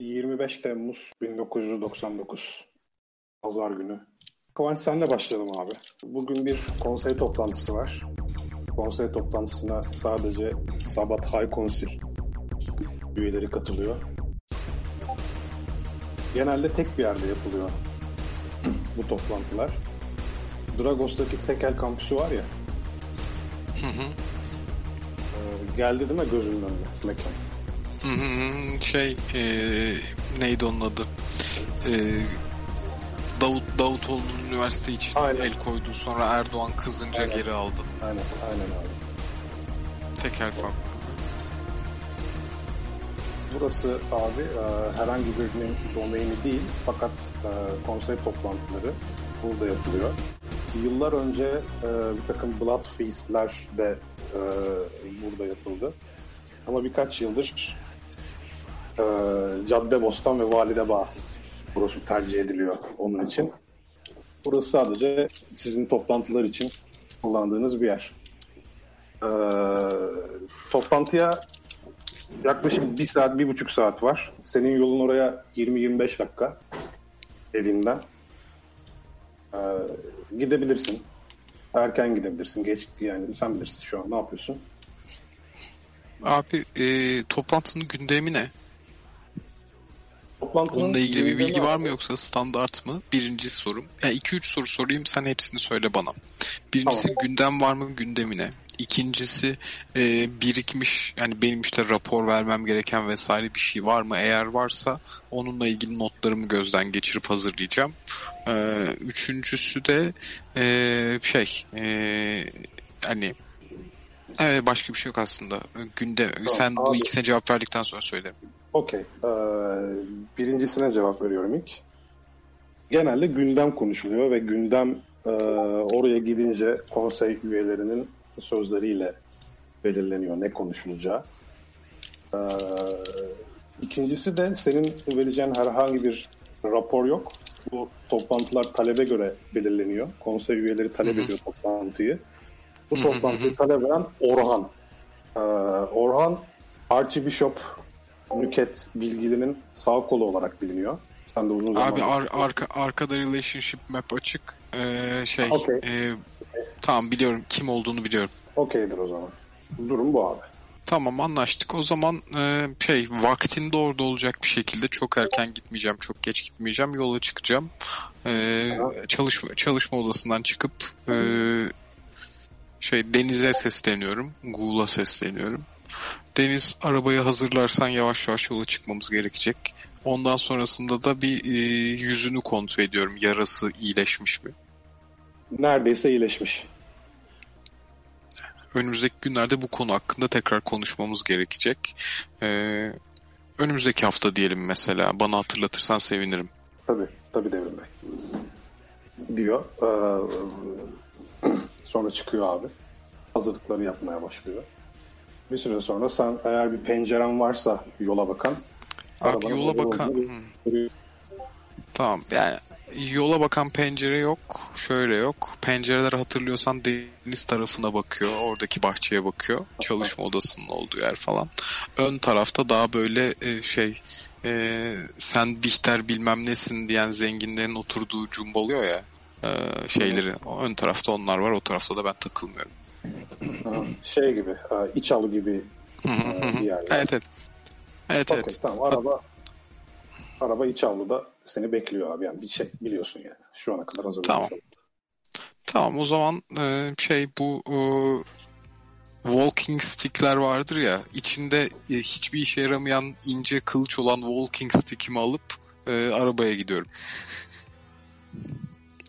25 Temmuz 1999 Pazar günü. Kıvanç senle başlayalım abi. Bugün bir konsey toplantısı var. Konsey toplantısına sadece Sabat High Council üyeleri katılıyor. Genelde tek bir yerde yapılıyor bu toplantılar. Dragos'taki tekel kampüsü var ya. Hı hı. e, geldi değil mi gözünün önüne mekan? Hı. Şey e, neydi onun adı? E, Davut Davutoğlu'nun üniversite için Aynen. el koydu. Sonra Erdoğan kızınca Aynen. geri aldı. Aynen, aynen abi. Tekel fabrika. Burası abi e, herhangi birinin domaini değil fakat e, konsey toplantıları burada yapılıyor. Yıllar önce e, bir takım Blood Feast'ler de e, burada yapıldı. Ama birkaç yıldır e, Caddebostan ve Validebağ burası tercih ediliyor onun için. Burası sadece sizin toplantılar için kullandığınız bir yer. E, toplantıya Yaklaşık bir saat, bir buçuk saat var. Senin yolun oraya 20-25 dakika evinden. Ee, gidebilirsin. Erken gidebilirsin. Geç yani sen bilirsin şu an ne yapıyorsun. Abi e, toplantının gündemi ne? Toplantının Onunla ilgili bir bilgi var mı yoksa standart mı? Birinci sorum. Yani 2-3 soru sorayım sen hepsini söyle bana. Birincisi gündem var mı gündemine? İkincisi e, birikmiş yani benim işte rapor vermem gereken vesaire bir şey var mı? Eğer varsa onunla ilgili notlarımı gözden geçirip hazırlayacağım. E, üçüncüsü de e, şey e, hani Evet başka bir şey yok aslında. Günde sen bu abi. ikisine cevap verdikten sonra söylerim. Okey. Ee, birincisine cevap veriyorum ilk. Genelde gündem konuşuluyor ve gündem e, oraya gidince konsey üyelerinin sözleriyle belirleniyor ne konuşulacağı. Ee, ikincisi de senin vereceğin herhangi bir rapor yok. Bu toplantılar talebe göre belirleniyor. Konsey üyeleri talep ediyor toplantıyı. Bu toplantıyı talep eden Orhan. Ee, Orhan Archbishop Nüket bilgilerinin sağ kolu olarak biliniyor. Sen de uzun. Abi ar- arka arkada relationship map açık. Ee, şey Okey. e, tamam biliyorum kim olduğunu biliyorum. Okeydir o zaman. Durum bu abi. Tamam anlaştık. O zaman e, şey vaktinde orada olacak bir şekilde çok erken gitmeyeceğim, çok geç gitmeyeceğim. Yola çıkacağım. E, çalışma çalışma odasından çıkıp e, şey Deniz'e sesleniyorum. Google'a sesleniyorum. Deniz arabayı hazırlarsan yavaş yavaş yola çıkmamız gerekecek. Ondan sonrasında da bir e, yüzünü kontrol ediyorum. Yarası iyileşmiş mi? Neredeyse iyileşmiş. önümüzdeki günlerde bu konu hakkında tekrar konuşmamız gerekecek. Ee, önümüzdeki hafta diyelim mesela. Bana hatırlatırsan sevinirim. Tabii, tabii Devrim Bey. Diyor. Ee, sonra çıkıyor abi. Hazırlıkları yapmaya başlıyor. Bir süre sonra sen eğer bir penceren varsa yola bakan Abi yola bakan... görüyor. tamam yani yola bakan pencere yok. Şöyle yok. Pencereler hatırlıyorsan deniz tarafına bakıyor. Oradaki bahçeye bakıyor. Çalışma odasının olduğu yer falan. Ön tarafta daha böyle e, şey e, sen Bihter bilmem nesin diyen zenginlerin oturduğu cumba oluyor ya e, şeyleri. Ön tarafta onlar var. O tarafta da ben takılmıyorum. Şey gibi, e, iç alı gibi e, bir yer. Evet evet. Evet Okey, evet. tamam araba araba iç avluda seni bekliyor abi yani bir şey biliyorsun yani şu ana kadar hazırlamış Tamam. Tamam o zaman e, şey bu e, walking stickler vardır ya içinde e, hiçbir işe yaramayan ince kılıç olan walking stick'imi alıp e, arabaya gidiyorum.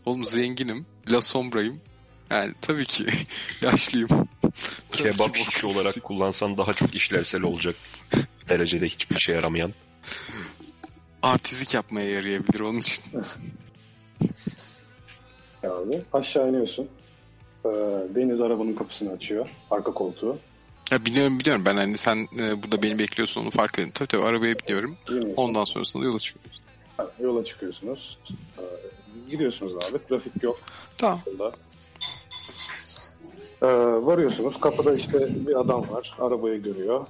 Oğlum zenginim. La Sombra'yım. Yani tabii ki yaşlıyım. Kebap işçi olarak kullansan daha çok işlevsel olacak derecede hiçbir işe yaramayan. Artistlik yapmaya yarayabilir onun için. Abi aşağı iniyorsun. Ee, Deniz arabanın kapısını açıyor. Arka koltuğu. Ya biliyorum biliyorum ben hani sen e, burada beni bekliyorsun onu fark ettim. Tabii tabii arabaya biniyorum. İniyorsun. Ondan sonrasında yola çıkıyoruz. Ha, Yola çıkıyorsunuz. Ee, gidiyorsunuz abi. Trafik yok. Tamam. Ee, varıyorsunuz. Kapıda işte bir adam var. Arabayı görüyor.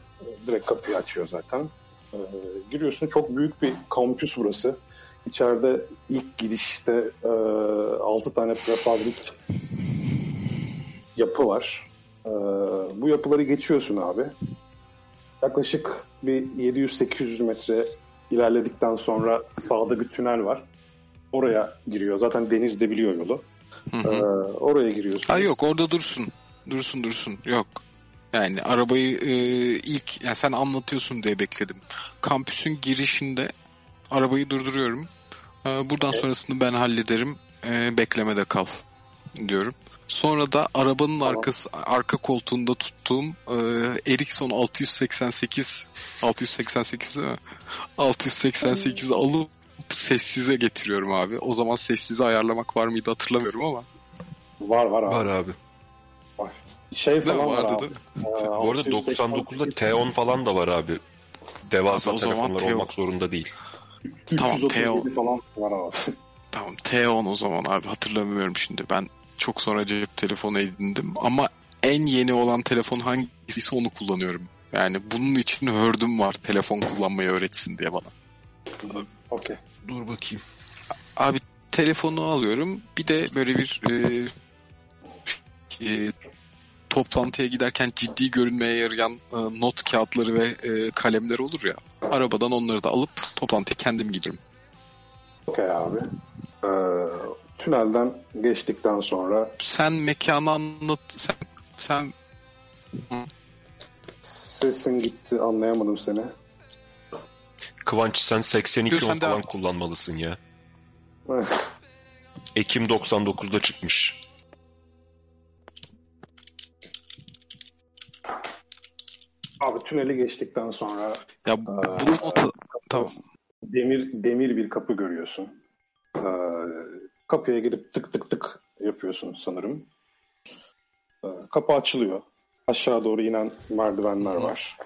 Direkt kapıyı açıyor zaten. Ee, giriyorsun çok büyük bir kampüs burası. İçeride ilk girişte e, 6 tane prefabrik yapı var. Ee, bu yapıları geçiyorsun abi. Yaklaşık bir 700-800 metre ilerledikten sonra sağda bir tünel var. Oraya giriyor. Zaten deniz de biliyor yolu. Hı Ee, hı. oraya giriyorsun. Ha yok orada dursun. Dursun dursun. Yok. Yani arabayı e, ilk yani sen anlatıyorsun diye bekledim. Kampüsün girişinde arabayı durduruyorum. E, buradan sonrasını ben hallederim. E, beklemede kal diyorum. Sonra da arabanın Tamam. arkası arka koltuğunda tuttuğum e, Ericsson 688 688 değil mi? 688'i alıp sessize getiriyorum abi. O zaman sessize ayarlamak var mıydı hatırlamıyorum ama. Var var abi. Var abi. Var. Şey falan var Vardı abi. değil mi? Ee, Bu arada 688 99'da T10 falan da var abi. Devasa Abi telefonlar T10. olmak zorunda değil. Tamam, 337 falan var abi. Tamam T10 o zaman abi hatırlamıyorum şimdi. Ben çok sonra cep telefonu edindim ama en yeni olan telefon hangisiyse onu kullanıyorum. Yani bunun için hördüm var telefon kullanmayı öğretsin diye bana. Okey. Dur bakayım. Abi telefonu alıyorum bir de böyle bir e, e, toplantıya giderken ciddi görünmeye yarayan e, not kağıtları ve e, kalemler olur ya. Arabadan onları da alıp toplantıya kendim giderim. Okey abi. Ee, tünelden geçtikten sonra Sen mekanı anlat sen sen sesin gitti anlayamadım seni. Kıvanç sen 82 Dur, sen on devam falan et. kullanmalısın ya. Ekim 99'da çıkmış. Abi tüneli geçtikten sonra ya bunun nota tamam. demir demir bir kapı görüyorsun. Ee, kapıya gidip tık tık tık yapıyorsun sanırım. Ee, kapı açılıyor. Aşağı doğru inen merdivenler var.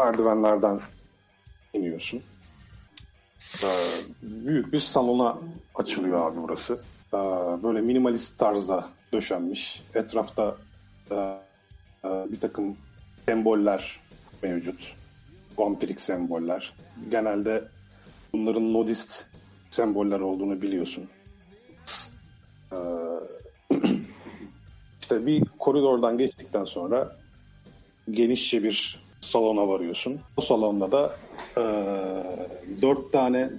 Merdivenlerden iniyorsun. Ee, büyük bir salona açılıyor abi burası. Ee, böyle minimalist tarzda döşenmiş. Etrafta e, e, bir takım semboller mevcut. Vampirik semboller. Genelde bunların nodist semboller olduğunu biliyorsun. Ee, işte bir koridordan geçtikten sonra genişçe bir salona varıyorsun. O salonda da e, dört tane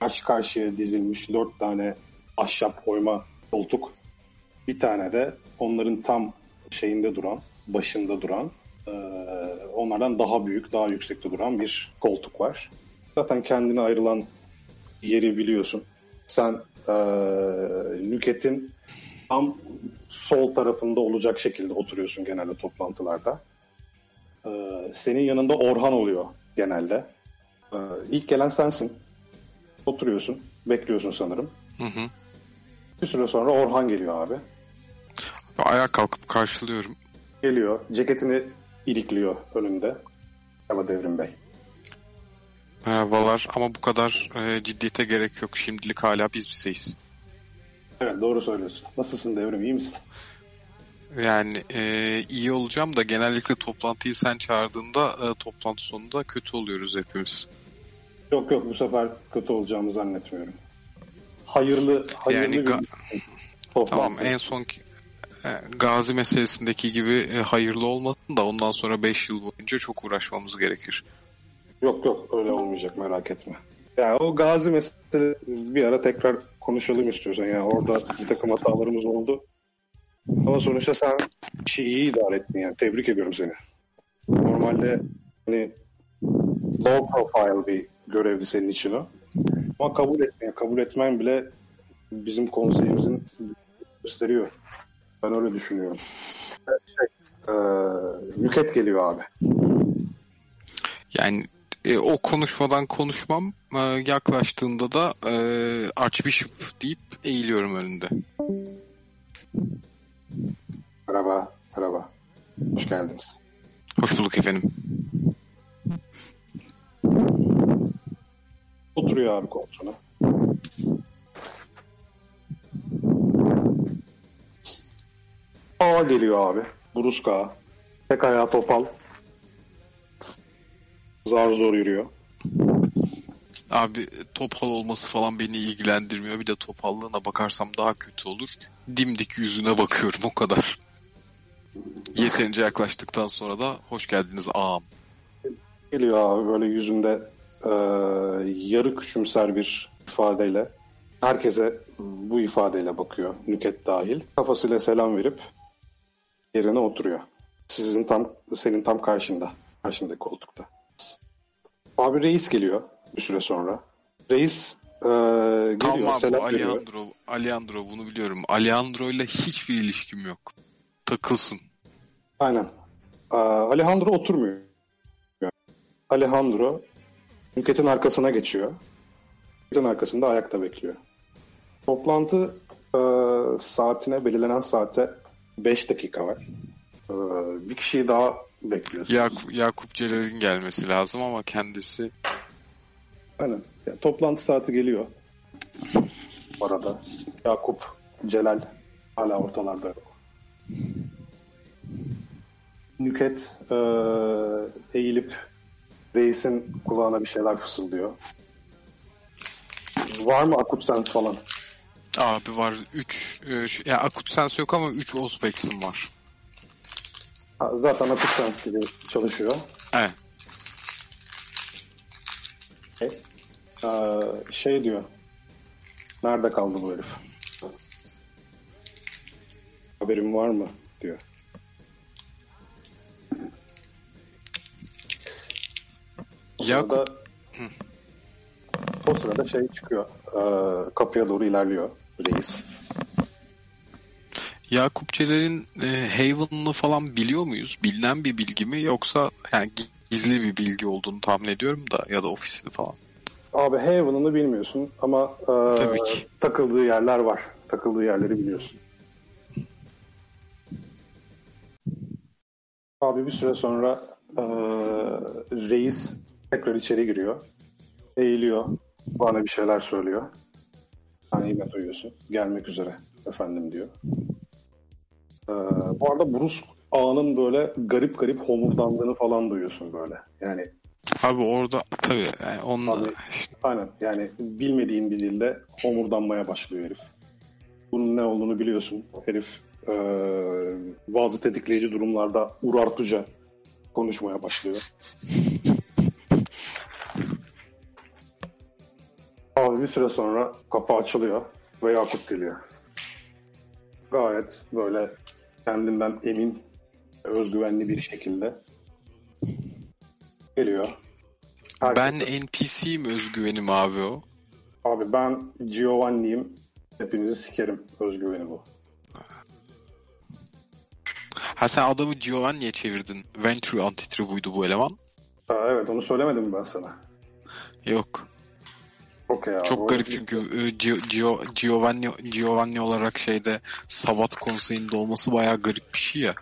karşı karşıya dizilmiş dört tane ahşap oyma koltuk. Bir tane de onların tam şeyinde duran, başında duran, onlardan daha büyük, daha yüksekte duran bir koltuk var. Zaten kendine ayrılan yeri biliyorsun. Sen e, Nüket'in tam sol tarafında olacak şekilde oturuyorsun genelde toplantılarda. E, senin yanında Orhan oluyor genelde. E, ilk gelen sensin. Oturuyorsun, bekliyorsun sanırım. Hı hı. Bir süre sonra Orhan geliyor abi. Ayağa kalkıp karşılıyorum. Geliyor, ceketini ilikliyor önünde. Merhaba Devrim Bey. Merhabalar ama bu kadar e, ciddiyete gerek yok. Şimdilik hala biz bizeyiz. Evet doğru söylüyorsun. Nasılsın Devrim, iyi misin? Yani e, iyi olacağım da genellikle toplantıyı sen çağırdığında e, toplantı sonunda kötü oluyoruz hepimiz. Yok yok bu sefer kötü olacağımı zannetmiyorum. Hayırlı, hayırlı Yani bir toplantı. Tamam en son Gazi meselesindeki gibi e, hayırlı olmasın da ondan sonra 5 yıl boyunca çok uğraşmamız gerekir. Yok yok öyle olmayacak merak etme. Yani o Gazi mesele bir ara tekrar konuşalım istiyorsan. Yani orada bir takım hatalarımız oldu. Ama sonuçta sen işi iyi idare ettin yani. Tebrik ediyorum seni. Normalde hani low profile bir görevdi senin için o. Ama kabul ettin. Kabul etmen bile bizim konseyimizin gösteriyor. Ben öyle düşünüyorum. Şey, e, Nüket geliyor abi. Yani e, o konuşmadan konuşmam e, yaklaştığında da e, Archbishop deyip eğiliyorum önünde. Merhaba, merhaba. Hoş geldiniz. Hoş bulduk efendim. Oturuyor abi koltuğuna. Ağa geliyor abi. Buruska ağa. Tek ayağı topal. Zar zor yürüyor. Abi topal olması falan beni ilgilendirmiyor. Bir de topallığına bakarsam daha kötü olur. Dimdik yüzüne bakıyorum o kadar. Yeterince yaklaştıktan sonra da hoş geldiniz ağam. Geliyor abi böyle yüzünde e, yarı küçümser bir ifadeyle. Herkese bu ifadeyle bakıyor. Nüket dahil. Kafasıyla selam verip yerine oturuyor. Sizin tam senin tam karşında. Karşındaki koltukta. Abi reis geliyor bir süre sonra. Reis e, geliyor Tamam selam bu veriyor. Alejandro, Alejandro bunu biliyorum. Alejandro ile hiçbir ilişkim yok. Takılsın. Aynen. Ee, Alejandro oturmuyor. Alejandro Nüket'in arkasına geçiyor. Nüket'in arkasında ayakta bekliyor. Toplantı e, saatine, belirlenen saate 5 dakika var. E, bir kişiyi daha bekliyoruz. Yakup, Yakup Celal'in gelmesi lazım ama kendisi Aynen. Yani toplantı saati geliyor. Bu arada Yakup, Celal hala ortalarda yok. Nüket e, eğilip reisin kulağına bir şeyler fısıldıyor. Var mı akut sens falan? Abi var 3 ya akut sens yok ama 3 Ozbek'sim var. Zaten akut sens gibi çalışıyor. Evet. Ee, şey diyor. Nerede kaldı bu herif? Haberin var mı? diyor. O Yakup sırada, o sırada şey çıkıyor. Ee, kapıya doğru ilerliyor reis. Yakup Celal'in e, Haven'ını falan biliyor muyuz? Bilinen bir bilgi mi yoksa yani gizli bir bilgi olduğunu tahmin ediyorum da ya da ofisini falan. Abi Haven'ını bilmiyorsun ama e, Tabii ki. takıldığı yerler var. Takıldığı yerleri biliyorsun. Abi bir süre sonra e, reis tekrar içeri giriyor. Eğiliyor. Bana bir şeyler söylüyor. İyi duyuyorsun. Gelmek üzere efendim diyor. E, bu arada Bruce ağanın böyle garip garip homurdandığını falan duyuyorsun böyle. Yani Abi orada tabii yani onunla Abi, aynen yani bilmediğin bir dilde homurdanmaya başlıyor herif. Bunun ne olduğunu biliyorsun. Herif e, bazı tetikleyici durumlarda urartuca konuşmaya başlıyor. Abi bir süre sonra kapı açılıyor ve Yakup geliyor. Gayet böyle kendinden emin, özgüvenli bir şekilde geliyor. ben Herkes- NPC'yim özgüvenim abi o. Abi ben Giovanni'yim. Hepinizi sikerim. Özgüveni bu. Ha sen adamı Giovanni'ye çevirdin. Venture Antitribu'ydu bu eleman. Ha, evet onu söylemedim ben sana? Yok. Çok O- garip çünkü e, Gio- Gio- Giovanni, Giovanni olarak şeyde Sabat konseyinde olması bayağı garip bir şey ya.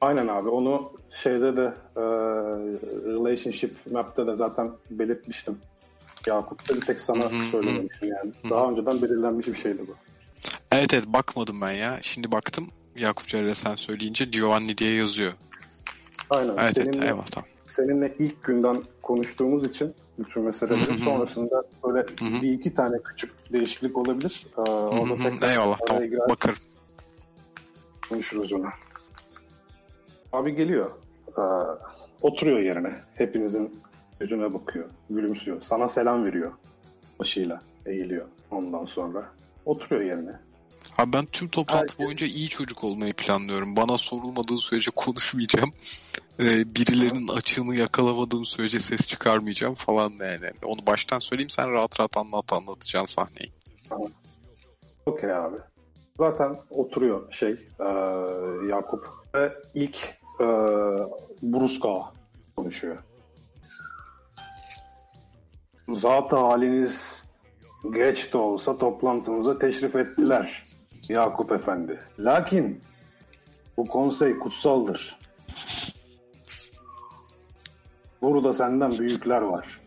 Aynen abi. Onu şeyde de e, Relationship Map'te de zaten belirtmiştim. Yakup'ta bir tek sana Hı hı, söylememiştim yani. Daha önceden belirlenmiş bir şeydi bu. Evet evet bakmadım ben ya. Şimdi baktım Yakup Cerre sen söyleyince Giovanni diye yazıyor. Aynen. Evet evet eyvallah tamam. Seninle ilk günden konuştuğumuz için bütün meseleleri Hı hı. sonrasında böyle bir iki tane küçük değişiklik olabilir. Ee, orada tekrar eyvallah tamam girer. Konuşuruz onu. Abi geliyor. Ee, oturuyor yerine. Hepinizin yüzüne bakıyor. Gülümsüyor. Sana selam veriyor. Başıyla eğiliyor ondan sonra. Oturuyor yerine. Abi ben tüm toplantı Herkes- boyunca iyi çocuk olmayı planlıyorum. Bana sorulmadığı sürece konuşmayacağım. Ee, birilerinin açığını yakalamadığım sürece ses çıkarmayacağım falan yani. Onu baştan söyleyeyim sen rahat rahat anlat anlatacaksın sahneyi. Okey abi. Zaten oturuyor şey e, Yakup. Ve ilk e, Bruska konuşuyor. Zat haliniz geç de olsa toplantımıza teşrif ettiler Yakup Efendi. Lakin bu konsey kutsaldır. Burada senden büyükler var.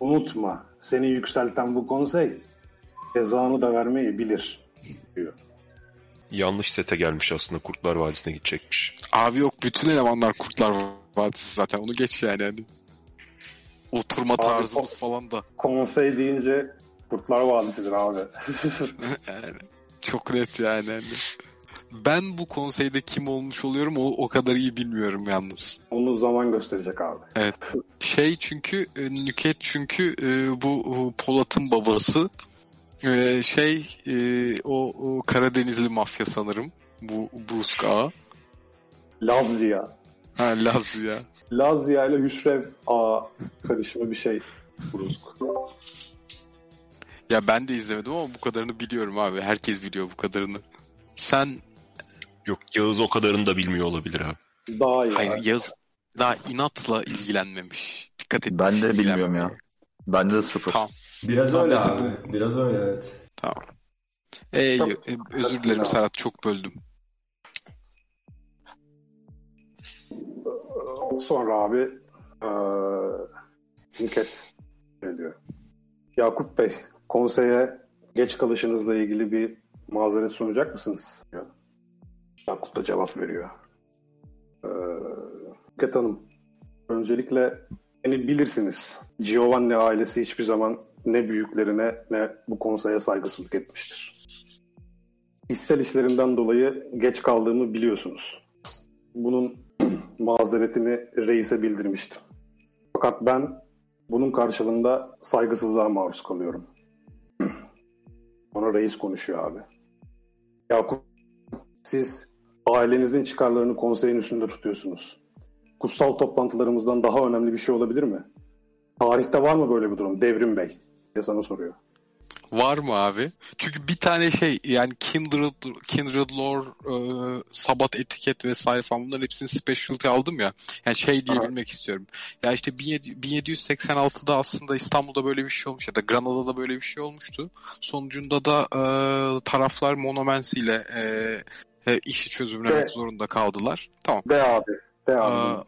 Unutma seni yükselten bu konsey cezanı da vermeyi bilir diyor. Yanlış sete gelmiş aslında Kurtlar Vadisi'ne gidecekmiş. Abi yok bütün elemanlar Kurtlar Vadisi zaten onu geç yani. Hani. oturma Abi, tarzımız falan da. Konsey deyince Kurtlar Vadisi'dir abi. Yani çok net yani. Hani. Ben bu konseyde kim olmuş oluyorum o, o kadar iyi bilmiyorum yalnız. Onu zaman gösterecek abi. Şey çünkü e, Nüket çünkü e, bu Polat'ın babası E, şey o, o Karadenizli mafya sanırım. Bu Brusk Ağa. Lazia. Ha Laz ya. Lazia ile Hüsrev A karışımı bir şey. Brusk. Ya ben de izlemedim ama bu kadarını biliyorum abi. Herkes biliyor bu kadarını. Sen Yok Yağız o kadarını da bilmiyor olabilir abi. Daha iyi. hayır abi. Yaz daha inatla ilgilenmemiş. Dikkat et. Ben de bilmiyorum ya. Bende de sıfır. Tamam. Biraz Tamam, öyle abi. Biraz öyle evet. Tamam. Ee, Çok- e, özür dilerim Serhat çok böldüm. Sonra abi eee Nüket ne diyor? Yakup Bey, konseye geç kalışınızla ilgili bir mazeret sunacak mısınız? diyor. Yakup da cevap veriyor. Nüket Hanım, öncelikle beni bilirsiniz. Giovanni ailesi hiçbir zaman ne büyüklerine ne bu konseye saygısızlık etmiştir. Hissel işlerinden dolayı geç kaldığımı biliyorsunuz. Bunun mazeretini reise bildirmiştim. Fakat ben bunun karşılığında saygısızlığa maruz kalıyorum. Ona reis konuşuyor abi. Yakup, siz ailenizin çıkarlarını konseyin üstünde tutuyorsunuz. Kutsal toplantılarımızdan daha önemli bir şey olabilir mi? Tarihte var mı böyle bir durum? Devrim Bey diye sana soruyor. Var mı abi? Çünkü bir tane şey yani Kindred, Kindred Lore, e, Sabat etiket vesaire falan bunların hepsini specialty aldım ya. Yani şey diyebilmek istiyorum. Ya işte 1700 1786'da aslında İstanbul'da böyle bir şey olmuş ya da Granada'da böyle bir şey olmuştu. Sonucunda da e, taraflar Monomens ile e, e, işi çözümlemek zorunda kaldılar. Tamam. De abi. De abi. Aa,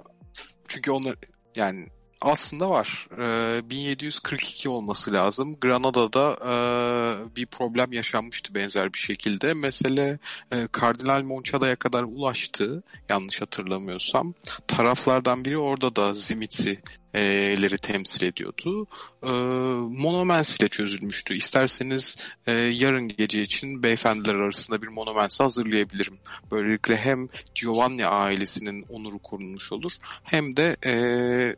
çünkü onlar yani aslında var. Ee, 1742 olması lazım. Granada'da e, bir problem yaşanmıştı benzer bir şekilde. Mesele e, Kardinal Monçada'ya kadar ulaştı. Yanlış hatırlamıyorsam. Taraflardan biri orada da Zimit'leri temsil ediyordu. E, Monomens ile çözülmüştü. İsterseniz e, yarın gece için beyefendiler arasında bir Monomens hazırlayabilirim. Böylelikle hem Giovanni ailesinin onuru korunmuş olur hem de e,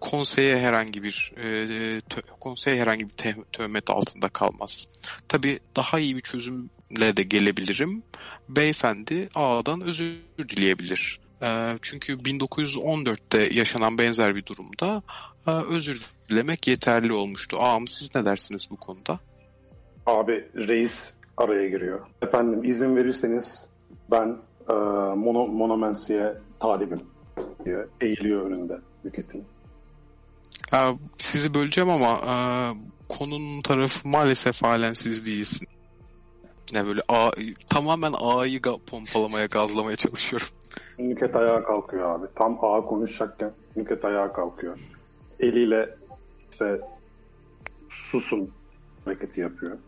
konseye herhangi bir e, tö- konseye herhangi bir te- töhmet altında kalmaz. Tabii daha iyi bir çözümle de gelebilirim. Beyefendi ağadan özür dileyebilir. E, çünkü 1914'te yaşanan benzer bir durumda e, özür dilemek yeterli olmuştu. Ağam siz ne dersiniz bu konuda? Abi reis araya giriyor. Efendim izin verirseniz ben e, mono, Monomensi'ye talibim diye eğiliyor önünde Nüket'in. E, sizi böleceğim ama e, konunun tarafı maalesef halen siz değilsin. Ne böyle ağ, tamamen A'yı pompalamaya, gazlamaya çalışıyorum. Nüket ayağa kalkıyor abi. Tam ağa konuşacakken Nüket ayağa kalkıyor. Eliyle işte susun hareketi yapıyor.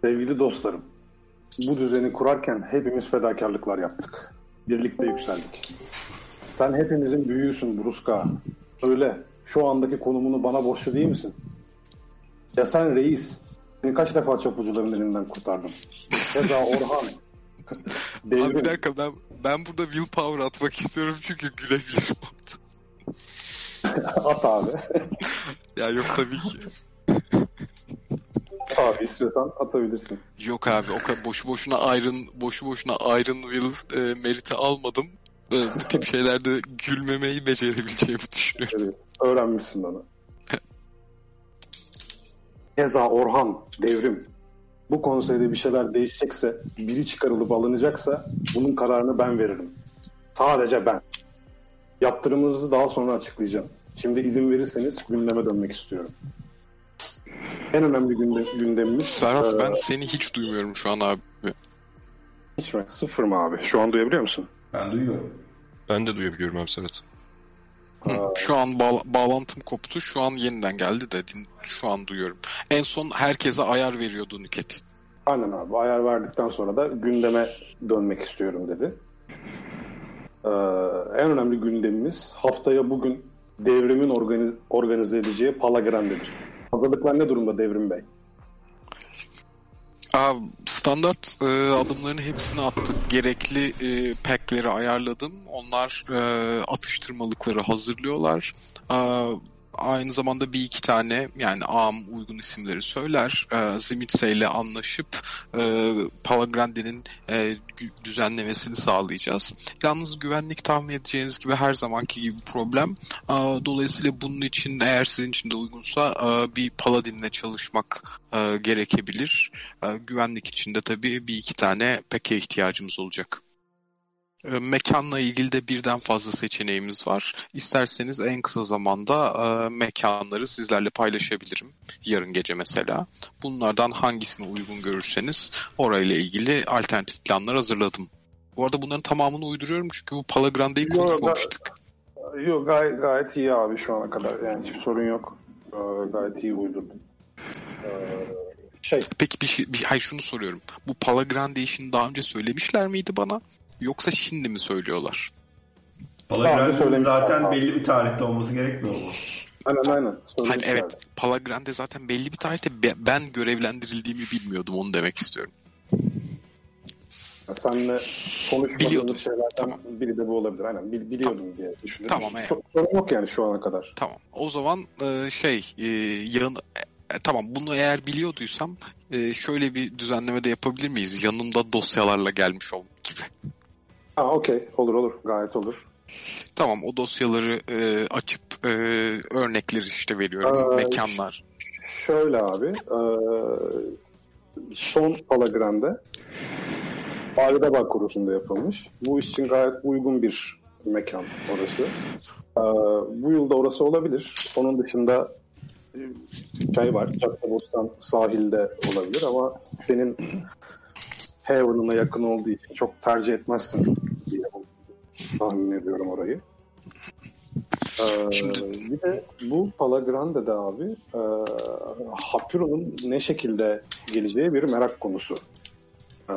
Sevgili dostlarım, bu düzeni kurarken hepimiz fedakarlıklar yaptık. Birlikte yükseldik. Sen hepimizin büyüğüsün Bruska. Öyle. Şu andaki konumunu bana borçlu değil misin? Ya sen reis. Seni kaç defa çapucuların elinden kurtardım. Keza Orhan. Abi bir dakika ben ben burada willpower atmak istiyorum çünkü gülebilirim. At abi. ya yok tabii ki. Abi istiyorsan atabilirsin. Yok abi o kadar boşu boşuna Iron boşu boşuna Iron Will e, meriti almadım. Bu tip şeylerde gülmemeyi becerebileceğimi düşünüyorum. Evet, öğrenmişsin onu. Keza Orhan, Devrim. Bu konseyde bir şeyler değişecekse, biri çıkarılıp alınacaksa bunun kararını ben veririm. Sadece ben. Yaptırımınızı daha sonra açıklayacağım. Şimdi izin verirseniz gündeme dönmek istiyorum. En önemli günde, gündemimiz... Serhat e, ben seni hiç duymuyorum şu an abi. Hiç mi? Sıfır mı abi? Şu an duyabiliyor musun? Ben duyuyorum. Ben de duyabiliyorum abi Serhat. Şu an bağla- bağlantım koptu. Şu an yeniden geldi de din- şu an duyuyorum. En son herkese ayar veriyordu Nüket. Aynen abi. Ayar verdikten sonra da gündeme dönmek istiyorum dedi. Ee, Ee, en önemli gündemimiz haftaya bugün devrimin organiz- organize edeceği Pala Grande'dir. Hazırlıklar ne durumda Devrim Bey? Standart e, adımların hepsini attık. Gerekli e, pack'leri ayarladım. Onlar e, atıştırmalıkları hazırlıyorlar. Aa, aynı zamanda bir iki tane yani am uygun isimleri söyler. E, Zimitse ile anlaşıp e, Palagrande'nin e, düzenlemesini sağlayacağız. Yalnız güvenlik tahmin edeceğiniz gibi her zamanki gibi problem. Aa, dolayısıyla bunun için eğer sizin için de uygunsa e, bir Paladin'le çalışmak e, gerekebilir. E, güvenlik için de tabii bir iki tane peke ihtiyacımız olacak. E, Mekanla ilgili de birden fazla seçeneğimiz var. İsterseniz en kısa zamanda e, mekanları sizlerle paylaşabilirim. Yarın gece mesela. Bunlardan hangisini uygun görürseniz orayla ilgili alternatif planlar hazırladım. Bu arada bunların tamamını uyduruyorum çünkü bu Palagrande'yi konuşmamıştık. Yok gayet, gayet iyi abi şu ana kadar. Yani hiçbir sorun yok. Ee, gayet iyi uydurdum. Ee, şey, Peki bir şey, bir, hayır şunu soruyorum. Bu Palagrande işini daha önce söylemişler miydi bana? Yoksa şimdi mi söylüyorlar? Daha Pala önce Grande'nin söylemişler. zaten belli bir tarihte olması gerekmiyor mu? aynen aynen. Söylemişler. evet. Palagrande zaten belli bir tarihte be- ben görevlendirildiğimi bilmiyordum onu demek istiyorum. Senle konuşmadığımız şeylerden Tamam. biri de bu olabilir. Aynen bil- biliyordum diye düşünüyorum. Tamam, evet. Çok sorun yok yani şu ana kadar. Tamam. O zaman e, şey e, yan e, tamam bunu eğer biliyorduysam e, şöyle bir düzenleme de yapabilir miyiz? Yanımda dosyalarla gelmiş ol gibi. Ha okey. Olur olur. Gayet olur. Tamam o dosyaları e, açıp e, örnekleri işte veriyorum. Ee, Mekanlar. Şöyle abi. e, son Palagrande Ağrıdabağ Korusu'nda yapılmış. Bu iş için gayet uygun bir mekan orası. E, bu yılda orası olabilir. Onun dışında e, şey var. Caddebostan sahilde olabilir ama senin Haven'ına yakın olduğu için çok tercih etmezsin diye tahmin ediyorum orayı. Ee, Şimdi- bir de bu Palagrande'de abi e, Hapiro'nun ne şekilde geleceği bir merak konusu. Ee,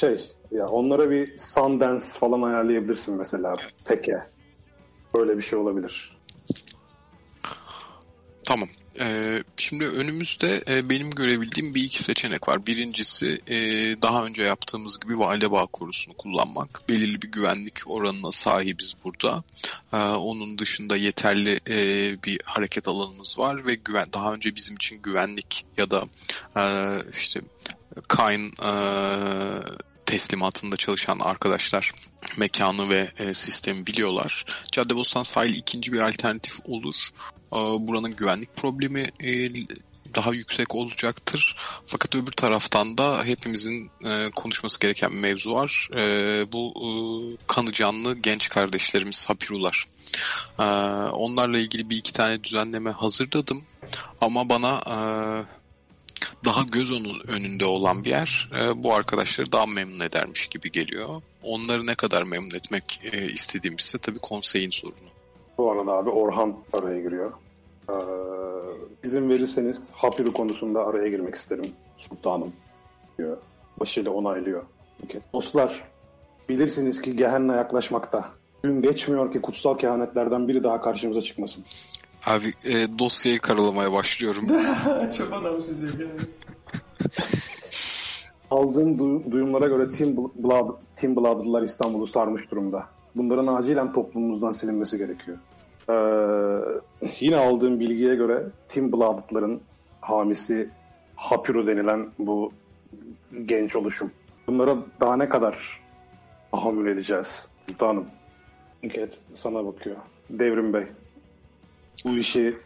şey ya onlara bir Sundance falan ayarlayabilirsin mesela peke. Böyle bir şey olabilir. Tamam. Ee, şimdi önümüzde e, benim görebildiğim bir iki seçenek var. Birincisi e, daha önce yaptığımız gibi valide bağ korusunu kullanmak. Belirli bir güvenlik oranına sahibiz burada. Ee, onun dışında yeterli e, bir hareket alanımız var ve güven daha önce bizim için güvenlik ya da işte Kain e, teslimatında çalışan arkadaşlar mekanı ve e, sistemi biliyorlar. Caddebostan sahil ikinci bir alternatif olur. E, buranın güvenlik problemi e, daha yüksek olacaktır. Fakat öbür taraftan da hepimizin e, konuşması gereken bir mevzu var. E, bu e, kanı canlı genç kardeşlerimiz Hapirular. Onlarla ilgili bir iki tane düzenleme hazırladım. Ama bana daha göz onu- önünde olan bir yer bu arkadaşları daha memnun edermiş gibi geliyor. Onları ne kadar memnun etmek e, istediğimizse tabii konseyin sorunu. Bu arada abi Orhan araya giriyor. Ee, izin verirseniz Hapiru konusunda araya girmek isterim sultanım diyor. Başıyla onaylıyor. Okey. Dostlar bilirsiniz ki Gehenna yaklaşmakta. Gün geçmiyor ki kutsal kehanetlerden biri daha karşımıza çıkmasın. Abi e, dosyayı karalamaya başlıyorum. Çok adam sizi. Aldığım du- duyumlara göre Team, Blood, Team Blood'lılar İstanbul'u sarmış durumda. Bunların acilen toplumumuzdan silinmesi gerekiyor. Ee, yine aldığım bilgiye göre Team Blood'lıların hamisi Hapiro denilen bu genç oluşum. Bunlara daha ne kadar tahammül edeceğiz? Sultanım. Nüket sana bakıyor. Devrim Bey. Bu işi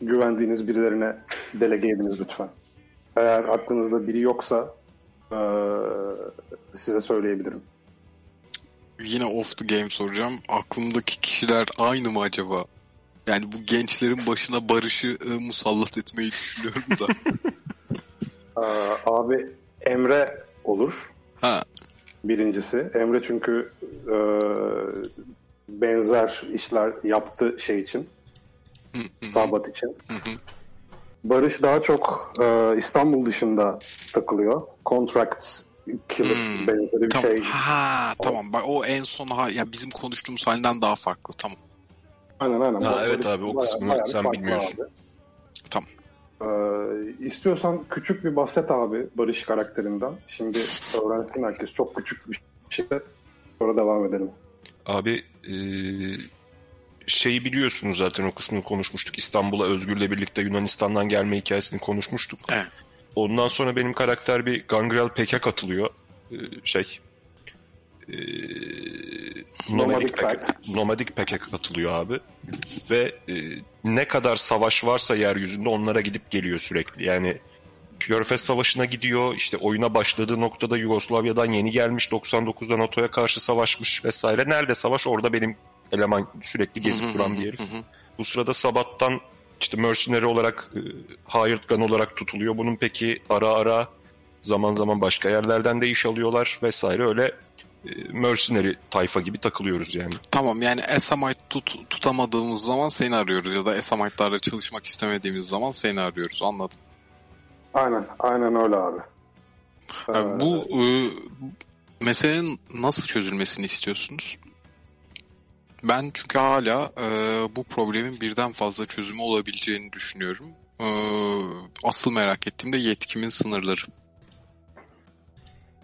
güvendiğiniz birilerine delege ediniz lütfen. Eğer aklınızda biri yoksa eee, size söyleyebilirim. Yine off the game soracağım. Aklımdaki kişiler aynı mı acaba? Yani bu gençlerin başına barışı e, musallat etmeyi düşünüyorum da. Eee, abi Emre olur ha, birincisi. Emre çünkü eee, benzer işler yaptı şey için, Sabat için. Barış daha çok eee, İstanbul dışında takılıyor. Contract killer Hmm, benzeri bir Tamam. şey. Ha tamam. Bak o en son ha ya bizim konuştuğumuz halinden daha farklı. Tamam. Aynen aynen. Ha, evet abi, o kısmını bayağı sen farklı bilmiyorsun. abi. Tamam. Ee, istiyorsan küçük bir bahset abi Barış karakterinden. Şimdi öğrensin herkes. Çok küçük bir şey. Sonra devam edelim. Abi eee, şeyi biliyorsunuz zaten o kısmını konuşmuştuk. İstanbul'a Özgür'le birlikte Yunanistan'dan gelme hikayesini konuşmuştuk. Evet. Ondan sonra benim karakter bir Gangrel Pek'e katılıyor. Eee, şey eee Nomadic Nomadic Pek'e Pack. Nomadic Pack'e katılıyor abi. Ve eee, ne kadar savaş varsa yeryüzünde onlara gidip geliyor sürekli. Yani Körfez Savaşı'na gidiyor. işte oyuna başladığı noktada Yugoslavya'dan yeni gelmiş. 99'da NATO'ya karşı savaşmış vesaire. Nerede savaş orada benim eleman sürekli gezip duran bir herif. Bu sırada Sabat'tan işte mercenary olarak e, hired gun olarak tutuluyor. Bunun peki ara ara zaman zaman başka yerlerden de iş alıyorlar vesaire öyle e, mercenary tayfa gibi takılıyoruz yani. Tamam yani Esamite tut, tutamadığımız zaman seni arıyoruz ya da Esamite'larla çalışmak istemediğimiz zaman seni arıyoruz anladım. Aynen. Aynen öyle abi. Yani Ee, bu e, meselenin nasıl çözülmesini istiyorsunuz? Ben çünkü hala e, bu problemin birden fazla çözümü olabileceğini düşünüyorum. E, asıl merak ettiğim de yetkimin sınırları.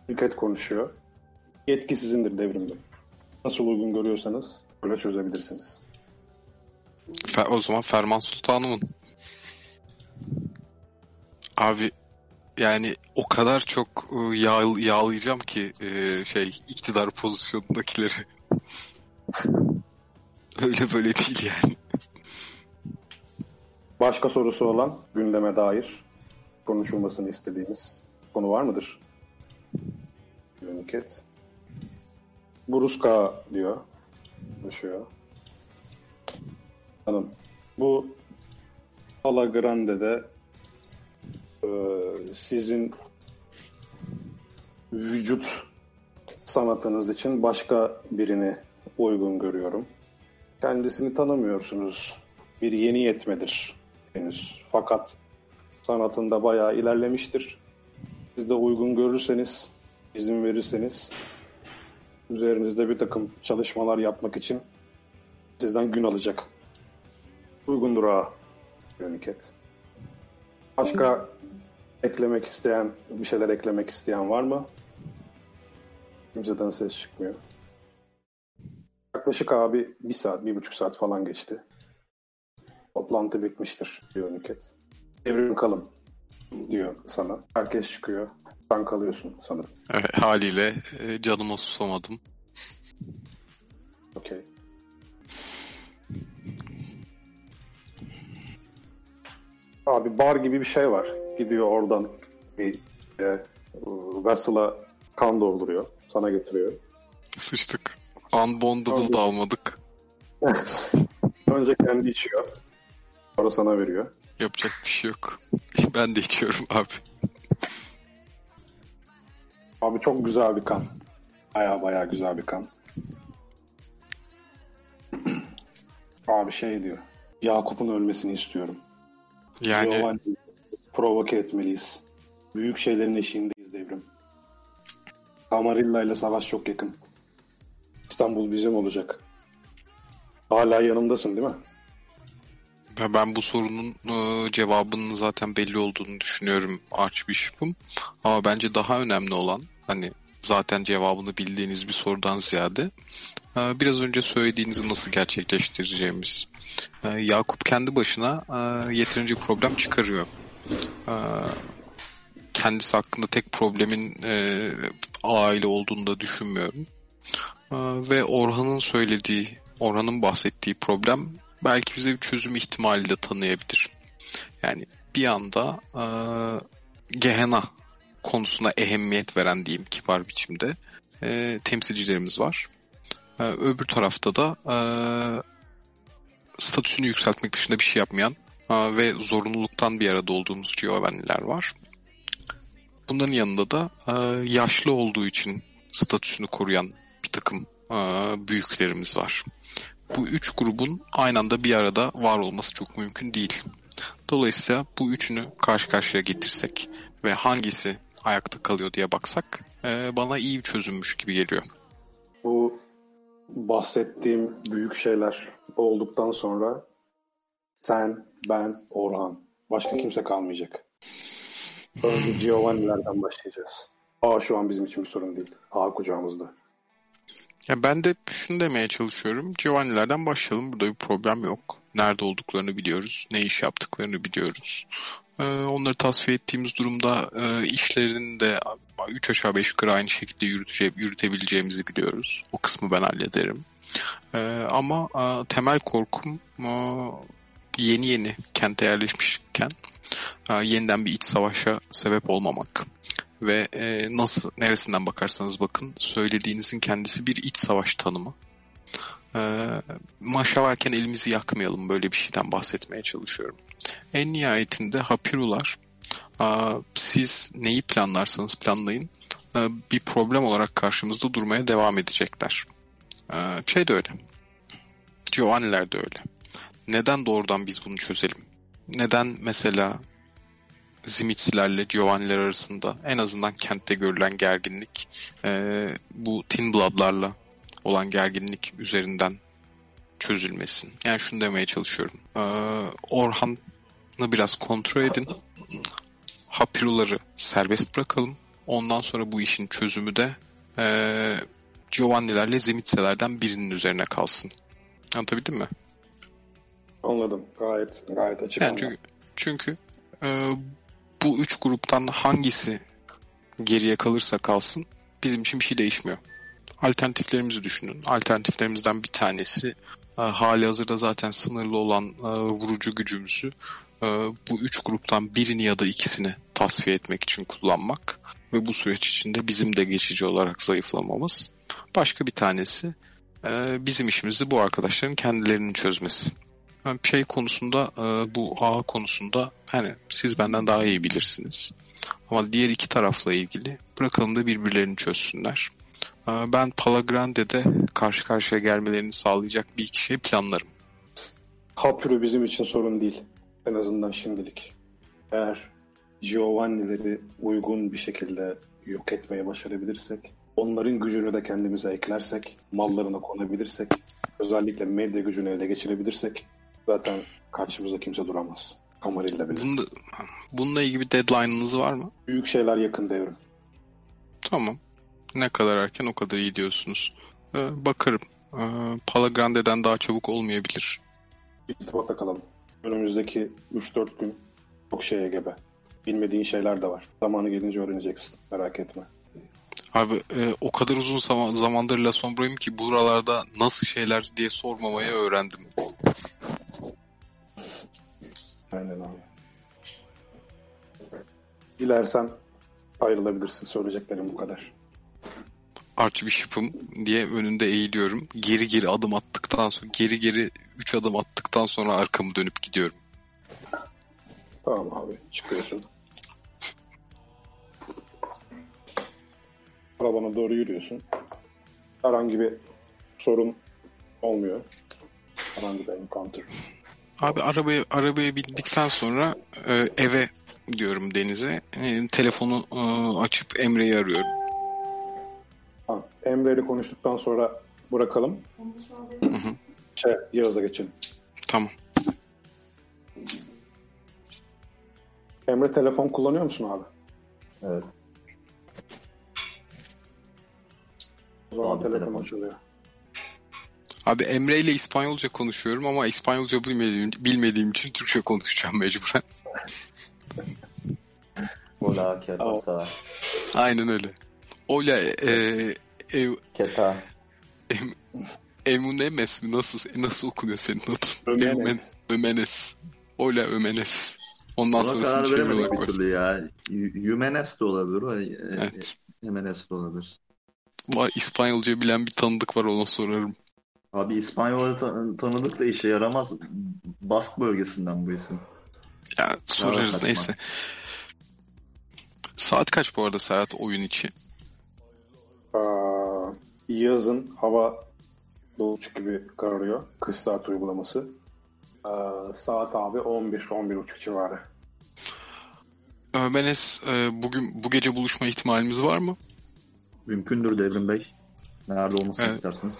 Şirket konuşuyor. Yetki sizindir devrimde. Nasıl uygun görüyorsanız böyle çözebilirsiniz. Fe- o zaman Ferman Sultanımın. Abi yani o kadar çok e, yağ, yağlayacağım ki e, şey iktidar pozisyonundakileri. Öyle böyle değil yani. Başka sorusu olan gündeme dair konuşulmasını istediğimiz konu var mıdır? Yöniket. Buruska diyor. Konuşuyor. Hanım. Bu Ala Grande'de e, sizin vücut sanatınız için başka birini uygun görüyorum. Kendisini tanımıyorsunuz. Bir yeni yetmedir henüz. Fakat sanatında bayağı ilerlemiştir. Siz de uygun görürseniz, izin verirseniz üzerinizde bir takım çalışmalar yapmak için sizden gün alacak. Uygundur ha Yöniket. Başka eklemek isteyen, bir şeyler eklemek isteyen var mı? Kimseden ses çıkmıyor. Yaklaşık abi bir saat, bir buçuk saat falan geçti. Toplantı bitmiştir diyor Nüket. Evrim kalın diyor sana. Herkes çıkıyor. Sen kalıyorsun sanırım. Evet, haliyle e, canıma susamadım. Okey. Abi bar gibi bir şey var. Gidiyor oradan bir e, vessel'a kan dolduruyor. Sana getiriyor. Sıçtık. Unbondable da almadık. Önce kendi içiyor. Sonra sana veriyor. Yapacak bir şey yok. Ben de içiyorum abi. Abi çok güzel bir kan. Baya baya güzel bir kan. Abi şey diyor. Yakup'un ölmesini istiyorum. Yani Giovanni'yi provoke etmeliyiz. Büyük şeylerin eşiğindeyiz devrim. Camarilla ile savaş çok yakın. İstanbul bizim olacak. Hala yanımdasın değil mi? Ben bu sorunun e, cevabının zaten belli olduğunu düşünüyorum Archbishop'um. Ama bence daha önemli olan hani zaten cevabını bildiğiniz bir sorudan ziyade e, biraz önce söylediğinizi nasıl gerçekleştireceğimiz. E, Yakup kendi başına yeterince problem çıkarıyor. Kendisi hakkında tek problemin aile olduğunu da düşünmüyorum. E, Ve Orhan'ın söylediği, Orhan'ın bahsettiği problem belki bize bir çözüm ihtimali de tanıyabilir. Yani bir anda e, Gehenna konusuna ehemmiyet veren diyeyim kibar biçimde e, temsilcilerimiz var. E, öbür tarafta da e, statüsünü yükseltmek dışında bir şey yapmayan e, ve zorunluluktan bir arada olduğumuz Giovanni'ler var. Bunların yanında da e, yaşlı olduğu için statüsünü koruyan bir takım e, büyüklerimiz var bu üç grubun aynı anda bir arada var olması çok mümkün değil. Dolayısıyla bu üçünü karşı karşıya getirsek ve hangisi ayakta kalıyor diye baksak e, bana iyi bir çözümmüş gibi geliyor. Bu bahsettiğim büyük şeyler olduktan sonra sen, ben, Orhan. Başka kimse kalmayacak. Önce Giovanni'lerden başlayacağız. A şu an bizim için bir sorun değil. A kucağımızda. Ya ben de şunu demeye çalışıyorum. Giovanni'lerden başlayalım. Burada bir problem yok. Nerede olduklarını biliyoruz. Ne iş yaptıklarını biliyoruz. Ee, onları tasfiye ettiğimiz durumda e, işlerini de 3 aşağı 5 yukarı aynı şekilde yürütece, yürütebileceğimizi biliyoruz. O kısmı ben hallederim. Ee, ama e, temel korkum e, yeni yeni kente yerleşmişken e, yeniden bir iç savaşa sebep olmamak ve e, nasıl neresinden bakarsanız bakın söylediğinizin kendisi bir iç savaş tanımı. E, maşa varken elimizi yakmayalım böyle bir şeyden bahsetmeye çalışıyorum. En nihayetinde hapirular e, siz neyi planlarsanız planlayın e, bir problem olarak karşımızda durmaya devam edecekler. E, şey de öyle. Giovanni'ler de öyle. Neden doğrudan biz bunu çözelim? Neden mesela Zimitzlerle Giovanni'ler arasında en azından kentte görülen gerginlik e, bu Tin Blood'larla olan gerginlik üzerinden çözülmesin. Yani şunu demeye çalışıyorum. E, Orhan'ı biraz kontrol edin. Hapiruları serbest bırakalım. Ondan sonra bu işin çözümü de e, Giovanni'lerle Zimitselerden birinin üzerine kalsın. Anlatabildim mi? Anladım. Gayet gayet açık. Yani çünkü, çünkü e, bu üç gruptan hangisi geriye kalırsa kalsın bizim için bir şey değişmiyor. Alternatiflerimizi düşünün. Alternatiflerimizden bir tanesi e, hali hazırda zaten sınırlı olan e, vurucu gücümüzü e, bu üç gruptan birini ya da ikisini tasfiye etmek için kullanmak ve bu süreç içinde bizim de geçici olarak zayıflamamız. Başka bir tanesi bizim işimizi bu arkadaşların kendilerinin çözmesi. Yani şey konusunda bu ağ konusunda hani siz benden daha iyi bilirsiniz. Ama diğer iki tarafla ilgili bırakalım da birbirlerini çözsünler. Ben Palagrande'de karşı karşıya gelmelerini sağlayacak bir iki şey planlarım. Hapürü bizim için sorun değil. En azından şimdilik. Eğer Giovanni'leri uygun bir şekilde yok etmeye başarabilirsek, onların gücünü de kendimize eklersek, mallarına konabilirsek, özellikle medya gücünü ele geçirebilirsek zaten karşımızda kimse duramaz. Kamarilla bile. Bunda, bununla ilgili bir deadline'ınız var mı? Büyük şeyler yakın devrim. Tamam. Ne kadar erken o kadar iyi diyorsunuz. Ee, bakarım. Ee, Palagrande'den daha çabuk olmayabilir. İrtibatta kalalım. Önümüzdeki 3-4 gün çok şeye gebe. Bilmediğin şeyler de var. Zamanı gelince öğreneceksin. Merak etme. Abi e, o kadar uzun zaman, zamandır La Sombra'yım ki buralarda nasıl şeyler diye sormamayı öğrendim. Aynen abi. Dilersen ayrılabilirsin. Söyleyeceklerim bu kadar. Archbishop'ım diye önünde eğiliyorum. Geri geri adım attıktan sonra geri geri 3 adım attıktan sonra arkamı dönüp gidiyorum. Tamam abi. Çıkıyorsun. Arabana doğru yürüyorsun. Herhangi bir sorun olmuyor. Herhangi bir encounter. Abi arabaya arabaya bindikten sonra e, eve diyorum Deniz'e. E, telefonu e, açıp Emre'yi arıyorum. Ha, Emre ile konuştuktan sonra bırakalım. Şey, Yağız'a geçelim. Tamam. Emre telefon kullanıyor musun abi? Evet. O zaman Abi, telefon telefon. Abi. Emre ile İspanyolca konuşuyorum ama İspanyolca bilmediğim, bilmediğim için Türkçe konuşacağım mecburen. Hola, ¿qué pasa? Aynen öyle. Hola, e, e, ¿Qué tal? em, Emunemes mi? Nasıl, nasıl okunuyor senin adın? Ömenes. Ömenes. Hola Ömenes. Ondan Ona sonrasını karar çeviri olarak bir türlü ya. Y- Yumenes de olabilir e, Evet. Jimenez de olabilir. Var, İspanyolca bilen bir tanıdık var ona sorarım. Abi İspanyolca ta- tanıdık da işe yaramaz. Bask bölgesinden bu isim. Ya sorarız neyse. Saat kaç bu arada Serhat oyun içi? Aa, yazın hava doğuçuk gibi kararıyor. Kış saat uygulaması. Aa, saat abi 11-11.30 civarı. Ömenes e, bugün bu gece buluşma ihtimalimiz var mı? Mümkündür Devrim Bey. Nerede olmasını Evet. istersiniz?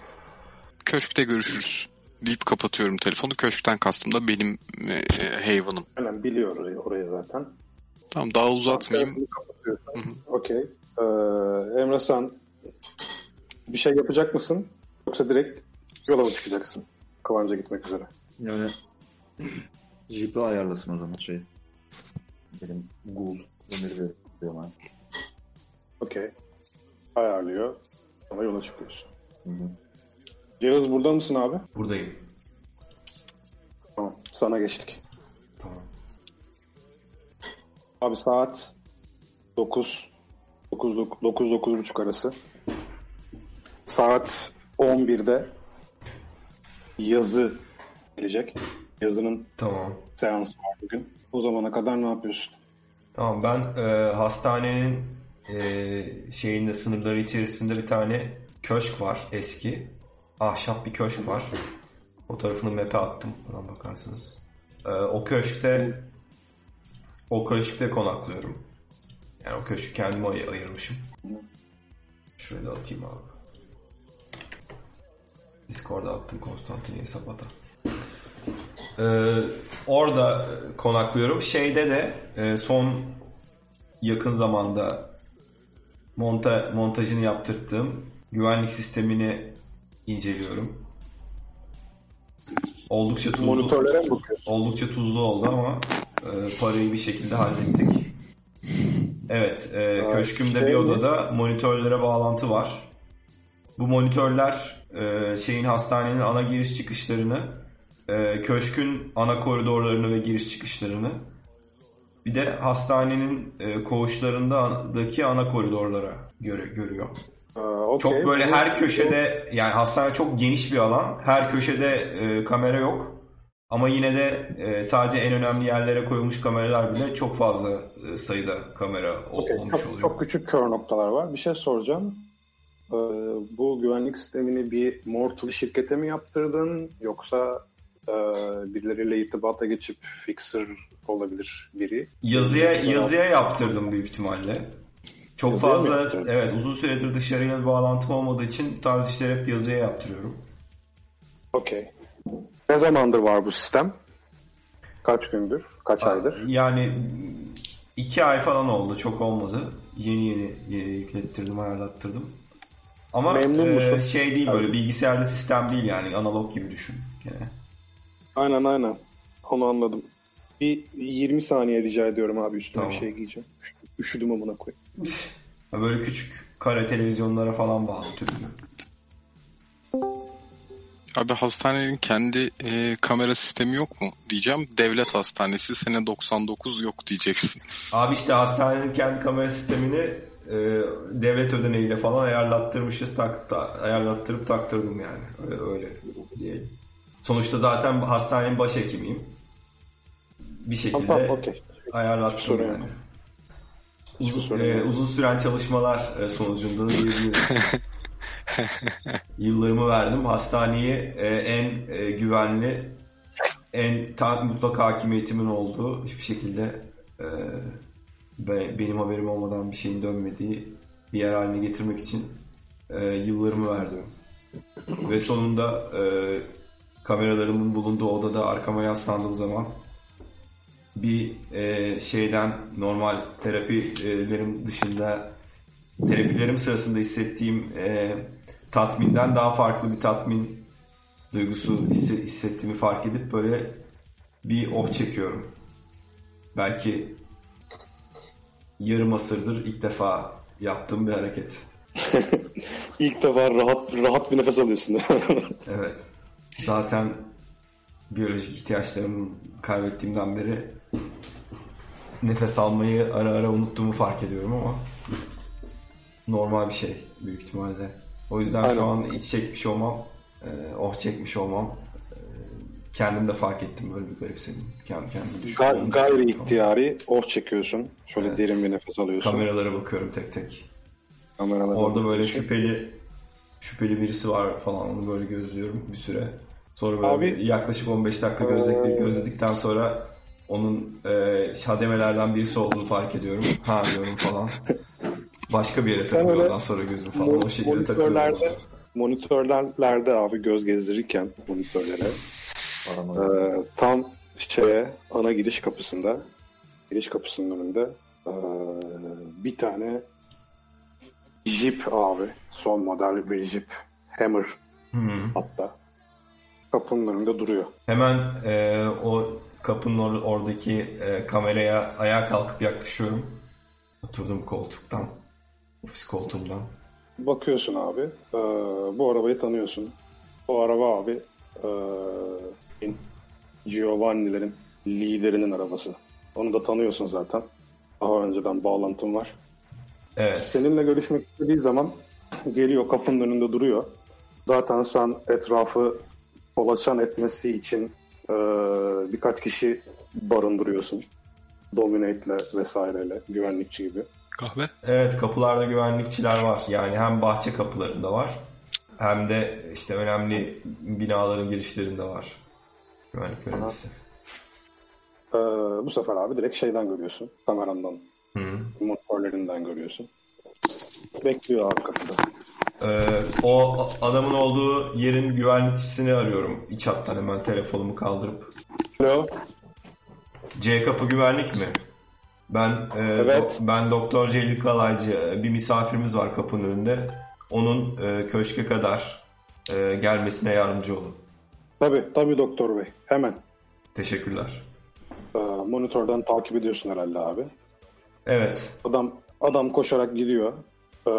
Köşkte görüşürüz. Deyip kapatıyorum telefonu. Köşkten kastım da benim e, Haven'ım. Aynen biliyor orayı, orayı zaten. Tamam daha uzatmayayım. Okey. Ee, Emre sen bir şey yapacak mısın? Yoksa direkt yola mı çıkacaksın? Kıvanç'a gitmek üzere. Yani Jeep'i ayarlasın o zaman şey. Benim Ghoul emir veriyor bana. Okey. Ayarlıyor. Sonra yola çıkıyorsun. Hı hı. Yağız burada mısın abi? Buradayım. Tamam. Sana geçtik. Tamam. Abi saat 9 9 9 9.30 arası. Saat 11'de yazı gelecek. Yazının Tamam. seansı var bugün. O zamana kadar ne yapıyorsun? Tamam ben e, hastanenin e, şeyinde sınırları içerisinde bir tane köşk var eski. Ahşap bir köşk var. Fotoğrafını map'e attım. Buradan bakarsınız. E, o köşkte o köşkte konaklıyorum. Yani o köşkü kendime ay- ayırmışım. Şöyle atayım abi. Discord'a attım Konstantiniye Sabata. Ee, orada e, konaklıyorum. Şeyde de e, son yakın zamanda monta montajını yaptırttığım güvenlik sistemini inceliyorum. Oldukça tuzlu. Monitörlere mi bakıyorsun? Oldukça tuzlu oldu ama e, parayı bir şekilde hallettik. Evet, e, köşkümde şey bir mi? odada monitörlere bağlantı var. Bu monitörler e, şeyin hastanenin ana giriş çıkışlarını, e, köşkün ana koridorlarını ve giriş çıkışlarını, bir de hastanenin e, koğuşlarındaki ana koridorlara göre görüyor. Ee, okey. Çok böyle her köşede yani hastane çok geniş bir alan. Her köşede e, kamera yok. Ama yine de e, sadece en önemli yerlere koyulmuş kameralar bile çok fazla e, sayıda kamera Okey, olmuş çok, oluyor. çok küçük kör noktalar var. Bir şey soracağım. Ee, bu güvenlik sistemini bir mortal şirkete mi yaptırdın yoksa e, birileriyle irtibata geçip fixer olabilir biri? Yazıya yazıya yaptırdım büyük ihtimalle. Çok Yazıya fazla evet uzun süredir dışarıya bir bağlantım olmadığı için bu tarz işleri hep yazıya yaptırıyorum. Okey. Ne zamandır var bu sistem? Kaç gündür? Kaç aydır? Yani iki ay falan oldu. Çok olmadı. Yeni yeni e, yüklettirdim, ayarlattırdım. Ama Memnun e, musun? şey değil böyle bilgisayarlı sistem değil yani analog gibi düşün. Gene. Aynen aynen. Onu anladım. Bir 20 saniye rica ediyorum abi üstüne Tamam. bir şey giyeceğim. Üş- Üşüdüm amına koyayım. Ha, Böyle küçük kare televizyonlara falan bağlı türlü. Abi hastanenin kendi e, kamera sistemi yok mu diyeceğim. Devlet hastanesi sene 99 yok diyeceksin. Abi işte hastanenin kendi kamera sistemini e, devlet ödeneğiyle falan ayarlattırmışız. Tak, ta- ayarlattırıp taktırdım yani. Öyle, öyle diyelim. Sonuçta zaten hastanenin başhekimiyim. Bir şekilde Tamam okey. ayarlattım Sorun yani. yok. Uzun, e, uzun süren çalışmalar e, sonucunda da diyebiliriz. Yıllarımı verdim. Hastaneyi e, en e, güvenli, en ta, mutlak hakimiyetimin olduğu hiçbir şekilde e, be- benim haberim olmadan bir şeyin dönmediği bir yer haline getirmek için e, yıllarımı verdim. Ve sonunda e, kameralarımın bulunduğu odada arkama yaslandığım zaman bir e, şeyden normal terapilerim dışında terapilerim sırasında hissettiğim e, tatminden daha farklı bir tatmin duygusu hisse- hissettiğimi fark edip böyle bir oh çekiyorum. Belki yarım asırdır ilk defa yaptığım bir hareket. İlk defa rahat rahat bir nefes alıyorsun. Evet. Zaten biyolojik ihtiyaçlarımı kaybettiğimden beri nefes almayı ara ara unuttuğumu fark ediyorum ama normal bir şey büyük ihtimalle. O yüzden Aynen. şu an iç çekmiş olmam, e, oh çekmiş olmam e, kendim de fark ettim böyle bir garipsedim. Kendi kendime düşün- Ga- gayri ihtiyari oh çekiyorsun. Şöyle Evet. derin bir nefes alıyorsun. Kameralara bakıyorum tek tek. Kameralara Orada böyle bakıyorsun. şüpheli şüpheli birisi var falan onu böyle gözlüyorum bir süre. Sonra böyle Abi- yaklaşık 15 dakika gözledik, gözledikten sonra onun e, hademelerden birisi olduğunu fark ediyorum. Ha diyorum falan. Başka bir yere takılıyor ondan sonra gözüm falan. O şekilde takılıyor. monitörlerde, monitörlerde abi göz gezdirirken monitörlere Arama. Ee, tam şeye ana giriş kapısında giriş kapısının önünde ee, bir tane Jeep abi son model bir Jeep Hammer Hı. hatta kapının önünde duruyor. Hemen e, o kapının or- oradaki e, kameraya ayağa kalkıp yaklaşıyorum. Oturdum koltuktan. Ofis koltuğumdan. Bakıyorsun abi ee, bu arabayı tanıyorsun. O araba abi ee, Giovanni'lerin liderinin arabası. Onu da tanıyorsun zaten. Daha önceden bağlantım var. Evet. Seninle görüşmek istediği zaman geliyor kapının önünde duruyor. Zaten sen etrafı kolaçan etmesi için e, birkaç kişi barındırıyorsun. Dominate'le vesaireyle, güvenlikçi gibi. Kahve. Evet kapılarda güvenlikçiler var. Yani hem bahçe kapılarında var hem de işte önemli binaların girişlerinde var. Güvenlik görevlisi. E, bu sefer abi direkt şeyden görüyorsun. Kamerandan, Hı. monitörlerinden görüyorsun. Bekliyor abi kapıda. Ee, o adamın olduğu yerin güvenlikçisini arıyorum. İç hattan hemen telefonumu kaldırıp. Alo. C kapı güvenlik mi? Ben e, Evet. do- ben Doktor Celil Kalaycı. Bir misafirimiz var kapının önünde. Onun e, köşke kadar e, gelmesine yardımcı olun. Tabii, tabii doktor bey. Hemen. Teşekkürler. E, monitörden takip ediyorsun herhalde abi. Evet. Adam adam koşarak gidiyor. Ee,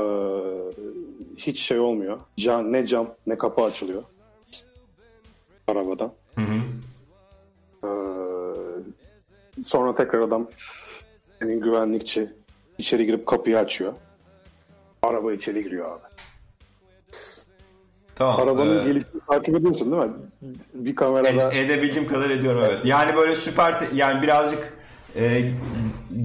hiç şey olmuyor. Cam, ne cam ne kapı açılıyor. Arabadan. Hı hı. Ee, sonra tekrar adam senin güvenlikçi içeri girip kapıyı açıyor. Araba içeri giriyor abi. Tamam. Arabanın ee, gelişini takip ediyorsun değil mi? Bir kamerada Ed- edebildiğim kadar ediyorum evet. Yani böyle süper yani birazcık e,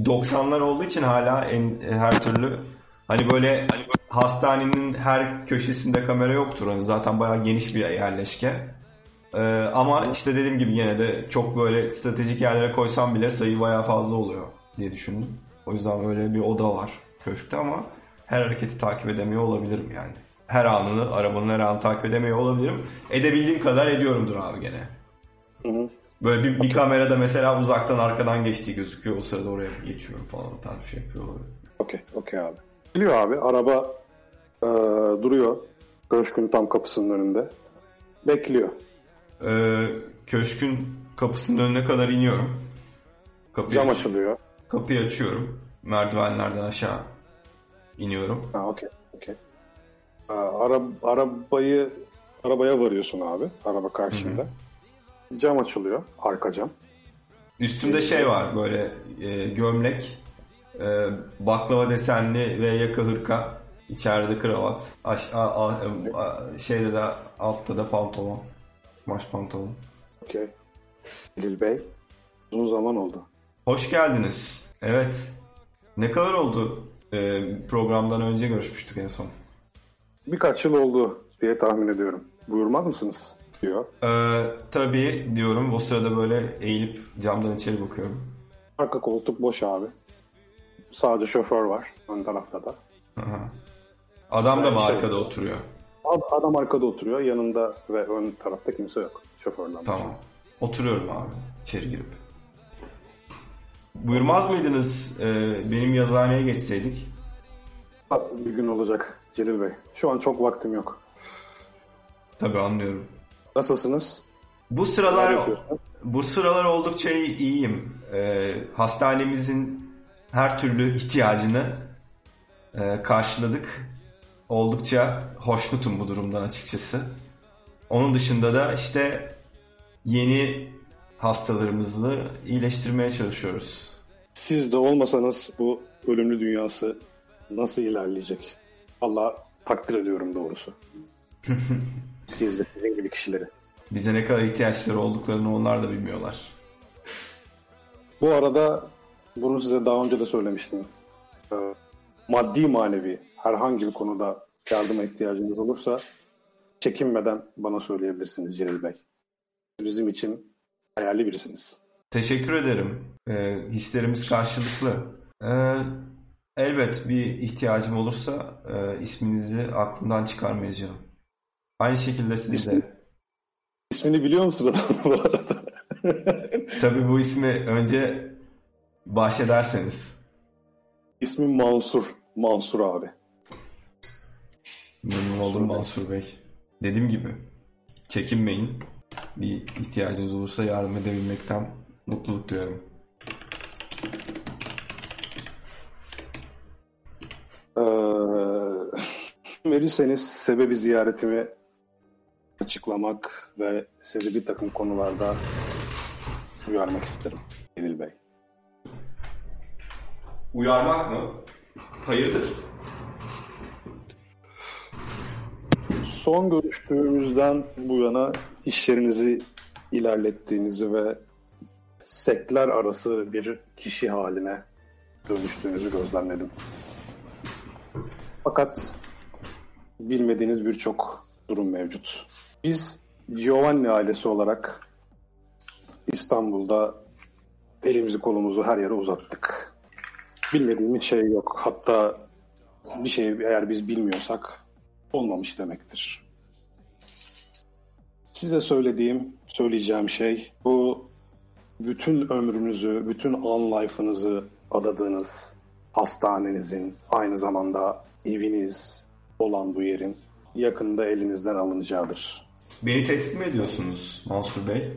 90'lar olduğu için hala en her türlü hani böyle hastanenin her köşesinde kamera yoktur. Hani zaten bayağı geniş bir yerleşke. E, ama işte dediğim gibi yine de çok böyle stratejik yerlere koysam bile sayı bayağı fazla oluyor diye düşündüm. O yüzden öyle bir oda var köşkte ama her hareketi takip edemiyor olabilirim yani. Her anını, arabanın her anını takip edemiyor olabilirim. Edebildiğim kadar ediyorumdur abi gene. Hı hı. Böyle bir, bir kamerada mesela uzaktan arkadan geçtiği gözüküyor. O sırada oraya geçiyorum falan. Tarz bir şey yapıyor olabilir. Okey, okey abi. Geliyor abi. Araba e, duruyor. Köşkün tam kapısının önünde. Bekliyor. Ee, köşkün kapısının önüne kadar iniyorum. Kapıyı, Cam aç- açılıyor. kapıyı açıyorum. Merdivenlerden aşağı iniyorum. Ha, okey, okey. Aa, Ara, arabayı arabaya varıyorsun abi. Araba karşında. Cam açılıyor. Arka cam. Üstümde şey var böyle e, gömlek, e, baklava desenli ve yaka hırka. İçeride kravat. Aş, a, a- a- şeyde de altta da pantolon. Maş pantolon. Okey. Lil Bey. Uzun zaman oldu. Hoş geldiniz. Evet. Ne kadar oldu? Ee, programdan önce görüşmüştük en son. Birkaç yıl oldu diye tahmin ediyorum. Buyurmaz mısınız? diyor. Ee, tabii diyorum. O sırada böyle eğilip camdan içeri bakıyorum. Arka koltuk boş abi. Sadece şoför var ön tarafta da. Aha. Adam da mı şey- arkada oturuyor? Ad- Adam arkada oturuyor. Yanında ve ön tarafta kimse yok. Şoförden. Tamam. Oturuyorum abi içeri girip. Buyurmaz mıydınız ee, benim yazıhaneye geçseydik? Bir gün olacak Celil Bey. Şu an çok vaktim yok. Tabii anlıyorum. Nasılsınız? Bu sıralar bu sıralar oldukça iyi- iyiyim. Ee, hastanemizin her türlü ihtiyacını e, karşıladık. Oldukça hoşnutum bu durumdan açıkçası. Onun dışında da işte yeni hastalarımızı iyileştirmeye çalışıyoruz. Siz de olmasanız bu ölümlü dünyası nasıl ilerleyecek? Allah takdir ediyorum doğrusu. Siz ve sizin gibi kişileri. Bize ne kadar ihtiyaçları olduklarını onlar da bilmiyorlar. Bu arada bunu size daha önce de söylemiştim. Ee, maddi manevi herhangi bir konuda yardıma ihtiyacınız olursa çekinmeden bana söyleyebilirsiniz Celil Bey. Bizim için hayali birisiniz. Teşekkür ederim. Ee, hislerimiz karşılıklı. Ee, Elbet bir ihtiyacım olursa e, isminizi aklımdan çıkarmayacağım. Aynı şekilde siz de. İsmini biliyor musun adamın bu arada? Tabii bu ismi önce bahşederseniz. İsmi Mansur. Mansur abi. Memnun oldum Mansur Bey. Dediğim gibi çekinmeyin. Bir ihtiyacınız olursa yardım edebilmekten mutluluk duyarım. Ee, verirseniz sebebi ziyaretimi açıklamak ve sizi bir takım konularda uyarmak isterim Celil Bey. Uyarmak mı? Hayırdır? Son görüştüğümüzden bu yana işlerinizi ilerlettiğinizi ve sektler arası bir kişi haline dönüştüğünüzü gözlemledim. Fakat bilmediğiniz birçok durum mevcut. Biz Giovanni ailesi olarak İstanbul'da elimizi kolumuzu her yere uzattık. Bilmediğimiz şey yok. Hatta bir şey eğer biz bilmiyorsak olmamış demektir. Size söylediğim, söyleyeceğim şey bu bütün ömrünüzü, bütün on life'ınızı adadığınız hastanenizin, aynı zamanda eviniz olan bu yerin yakında elinizden alınacağıdır. Beni tehdit mi ediyorsunuz Mansur Bey?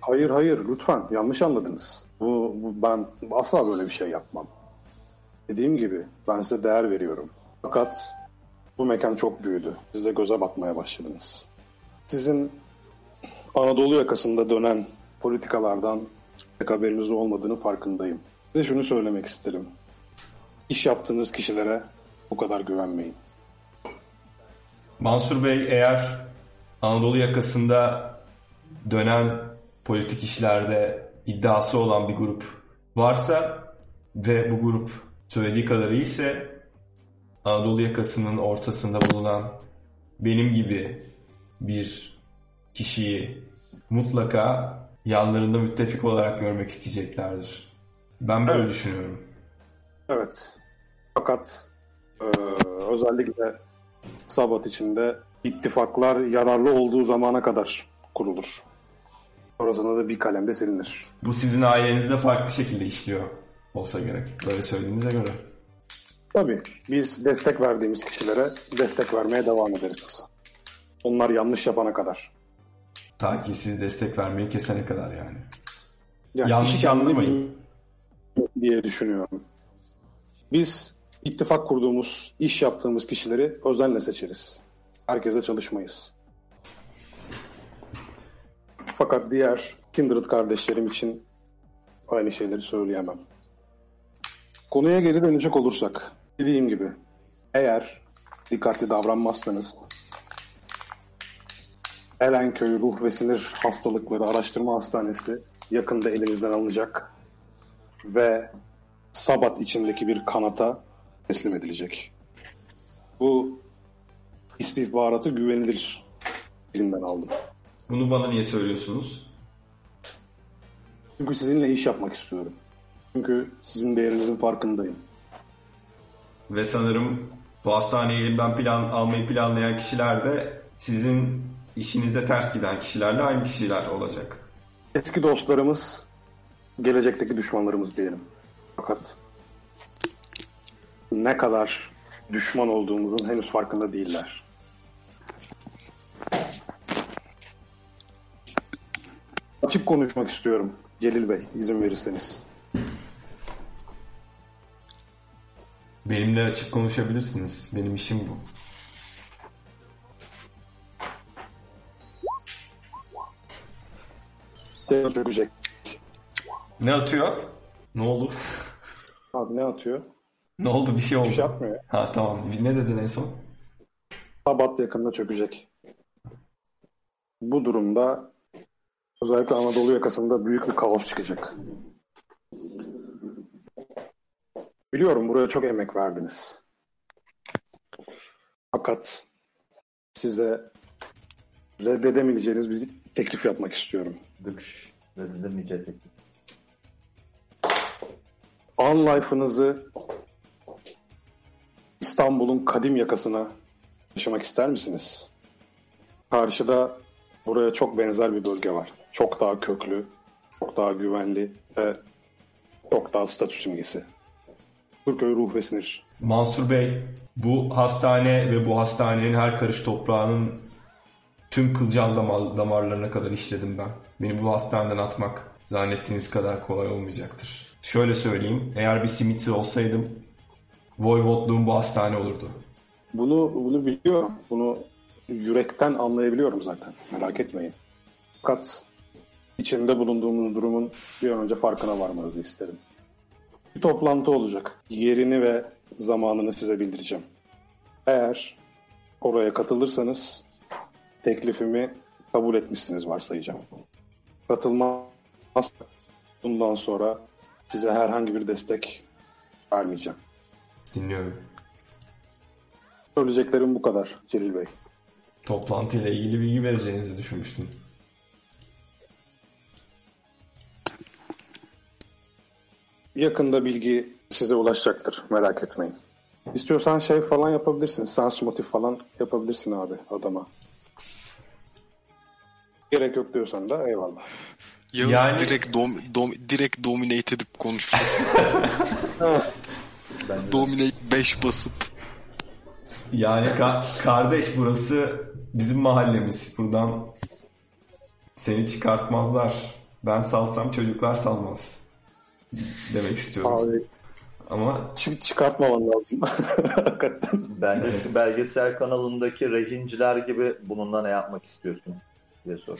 Hayır hayır lütfen yanlış anladınız. Bu, bu ben asla böyle bir şey yapmam. Dediğim gibi ben size değer veriyorum. Fakat bu mekan çok büyüdü. Siz de göze batmaya başladınız. Sizin Anadolu yakasında dönen politikalardan pek haberiniz olmadığını farkındayım. Size şunu söylemek isterim. İş yaptığınız kişilere bu kadar güvenmeyin. Mansur Bey eğer Anadolu yakasında dönen politik işlerde iddiası olan bir grup varsa ve bu grup söylediği kadar iyiyse Anadolu yakasının ortasında bulunan benim gibi bir kişiyi mutlaka yanlarında müttefik olarak görmek isteyeceklerdir. Ben böyle Evet. düşünüyorum. Evet. Fakat e, özellikle Sabat içinde ittifaklar yararlı olduğu zamana kadar kurulur. Orasında da bir kalemde silinir. Bu sizin ailenizde farklı şekilde işliyor olsa gerek. Böyle söylediğinize göre. Tabii biz destek verdiğimiz kişilere destek vermeye devam ederiz. Onlar yanlış yapana kadar. Ta ki siz destek vermeyi kesene kadar yani. Yani Yanlış anlamayın. diye düşünüyorum. Biz ittifak kurduğumuz, iş yaptığımız kişileri özenle seçeriz. Herkese çalışmayız. Fakat diğer Kindred kardeşlerim için aynı şeyleri söyleyemem. Konuya geri dönecek olursak, dediğim gibi eğer dikkatli davranmazsanız Erenköy Ruh ve Sinir Hastalıkları Araştırma Hastanesi yakında elimizden alınacak ve Sabat içindeki bir kanata teslim edilecek. Bu istihbaratı güvenilir birinden aldım. Bunu bana niye söylüyorsunuz? Çünkü sizinle iş yapmak istiyorum. Çünkü sizin değerinizin farkındayım. Ve sanırım bu hastaneyi elimden plan almayı planlayan kişiler de sizin işinize ters giden kişilerle aynı kişiler olacak. Eski dostlarımız, gelecekteki düşmanlarımız diyelim. Fakat ne kadar düşman olduğumuzun henüz farkında değiller. Açık konuşmak istiyorum Celil Bey, izin verirseniz. Benimle açık konuşabilirsiniz. Benim işim bu. Çökecek. Ne atıyor? Ne oldu? Abi ne atıyor? ne oldu? Bir şey oldu. Bir şey yapmıyor. Ha tamam. Ne dedin en son? Sabat yakında çökecek. Bu durumda özellikle Anadolu yakasında büyük bir kaos çıkacak. Biliyorum buraya çok emek verdiniz. Fakat size reddedemeyeceğiniz bir teklif yapmak istiyorum. Dükş. Reddedemeyeceği teklif. An life'ınızı İstanbul'un kadim yakasına yaşamak ister misiniz? Karşıda buraya çok benzer bir bölge var. Çok daha köklü, çok daha güvenli ve çok daha statü simgesi. Türköy ruh ve sinir. Mansur Bey, bu hastane ve bu hastanenin her karış toprağının tüm kılcal damar, damarlarına kadar işledim ben. Beni bu hastaneden atmak zannettiğiniz kadar kolay olmayacaktır. Şöyle söyleyeyim, eğer bir simitçi olsaydım Voyvodluğum bu hastane olurdu. Bunu bunu biliyorum. Bunu yürekten anlayabiliyorum zaten. Merak etmeyin. Fakat içinde bulunduğumuz durumun bir an önce farkına varmanızı isterim. Bir toplantı olacak. Yerini ve zamanını size bildireceğim. Eğer oraya katılırsanız teklifimi kabul etmişsiniz varsayacağım. Katılmaz bundan sonra size herhangi bir destek vermeyeceğim. Dinliyorum. Söyleyeceklerim bu kadar Celil Bey. Toplantıyla ilgili bilgi vereceğinizi düşünmüştüm. Yakında bilgi size ulaşacaktır. Merak etmeyin. İstiyorsan şey falan yapabilirsin. Sans motif falan yapabilirsin abi adama. Gerek yok diyorsan da eyvallah. Yağız Yani- direkt dom, dom, direkt dominate edip konuştu. Dominate 5 basıp. Yani ka- kardeş burası bizim mahallemiz. Buradan seni çıkartmazlar. Ben salsam çocuklar salmaz. Demek istiyorum. Abi Ama çı- çıkartmaman lazım. Hakikaten. Ben de şu belgesel kanalındaki rehinciler gibi bununla ne yapmak istiyorsun diye sor.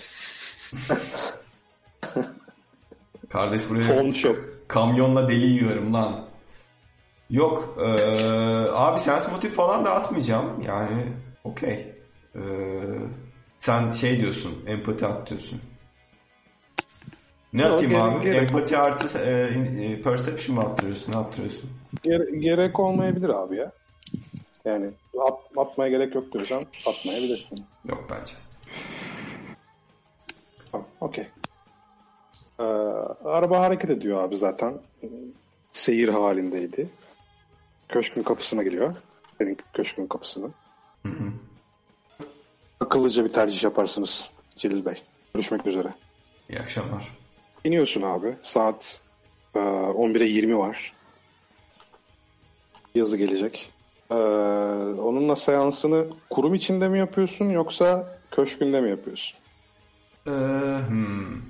kardeş buraya Phone shop. kamyonla deli yiyorum lan. Yok. eee, abi sens motif falan da atmayacağım. Yani okey. Eee, sen şey diyorsun. Empati at diyorsun. Ne Yok, atayım gerek- abi? gerek- Empati artı e, e, perception mı attırıyorsun? Ne attırıyorsun? Gere- gerek olmayabilir abi ya. Yani at- atmaya gerek yok diyorsan atmayabilirsin. Yok bence. Tamam, okey. Ee, araba hareket ediyor abi zaten. Seyir halindeydi. Köşkün kapısına geliyor. Senin köşkün kapısına. Akıllıca bir tercih yaparsınız Celil Bey. Görüşmek üzere. İyi akşamlar. İniyorsun abi. Saat e, 11'e 20 var. Yazı gelecek. Ee, onunla seansını kurum içinde mi yapıyorsun yoksa köşkünde mi yapıyorsun? Ee, hmm.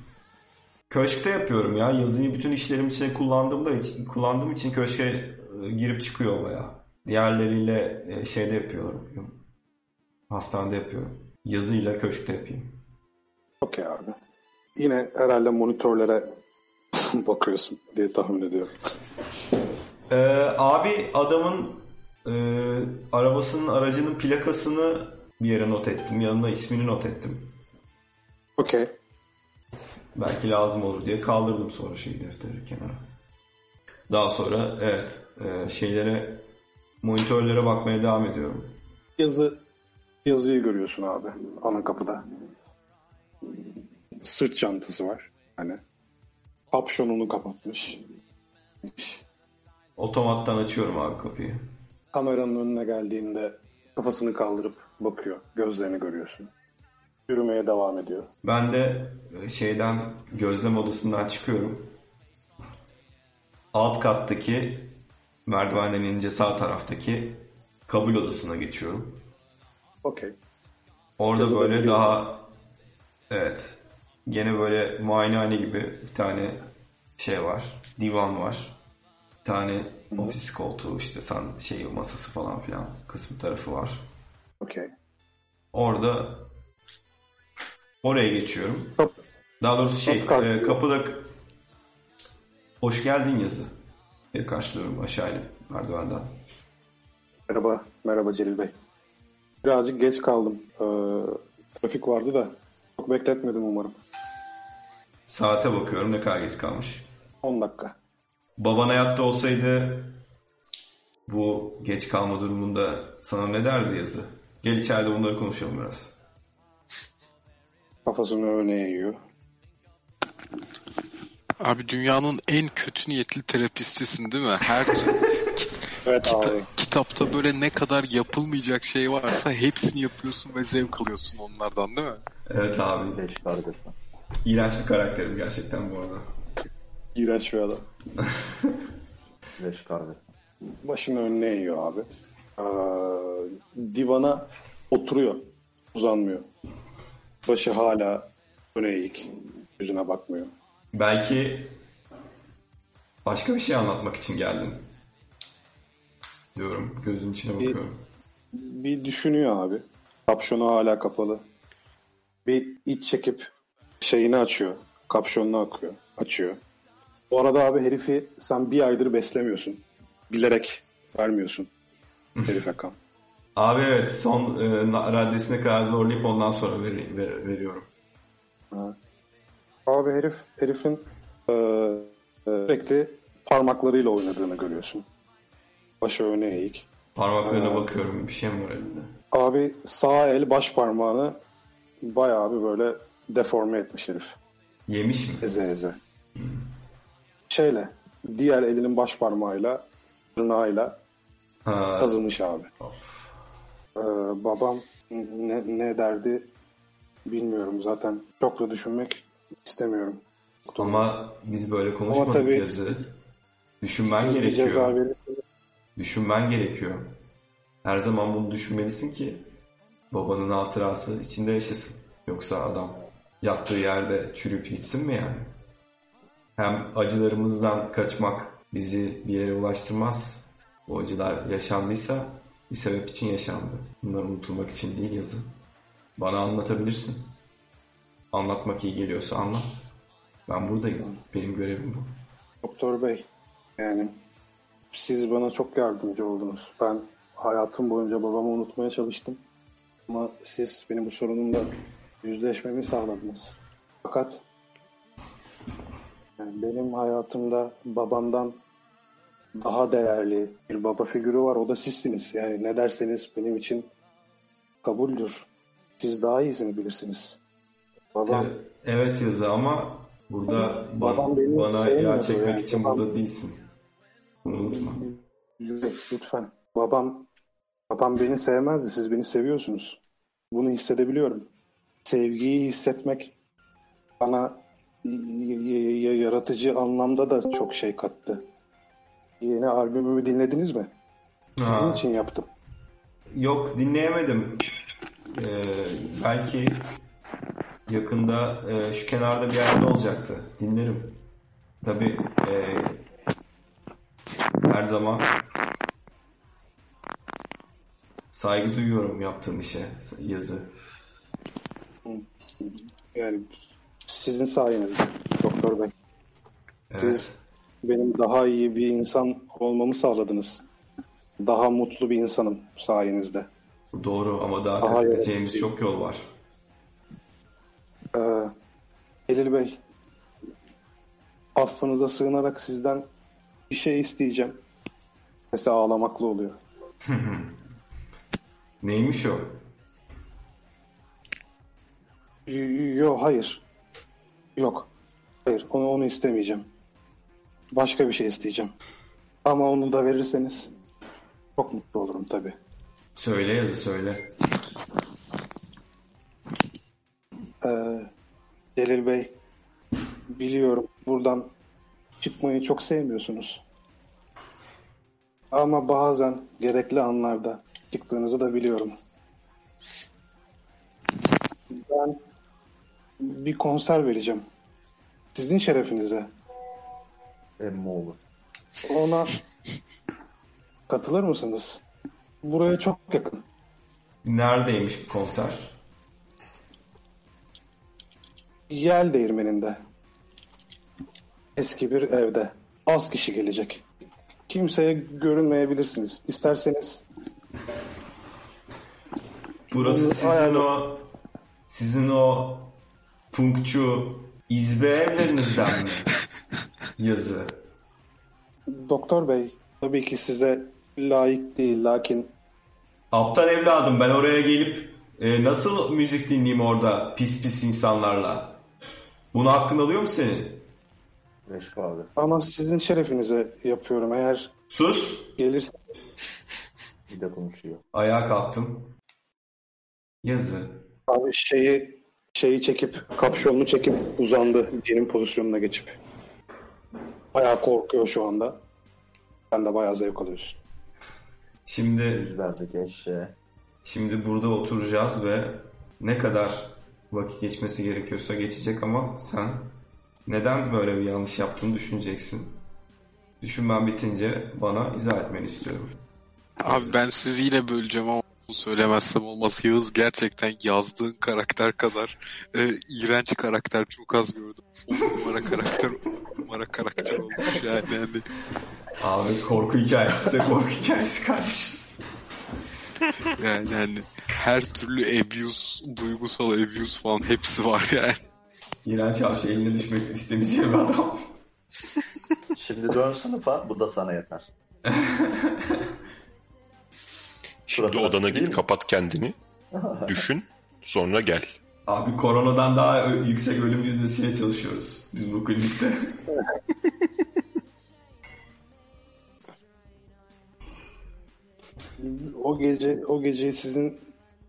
Köşkte yapıyorum ya. Yazıyı bütün işlerim için kullandığımda kullandığım için köşke e, girip çıkıyor baya. Diğerleriyle e, şeyde yapıyorum. Hastanede yapıyorum. Yazıyla köşkte yapayım. Okey abi. Yine herhalde monitörlere bakıyorsun diye tahmin ediyorum. Ee, abi adamın e, arabasının aracının plakasını bir yere not ettim. Yanına ismini not ettim. Okey. Belki lazım olur diye kaldırdım sonra şey defteri kenara. Daha sonra evet e, şeylere monitörlere bakmaya devam ediyorum. Yazı yazıyı görüyorsun abi ana kapıda. Sırt çantası var. Hani kapşonunu kapatmış. Otomattan açıyorum abi kapıyı. Kameranın önüne geldiğinde kafasını kaldırıp bakıyor. Gözlerini görüyorsun. Yürümeye devam ediyor. Ben de e, şeyden gözlem odasından çıkıyorum. Alt kattaki merdivenden inince sağ taraftaki kabul odasına geçiyorum. Okey. Orada Yazıda böyle daha evet gene böyle muayenehane gibi bir tane şey var. Divan var. Bir tane ofis koltuğu işte san şey masası falan filan kısmı tarafı var. Okey. Orada oraya geçiyorum. Kap- Daha doğrusu şey e, kapıda hoş geldin yazı diye karşılıyorum aşağı inip merdivenden. Merhaba, merhaba Celil Bey. Birazcık geç kaldım. Ee, trafik vardı da çok bekletmedim umarım. Saate bakıyorum ne kadar geç kalmış. 10 dakika. Baban hayatta olsaydı bu geç kalma durumunda sana ne derdi yazı? Gel içeride bunları konuşalım biraz. Kafasını öne eğiyor. Abi dünyanın en kötü niyetli terapistisin değil mi? Her Evet abi. kita- kitapta böyle ne kadar yapılmayacak şey varsa hepsini yapıyorsun ve zevk alıyorsun onlardan değil mi? Evet abi. Beş kargası. İğrenç bir karakterim gerçekten bu arada. İğrenç bir adam. Beş kargası. Başını önüne eğiyor abi. Ee, divana oturuyor. Uzanmıyor. Başı hala öne eğik. Yüzüne bakmıyor. Belki başka bir şey anlatmak için geldin. Diyorum. Gözün içine bakıyorum. Bir düşünüyor abi. Kapşonu hala kapalı. Bir iç çekip şeyini açıyor. Kapşonunu akıyor. Açıyor. Bu arada abi herifi sen bir aydır beslemiyorsun. Bilerek vermiyorsun. Herife kan. Abi evet son e, raddesine kadar zorlayıp ondan sonra ver- ver- veriyorum. Abi herif herifin e, e, sürekli parmaklarıyla oynadığını görüyorsun. Başı öne eğik. Parmaklarına bakıyorum. Bir şey mi var elinde? Abi sağ el baş parmağını bayağı bir böyle deforme etmiş herif. Yemiş mi? Eze eze. Şeyle diğer elinin baş parmağıyla tırnağıyla Ha, kazımış abi. Ee, babam ne, ne derdi bilmiyorum zaten. Çok da düşünmek istemiyorum. ama biz böyle konuşmadık tabii- yazı. Düşünmen bir gerekiyor. ceza verirseniz Düşünmen gerekiyor. Her zaman bunu düşünmelisin ki babanın hatırası içinde yaşasın. Yoksa adam yattığı yerde çürüyüp gitsin mi yani? Hem acılarımızdan kaçmak bizi bir yere ulaştırmaz. Bu acılar yaşandıysa bir sebep için yaşandı. Bunları unutulmak için değil yazı. Bana anlatabilirsin. Anlatmak iyi geliyorsa anlat. Ben buradayım. Benim görevim bu. Doktor Bey, yani siz bana çok yardımcı oldunuz. Ben hayatım boyunca babamı unutmaya çalıştım. Ama siz benim bu sorunumla yüzleşmemi sağladınız. Fakat yani benim hayatımda babamdan daha değerli bir baba figürü var. O da sizsiniz. Yani ne derseniz benim için kabuldür. Siz daha iyisini bilirsiniz. Babam Evet, evet yazı ama burada Babam bana, beni bana yağ çekmek yani. için Babam- burada değilsin. Unutma. Lütfen. Babam babam beni sevmezdi. Siz beni seviyorsunuz. Bunu hissedebiliyorum. Sevgiyi hissetmek bana yaratıcı anlamda da çok şey kattı. Yeni albümümü dinlediniz mi? Sizin Ha, için yaptım. yok dinleyemedim. Ee, belki yakında e, şu kenarda bir yerde olacaktı. Dinlerim. Tabii e, her zaman saygı duyuyorum yaptığın işe yazı. Yani sizin sayenizde Doktor Bey. Evet. Siz benim daha iyi bir insan olmamı sağladınız. Daha mutlu bir insanım sayenizde. Doğru ama daha Aha, kat edeceğimiz çok yol var. Ee, Elil Bey, affınıza sığınarak sizden bir şey isteyeceğim. Mesela ağlamaklı oluyor. Neymiş o? Y- Yo, hayır. Yok. Hayır, onu, onu istemeyeceğim. Başka bir şey isteyeceğim. Ama onu da verirseniz çok mutlu olurum tabii. Söyle yazı söyle. Ee, Celil Bey, biliyorum buradan çıkmayı çok sevmiyorsunuz. Ama bazen gerekli anlarda çıktığınızı da biliyorum. Ben bir konser vereceğim. Sizin şerefinize. Emmoğlu. Ona katılır mısınız? Buraya çok yakın. Neredeymiş bu konser? Yel değirmeninde. Eski bir evde. Az kişi gelecek. Kimseye görünmeyebilirsiniz. İsterseniz Burası sizin ayarla- o sizin o punkçu izbe evlerinizden mi? Yazı. doktor bey tabii ki size layık değil lakin Aptal evladım ben oraya gelip e, nasıl müzik dinleyeyim orada pis pis insanlarla? Bunu hakkın alıyor mu senin? Beş ama sizin şerefinize yapıyorum eğer Sus. gelirse Bir de konuşuyor. Ayağa kalktım. Yazı. Abi şeyi şeyi çekip kapşonunu çekip uzandı Cin'in pozisyonuna geçip. Bayağı korkuyor şu anda. Sen de bayağı zevk alıyorsun. Şimdi Yüzlerdeki eşeğe. Şimdi burada oturacağız ve ne kadar vakit geçmesi gerekiyorsa geçecek ama sen neden böyle bir yanlış yaptığını düşüneceksin. Düşünmen bitince bana izah etmeni istiyorum. Abi ben sizi yine böleceğim ama söylemezsem olmaz. Yağız gerçekten yazdığın karakter kadar e, iğrenç karakter çok az gördüm. Numara karakter numara karakter olmuş yani. yani. Abi korku hikayesi de korku hikayesi kardeşim. Yani hani her türlü abuse, duygusal abuse falan hepsi var yani. İğrenç abi şey eline düşmek istemeyeceğim bir adam. Şimdi dön sınıfa. Bu da sana yeter. Şimdi odana git kapat kendini. Düşün. Sonra gel. Abi koronadan daha yüksek ölüm yüzdesiyle çalışıyoruz biz bu klinikte. O gece o geceyi sizin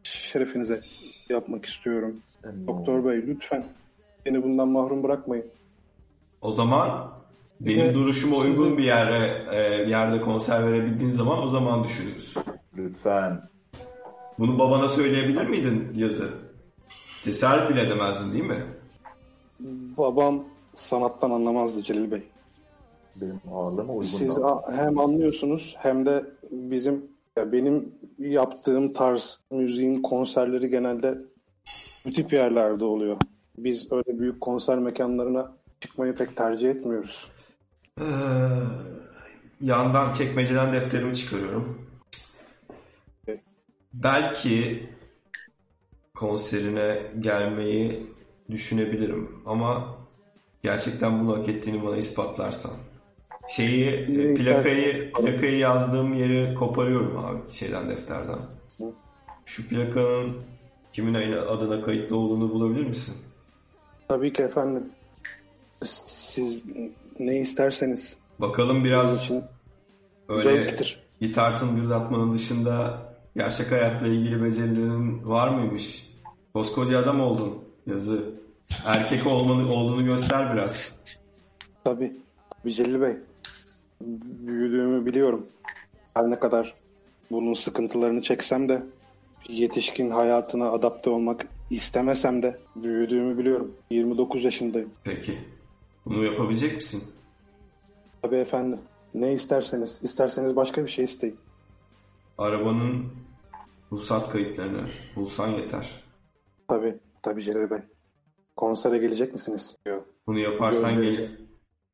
şerefinize yapmak istiyorum. Doktor Bey lütfen beni bundan mahrum bırakmayın. O zaman benim Size- duruşuma uygun bir yere e, bir yerde konser verebildiğin zaman o zaman düşünürüz. Lütfen. Bunu babana söyleyebilir miydin yazı? Cesaret bile edemezdin değil mi? Babam sanattan anlamazdı Celil Bey. Benim ağırlığıma uygun. Siz hem anlıyorsunuz hem de bizim ya benim yaptığım tarz müziğin konserleri genelde bu tip yerlerde oluyor. Biz öyle büyük konser mekanlarına çıkmayı pek tercih etmiyoruz. Ee, yandan çekmeceden defterimi çıkarıyorum. Belki konserine gelmeyi düşünebilirim ama gerçekten bunu hak ettiğini bana ispatlarsan. Şeyi Yine plakayı plakayı yazdığım yeri koparıyorum abi şeyden defterden. Şu plakanın kimin adına kayıtlı olduğunu bulabilir misin? Tabii ki efendim. Siz ne isterseniz Bakalım biraz için öyle zevktir. gitar tıngırdatmanın dışında gerçek hayatla ilgili becerilerin var mıymış? Koskoca adam oldun yazı. Erkek olmanı, olduğunu göster biraz. Tabii. Celil Bey. Büyüdüğümü biliyorum. Her ne kadar bunun sıkıntılarını çeksem de yetişkin hayatına adapte olmak istemesem de büyüdüğümü biliyorum. 29 yaşındayım. Peki. Bunu yapabilecek misin? Tabii efendim. Ne isterseniz. isterseniz başka bir şey isteyin. Arabanın ruhsat kayıtlarını bulsan yeter. Tabii. Tabii Celil Bey. Konsere gelecek misiniz? Yok. Bunu yaparsan Gözleri- gel.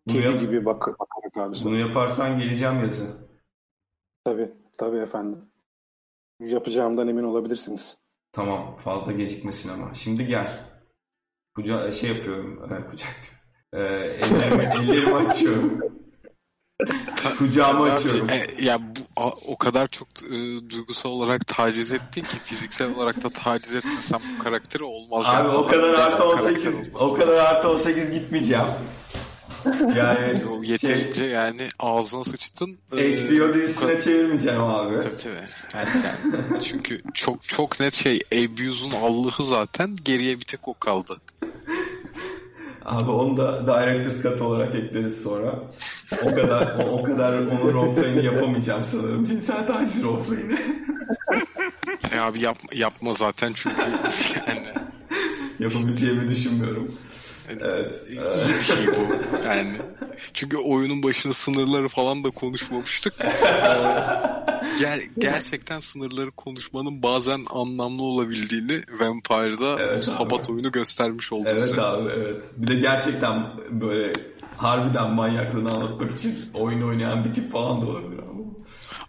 Bunu, Kedi yap- gibi bak bakarak abi. bunu yaparsan geleceğim yazı. Tabii. Tabii efendim. Yapacağımdan emin olabilirsiniz. Tamam fazla gecikmesin ama. Şimdi gel. Kuca şey yapıyorum. E, kucak diyorum. E, ellerimi, ellerimi açıyorum. Kucağımı açıyorum. E, ya bu a- o kadar çok e, duygusal olarak taciz ettin ki fiziksel olarak da taciz etmesem bu karakteri olmaz. Abi yani. o kadar artı bir karakter 18 olması o kadar artı 18 gitmeyeceğim. Yani Yo, şey, yeterince yani ağzına sıçtın. e, HBO dizisine kadar- çevirmeyeceğim abi. Tabii tabii. Yani, yani çünkü çok çok net şey Abuse'un Allah'ı zaten geriye bir tek o kaldı. Abi onu da Director's Cut olarak ekleriz sonra. O kadar o, o kadar onun roleplay'ini yapamayacağım sanırım. Cinsel taciz roleplay'ini. E abi yapma, yapma zaten çünkü yani Yapabileceğimi düşünmüyorum. Evet. iyi bir şey bu yani. Çünkü oyunun başına sınırları falan da konuşmamıştık. Ger gerçekten sınırları konuşmanın bazen anlamlı olabildiğini Vampire'da Evet bu abi. sabat oyunu göstermiş oldu Evet bize. abi evet. Bir de gerçekten böyle harbiden manyaklığını anlatmak için oyun oynayan bir tip falan da olabilir ama.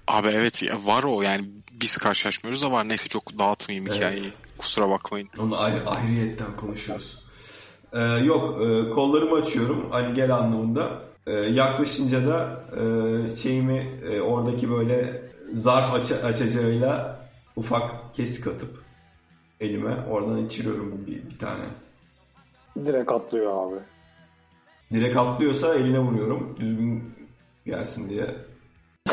Abi evet ya var o yani biz karşılaşmıyoruz da var neyse çok dağıtmayayım Evet. hikayeyi. Kusura bakmayın. Onu ayrı, ayrıyetten konuşuyoruz. Ee, yok e, kollarımı açıyorum hani gel anlamında. Ee, yaklaşınca da e, şeyimi e, oradaki böyle zarf aç açacağıyla ufak kesik atıp elime oradan içiriyorum bir, bir tane. Direkt atlıyor abi. Direkt atlıyorsa eline vuruyorum düzgün gelsin diye.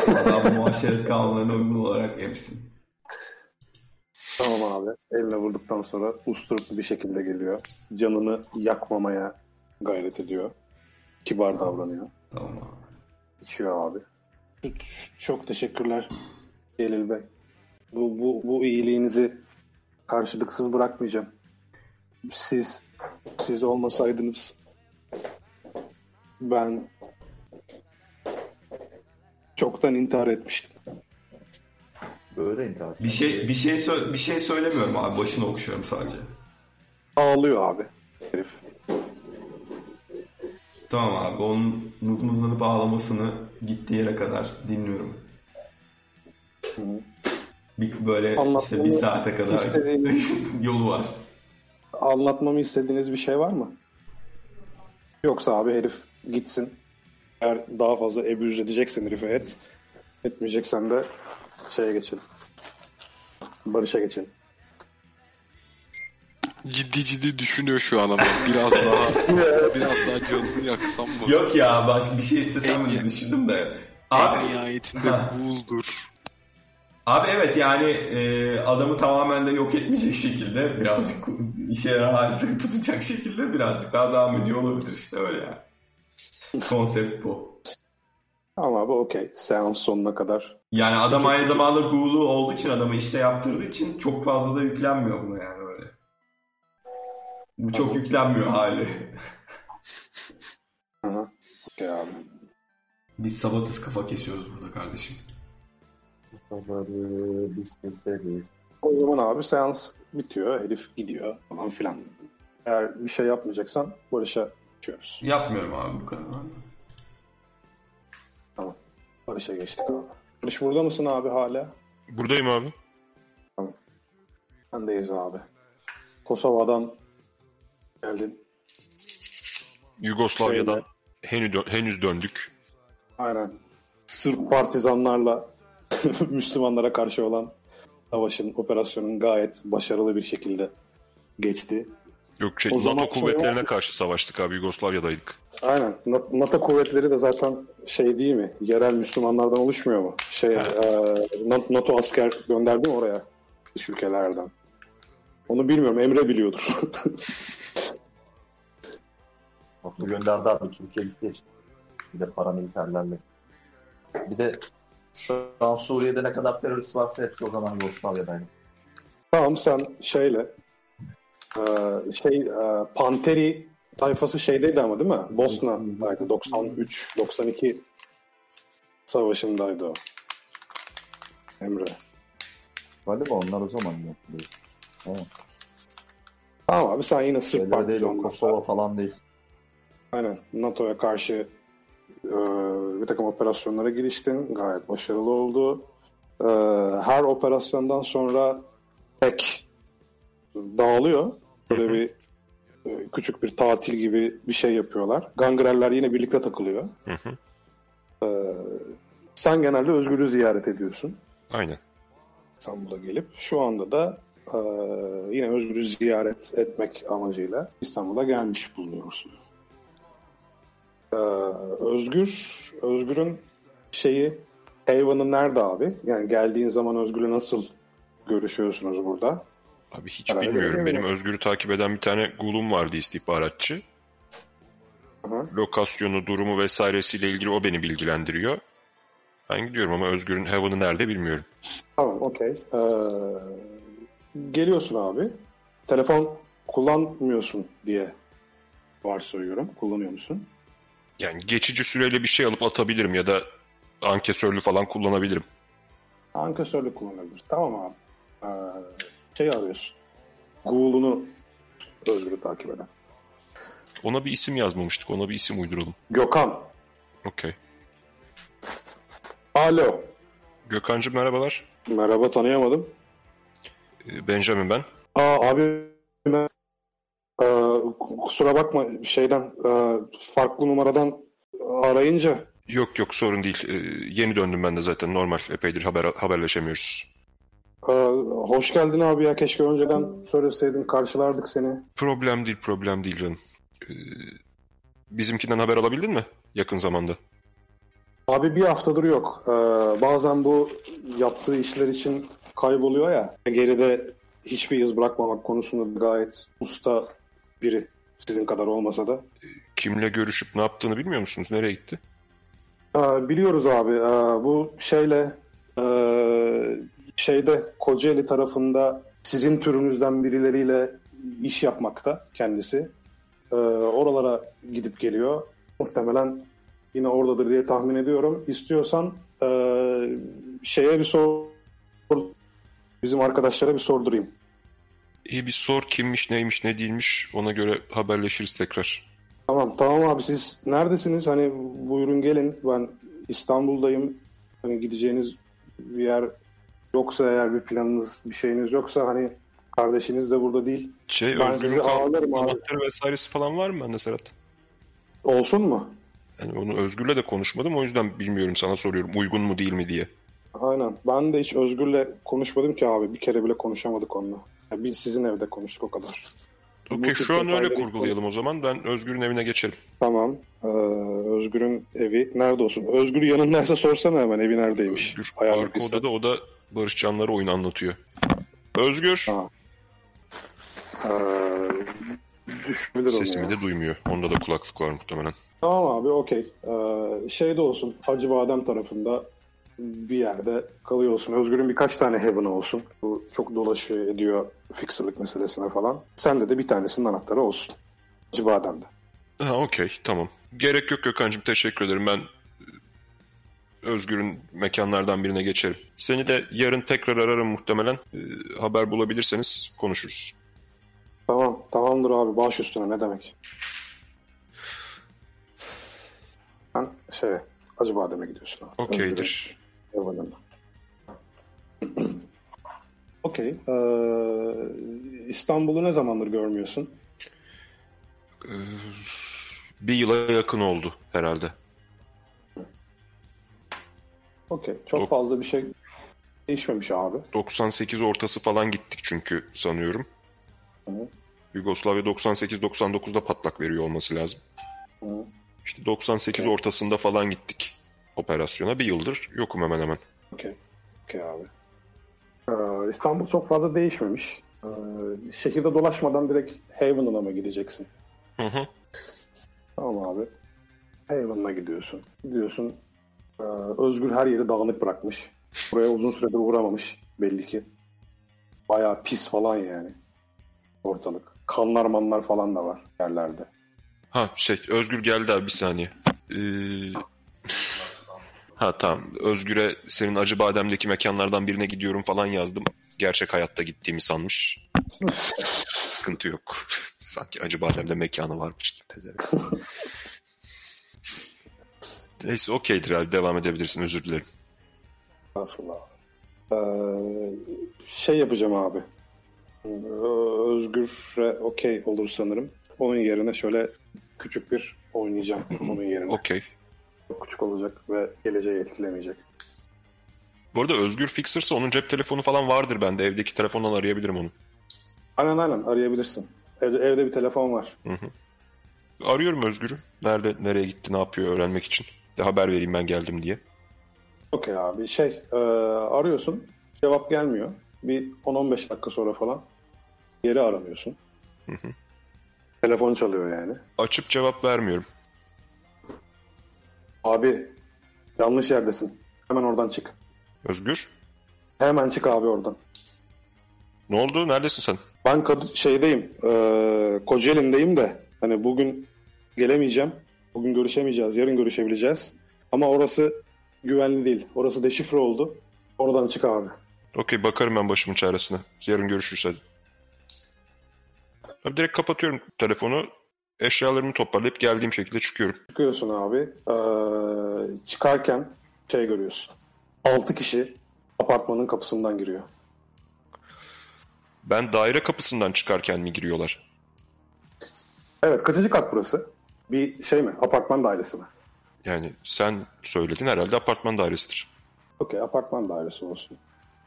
Adam muhaşeret kanunlarına uygun olarak emsin. Tamam abi. Eline vurduktan sonra usturuplu bir şekilde geliyor. Canını yakmamaya gayret ediyor. Kibar davranıyor. Tamam abi. İçiyor abi. Çok teşekkürler Celil Bey. Bu, bu, bu iyiliğinizi karşılıksız bırakmayacağım. Siz siz olmasaydınız ben çoktan intihar etmiştim. Böyle intihar. Bir şey bir şey sö- bir şey söylemiyorum abi. Başını okşuyorum sadece. Ağlıyor abi herif. Tamam abi. Onun mızmızlanıp ağlamasını gittiği yere kadar dinliyorum. Bir, böyle işte Anlatmamı bir saate kadar istediğiniz- yolu var. Anlatmamı istediğiniz bir şey var mı? Yoksa abi herif gitsin. Eğer daha fazla ebüz edeceksen herife et. Etmeyeceksen de şeye geçelim. Barış'a geçelim. Ciddi ciddi düşünüyor şu an ama biraz daha biraz daha canını yaksam mı? Yok ya başka bir şey istesem mi düşündüm de. Abi, En nihayetinde Ha. ghoul'dur. abi evet yani e, adamı tamamen de yok etmeyecek şekilde birazcık işe yarar halde tutacak şekilde birazcık daha devam ediyor olabilir işte öyle yani. Konsept bu. Ama abi okey. Seans sonuna kadar. Yani adam aynı zamanda Google'u olduğu için adamı işte yaptırdığı için çok fazla da yüklenmiyor buna yani öyle. Bu çok yüklenmiyor hali. Aha. Okey abi. Biz sabatız kafa kesiyoruz burada kardeşim. Biz keseriz. O zaman abi seans bitiyor. Herif gidiyor falan filan. Eğer bir şey yapmayacaksan Barış'a geçiyoruz. Yapmıyorum abi bu kadar. Tamam. Barış'a geçtik abi. Barış burada mısın abi hala? Buradayım abi. Bendeyiz abi. Kosova'dan geldin. Yugoslavya'dan henüz, dö- henüz döndük. Aynen. Sırp partizanlarla Müslümanlara karşı olan savaşın, operasyonun gayet başarılı bir şekilde geçti. Yok şey, O zaman NATO kuvvetlerine şey karşı savaştık abi Yugoslavya'daydık. Aynen. Na- NATO kuvvetleri de zaten şey değil mi? Yerel Müslümanlardan oluşmuyor mu? Şey, e, Na- NATO asker gönderdi mi oraya? Dış ülkelerden. Onu bilmiyorum. Emre biliyordur. Mutlu gönderdi abi Türkiye gitti. Bir de paramiliterlerle. Bir de şu an Suriye'de ne kadar terörist varsa hepsi o zaman Yugoslavya'daydı. tamam sen şeyle şey e, Panteri tayfası şeydeydi ama değil mi? Bosna'daydı. 93 92 savaşındaydı o. Emre. Mi? Onlar o zaman yaptı. Evet. Tamam abi sen yine Sırp Şeyler değil o Kosova falan değil. Aynen. NATO'ya karşı e, bir takım operasyonlara giriştin. Gayet başarılı oldu. E, her operasyondan sonra tek dağılıyor. Böyle bir e, küçük bir tatil gibi bir şey yapıyorlar. Gangreller yine birlikte takılıyor. Hı hı. E, sen genelde Özgür'ü ziyaret ediyorsun. Aynen. İstanbul'a gelip şu anda da e, yine Özgür'ü ziyaret etmek amacıyla İstanbul'a gelmiş bulunuyorsun. E, Özgür, Özgür'ün şeyi Haven'ı nerede abi? Yani geldiğin zaman Özgür'le nasıl görüşüyorsunuz burada? Abi hiç Herhalde bilmiyorum. Benim mi? Özgür'ü takip eden bir tane gulum vardı istihbaratçı. Aha. Lokasyonu, durumu vesairesiyle ilgili o beni bilgilendiriyor. Ben gidiyorum ama Özgür'ün Heaven'ı nerede bilmiyorum. Tamam, okey. E, geliyorsun abi. Telefon kullanmıyorsun diye varsayıyorum. Kullanıyor musun? Yani geçici süreyle bir şey alıp atabilirim ya da ankesörlü falan kullanabilirim. Ankesörlü kullanılır. Tamam abi. Ee, şey arıyorsun. Google'unu Özgür'ü takip eden. Ona bir isim yazmamıştık. Ona bir isim uyduralım. Gökhan. Okey. Alo. Gökhan'cığım merhabalar. Merhaba tanıyamadım. Ee, Benjamin ben. Aa abi ben Ee, kusura bakma şeyden e, farklı numaradan arayınca Yok yok sorun değil. Ee, yeni döndüm ben de zaten normal. Epeydir haber haberleşemiyoruz. E, hoş geldin abi ya keşke önceden söyleseydin karşılardık seni. Problem değil problem değil canım. Ee, bizimkinden haber alabildin mi yakın zamanda? Abi bir haftadır yok. Ee, bazen bu yaptığı işler için kayboluyor ya. Geride hiçbir iz bırakmamak konusunda gayet usta biri. Sizin kadar olmasa da. Kimle görüşüp ne yaptığını bilmiyor musunuz? Nereye gitti? Ee, biliyoruz abi. Ee, bu şeyle e, şeyde Kocaeli tarafında sizin türünüzden birileriyle iş yapmakta kendisi. Ee, oralara gidip geliyor. Muhtemelen yine oradadır diye tahmin ediyorum. İstiyorsan e, şeye bir sor bizim arkadaşlara bir sordurayım. İyi bir sor kimmiş, neymiş, ne değilmiş. Ona göre haberleşiriz tekrar. Tamam tamam abi siz neredesiniz? Hani buyurun gelin. Ben İstanbul'dayım. Hani gideceğiniz bir yer yoksa eğer bir planınız bir şeyiniz yoksa hani kardeşiniz de burada değil. Şey, Ben sizi ağlarım abi. vesairesi falan var mı bende Serhat? Olsun mu? Yani onu Özgür'le de konuşmadım. O yüzden bilmiyorum sana soruyorum. Uygun mu değil mi diye. Aynen. Ben de hiç Özgür'le konuşmadım ki abi. Bir kere bile konuşamadık onunla. Ya biz sizin evde konuştuk o kadar. Okey şu an öyle kurgulayalım o zaman. Ben Özgür'ün evine geçelim. Tamam. Ee, Özgür'ün evi nerede olsun? Özgür yanındaysa sorsana hemen evi neredeymiş. Özgür arka odada o da Barış Canlar'a oyun anlatıyor. Özgür Ha. Ee, sesimi de duymuyor. Onda da kulaklık var muhtemelen. Tamam abi okey. Ee, şeyde olsun Hacıbadem tarafında bir yerde kalıyorsun. Özgür'ün birkaç tane heaven'ı olsun. Bu çok dolaşıyor ediyor fixer'lık meselesine falan. Sende de bir tanesinin anahtarı olsun. Hacıbadem'de. Ha okey tamam. Gerek yok Gökhan'cığım teşekkür ederim. Ben Özgür'ün mekanlardan birine geçerim. Seni de yarın tekrar ararım muhtemelen. Ee, haber bulabilirseniz konuşuruz. Tamam tamamdır abi baş üstüne ne demek. Sen şey Hacıbadem'e gidiyorsun abi. Okeydir. Okey. Ee, İstanbul'u ne zamandır görmüyorsun? Ee, bir yıla yakın oldu herhalde. Okey. Çok Dok- fazla bir şey değişmemiş abi. 98 ortası falan gittik çünkü sanıyorum. Hı. Yugoslavya 98-99'da patlak veriyor olması lazım. Hı. İşte 98 ortasında falan gittik operasyona. Bir yıldır yokum hemen hemen. Okey. Okey abi. Ee, İstanbul çok fazla değişmemiş. Ee, şehirde dolaşmadan direkt Haven'ına mı gideceksin? Hı hı. Tamam abi. Haven'ına gidiyorsun. Gidiyorsun. Ee, Özgür her yeri dağınık bırakmış. Buraya uzun süredir uğramamış belli ki. Bayağı pis falan yani. Ortalık. Kanlar manlar falan da var yerlerde. Ha şey Özgür geldi abi bir saniye. Ee... Ha tamam. Özgür'e senin Acıbadem'deki mekanlardan birine gidiyorum falan yazdım. Gerçek hayatta gittiğimi sanmış. Sıkıntı yok. Sanki Acıbadem'de mekanı varmış. Neyse okeydir abi devam edebilirsin özür dilerim. Estağfurullah. Ee, şey yapacağım abi. Ee, Özgür'e okey olur sanırım. Onun yerine şöyle küçük bir oynayacağım onun yerine. Okey. Küçük olacak ve geleceği etkilemeyecek. Bu arada Özgür Fixer'sa onun cep telefonu falan vardır bende. Evdeki telefondan arayabilirim onu. Aynen aynen arayabilirsin. Evde, evde bir telefon var. Hı hı. Arıyorum Özgür'ü. Nerede, nereye gitti, ne yapıyor öğrenmek için. De haber vereyim ben geldim diye. Okey abi. Şey e, arıyorsun. Cevap gelmiyor. Bir 10-15 dakika sonra falan geri aramıyorsun. Hı hı. Telefon çalıyor yani. Açıp cevap vermiyorum. Abi yanlış yerdesin. Hemen oradan çık. Özgür, Hemen çık abi oradan. ne oldu? Neredesin sen? Ben kad- şeydeyim. E, Kocaeli'ndeyim de. Hani bugün gelemeyeceğim. Bugün görüşemeyeceğiz. Yarın görüşebileceğiz. Ama orası güvenli değil. Orası deşifre oldu. Oradan çık abi. Okey, bakarım ben başımın çaresine. Yarın görüşürüz hadi. Abi direkt kapatıyorum telefonu. Eşyalarımı toparlayıp geldiğim şekilde çıkıyorum. Çıkıyorsun abi. Ee, çıkarken şey görüyorsun. 6 kişi apartmanın kapısından giriyor. Ben daire kapısından çıkarken mi giriyorlar? Evet kaçıncı kat burası? Bir şey mi? Apartman dairesi mi? Yani sen söyledin herhalde apartman dairesidir. Okey apartman dairesi olsun.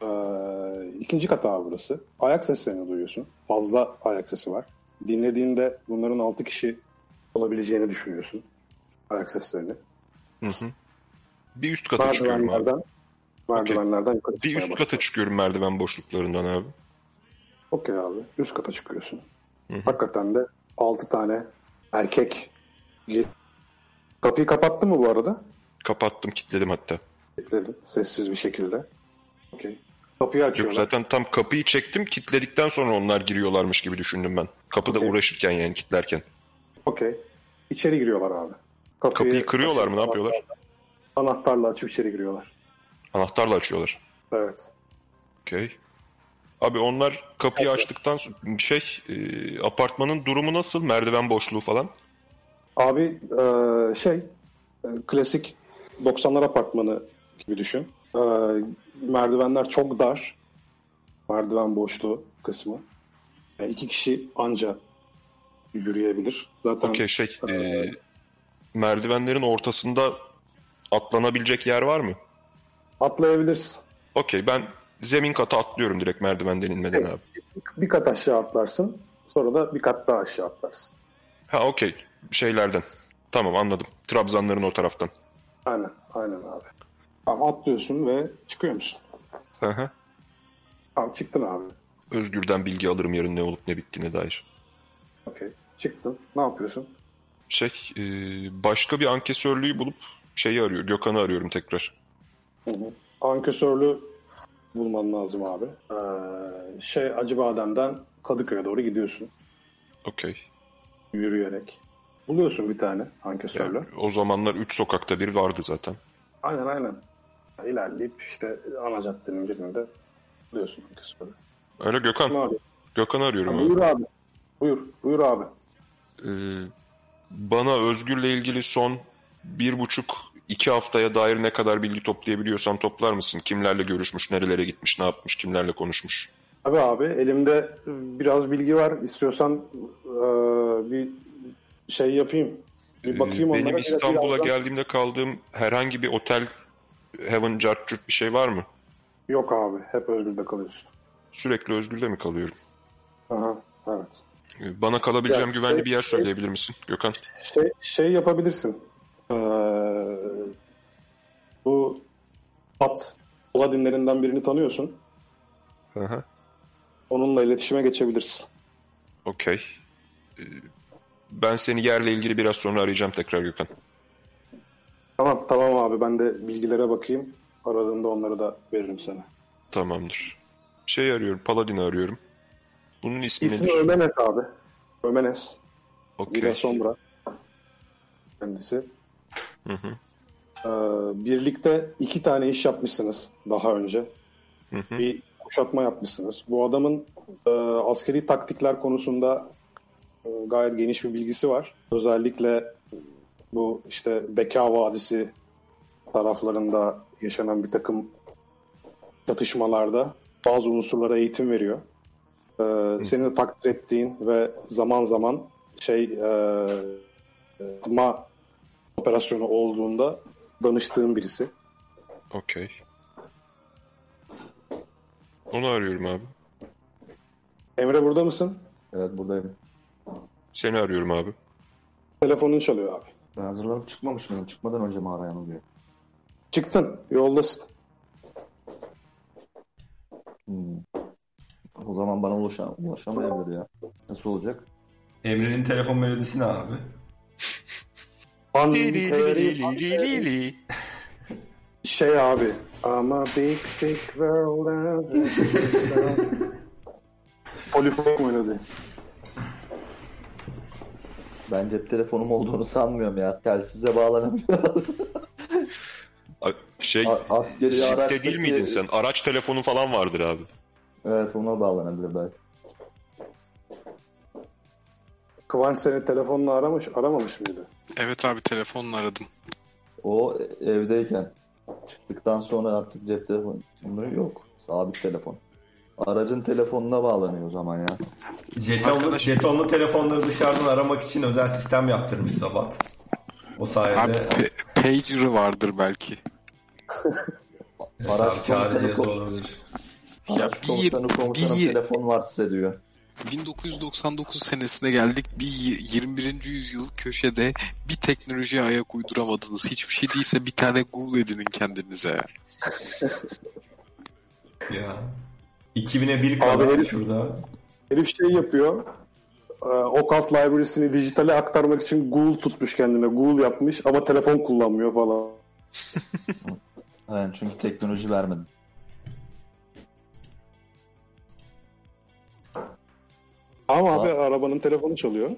Ee, ikinci kat abi burası. Ayak seslerini duyuyorsun. Fazla ayak sesi var. Dinlediğinde bunların 6 kişi olabileceğini düşünüyorsun. Ayak seslerini. Hı hı. Bir üst kata çıkıyorum abi. Merdivenlerden, merdivenlerden yukarı Bir üst kata başlıyorsun. çıkıyorum merdiven boşluklarından abi. Okey abi. Üst kata çıkıyorsun. Hı hı. Hakikaten de 6 tane erkek Kapıyı kapattın mı bu arada? Kapattım, kilitledim hatta. Kilitledin. Sessiz bir şekilde. Okey. Kapıyı Yok açıyorlar. zaten tam kapıyı çektim, kilitledikten sonra onlar giriyorlarmış gibi düşündüm ben. Kapıda Okey. uğraşırken yani kilitlerken. Okey. İçeri giriyorlar abi. Kapıyı kırıyorlar mı, ne yapıyorlar? Anahtarla açıp içeri giriyorlar. Anahtarla açıyorlar. Evet. Okey. Abi onlar kapıyı açtıktan sonra şey e, apartmanın durumu nasıl? Merdiven boşluğu falan. Abi e, şey e, klasik 90'lar apartmanı gibi düşün. E, merdivenler çok dar. Merdiven boşluğu kısmı. Yani iki kişi anca yürüyebilir. Zaten Okey şey e, Ee, merdivenlerin ortasında atlanabilecek yer var mı? atlayabilirsin. Okey ben zemin kata atlıyorum direkt merdivenden inmeden abi. Bir kat aşağı atlarsın. Sonra da bir kat daha aşağı atlarsın. Ha okey şeylerden. Tamam anladım. Trabzanların o taraftan. Aynen. Aynen abi. Tamam atlıyorsun ve çıkıyor musun? Hı hı. Tamam çıktın abi. Özgür'den bilgi alırım yarın ne olup ne bittiğine dair. Okey. Çıktın. Ne yapıyorsun? Şey e, başka bir ankesörlüğü bulup şeyi arıyor. Gökhan'ı arıyorum tekrar. Hı hı. Ankesörlü bulman lazım abi. Ee, şey Acıbadem'den Kadıköy'e doğru gidiyorsun. Okey. Yürüyerek. Buluyorsun bir tane ankesörlü. Yani o zamanlar 3 sokakta bir vardı zaten. Aynen aynen. İlerleyip işte ana caddenin birinde buluyorsun ankesörlü. Öyle Gökhan. Ne abi? Gökhan'ı arıyorum abi. Buyur abi. Buyur. Buyur abi. Ee, bana Özgür'le ilgili son bir buçuk iki haftaya dair ne kadar bilgi toplayabiliyorsan toplar mısın? Kimlerle görüşmüş, nerelere gitmiş, ne yapmış, kimlerle konuşmuş? Abi abi elimde biraz bilgi var. İstiyorsan e, bir şey yapayım. Bir Ee, bakayım onlara. Benim İstanbul'a Birazdan- geldiğimde kaldığım herhangi bir otel Heaven Jartcurt bir şey var mı? Yok abi. Hep Özgür'de kalıyorsun. Sürekli Özgür'de mi kalıyorum? Aha, evet. Ee, Bana kalabileceğim Ya, güvenli şey- bir yer söyleyebilir misin Gökhan? Şey, şey yapabilirsin. Ee, bu Pat Paladinlerinden birini tanıyorsun. Hı. Onunla iletişime geçebilirsin. Okey. Ben seni yerle ilgili biraz sonra arayacağım tekrar Gökhan. Tamam tamam abi ben de bilgilere bakayım. Aradığında onları da veririm sana. Tamamdır. Şey arıyorum, Paladin'i arıyorum. Bunun ismi, İsmi nedir? Ömenes abi. Ömenes. Okey. Villa Sombra. Kendisi. Hı hı. Ee, birlikte iki tane iş yapmışsınız daha önce. Hı hı. Bir kuşatma yapmışsınız. Bu adamın e, askeri taktikler konusunda gayet geniş bir bilgisi var. Özellikle bu işte Beka Vadisi taraflarında yaşanan bir takım çatışmalarda bazı unsurlara eğitim veriyor. Ee, senin de takdir ettiğin ve zaman zaman şey e, atma operasyonu olduğunda danıştığın birisi. Okey. Onu arıyorum abi. Emre burada mısın? Evet buradayım. Seni arıyorum abi. Telefonun çalıyor abi. Ben hazırlanıp çıkmamış mıyım? Çıkmadan önce mi arayan oluyor? Çıktın, yoldasın. Hmm. O zaman bana ulaşa ulaşamayabilir ya. Nasıl olacak? Emre'nin telefon melodisi ne abi? Şey abi. I'm a big big world. Polifon melodi. Ben cep telefonum olduğunu sanmıyorum ya. Telsize bağlanamıyor. A- Şey, A- askeri araçtaki- değil miydin sen? Araç telefonu falan vardır abi. evet ona bağlanabilir belki. Kıvanç seni telefonla aramış, aramamış mıydı? Evet abi telefonla aradım. O evdeyken. Çıktıktan sonra artık cep telefonu yok. Sabit telefon. Aracın telefonuna bağlanıyor o zaman ya. Jetonlu, Arkadaş- jetonlu telefonları dışarıdan aramak için özel sistem yaptırmış Sabat. O sayede Abi pe- pager'ı vardır belki. Araç ko- olabilir. Ya bir- komutanı bir- telefon var size diyor. 1999 senesine geldik. Bir y- 21. yüzyıl köşede bir teknolojiye ayak uyduramadınız. Hiçbir şey değilse bir tane Google edinin kendinize. ya. Ya. 2000'e bir kaldı herif- şurada. Herif şey yapıyor. e, Occult Library'sini dijitale aktarmak için Google tutmuş kendine. Google yapmış ama telefon kullanmıyor falan. Evet, çünkü teknoloji vermedim. Ama Aa. abi arabanın telefonu çalıyor.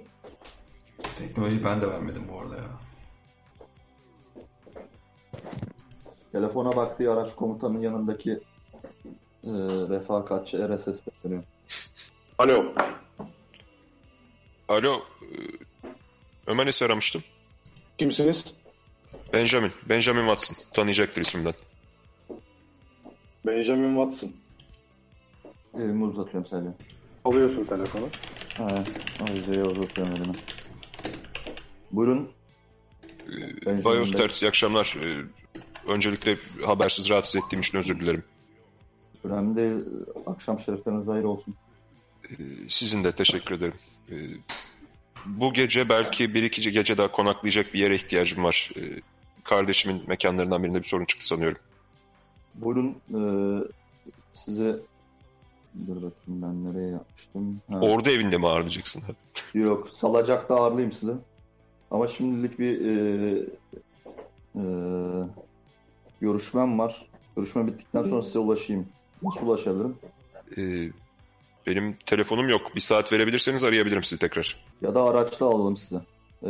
Teknoloji ben de vermedim bu arada ya. Telefona baktığı araç komutanın yanındaki e, refakatçi RSS dönüyor. Alo. Alo. e, Ömer Eser aramıştım. Kimsiniz? Benjamin. Benjamin Watson. Tanıyacaktır ismimden. Benjamin Watson. Elimi uzatıyorum sadece. Alıyorsun telefonu. Ha, Avize'ye uzatıyorum elimi. Buyurun. Benjamin Bayos. Ters, iyi akşamlar. E, Öncelikle habersiz rahatsız ettiğim için özür dilerim. Önemli değil. Akşam şerefleriniz hayır olsun. E, Sizin de teşekkür ederim. E, Bu gece belki bir iki gece daha konaklayacak bir yere ihtiyacım var. E, Kardeşimin mekanlarından birinde bir sorun çıktı sanıyorum. Buyurun. E, size Dur bakayım ben nereye yapmıştım. Ha. Orada evinde mi ağırlayacaksın? Yok, salacakta ağırlayayım sizi. Ama şimdilik bir e, e, görüşmem var. Görüşme bittikten sonra size ulaşayım. Nasıl ulaşabilirim? E, Benim telefonum yok. Bir saat verebilirseniz arayabilirim sizi tekrar. Ya da araçla alalım sizi. E,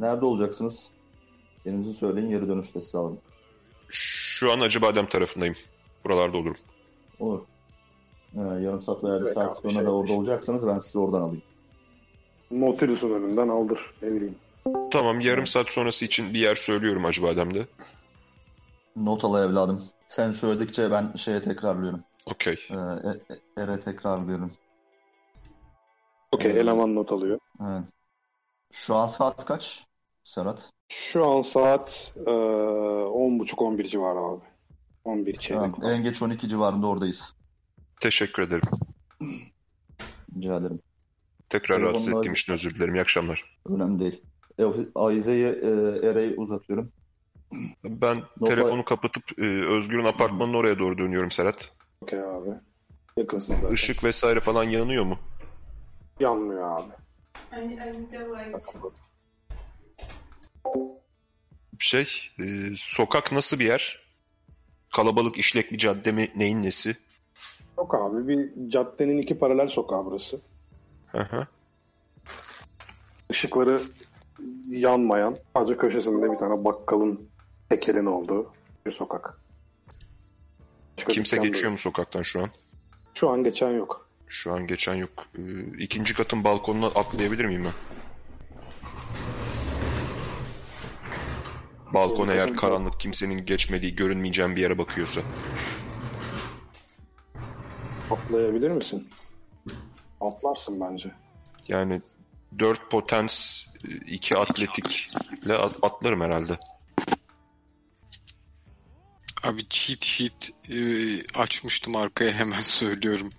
nerede olacaksınız? Yerinizi söyleyin, geri dönüşte size alalım. Şu an Acıbadem tarafındayım. Buralarda olurum. Olur. E, yarım saat veya bir Evet saat sonra şey da orada olmuş. olacaksanız ben sizi oradan alayım. Nautilus'un önünden aldır. Ne bileyim. Tamam yarım saat sonrası için bir yer söylüyorum Acıbadem'de. Not al evladım. Sen söyledikçe ben şeye tekrarlıyorum. Okey. E, e, e, Ere tekrarlıyorum. Okey eleman not alıyor. Evet. Şu an saat kaç? Serhat. Şu an saat e, 10.30-11 civarı abi. 11 çeyrek. Tamam, en geç 12 civarında oradayız. Teşekkür ederim. Rica ederim. Tekrar Telefonla- rahatsız ettiğim için özür dilerim. İyi akşamlar. Önemli değil. E, Ayize'ye e, Ere'yi uzatıyorum. Ben No telefonu kapatıp e, Özgür'ün apartmanının oraya doğru dönüyorum Serhat. Okey abi. Yakınsın zaten. Işık vesaire falan yanıyor mu? Yanmıyor abi. I, I need the light. Şey, e, sokak nasıl bir yer? Kalabalık işlek bir cadde mi? Neyin nesi? Yok abi bir caddenin iki paralel sokağı burası. Hı hı. Işıkları yanmayan, sadece köşesinde bir tane bakkalın tekelin olduğu bir sokak. Başka Kimse geçiyor yok. mu sokaktan şu an? Şu an geçen yok. Şu an geçen yok. E, ikinci katın balkonuna atlayabilir miyim ben? Balkon eğer karanlık kimsenin geçmediği görünmeyeceğim bir yere bakıyorsa. Atlayabilir misin? Atlarsın bence. Yani 4 potens, 2 atletikle at- atlarım herhalde. Abi cheat sheet e, açmıştım arkaya hemen söylüyorum.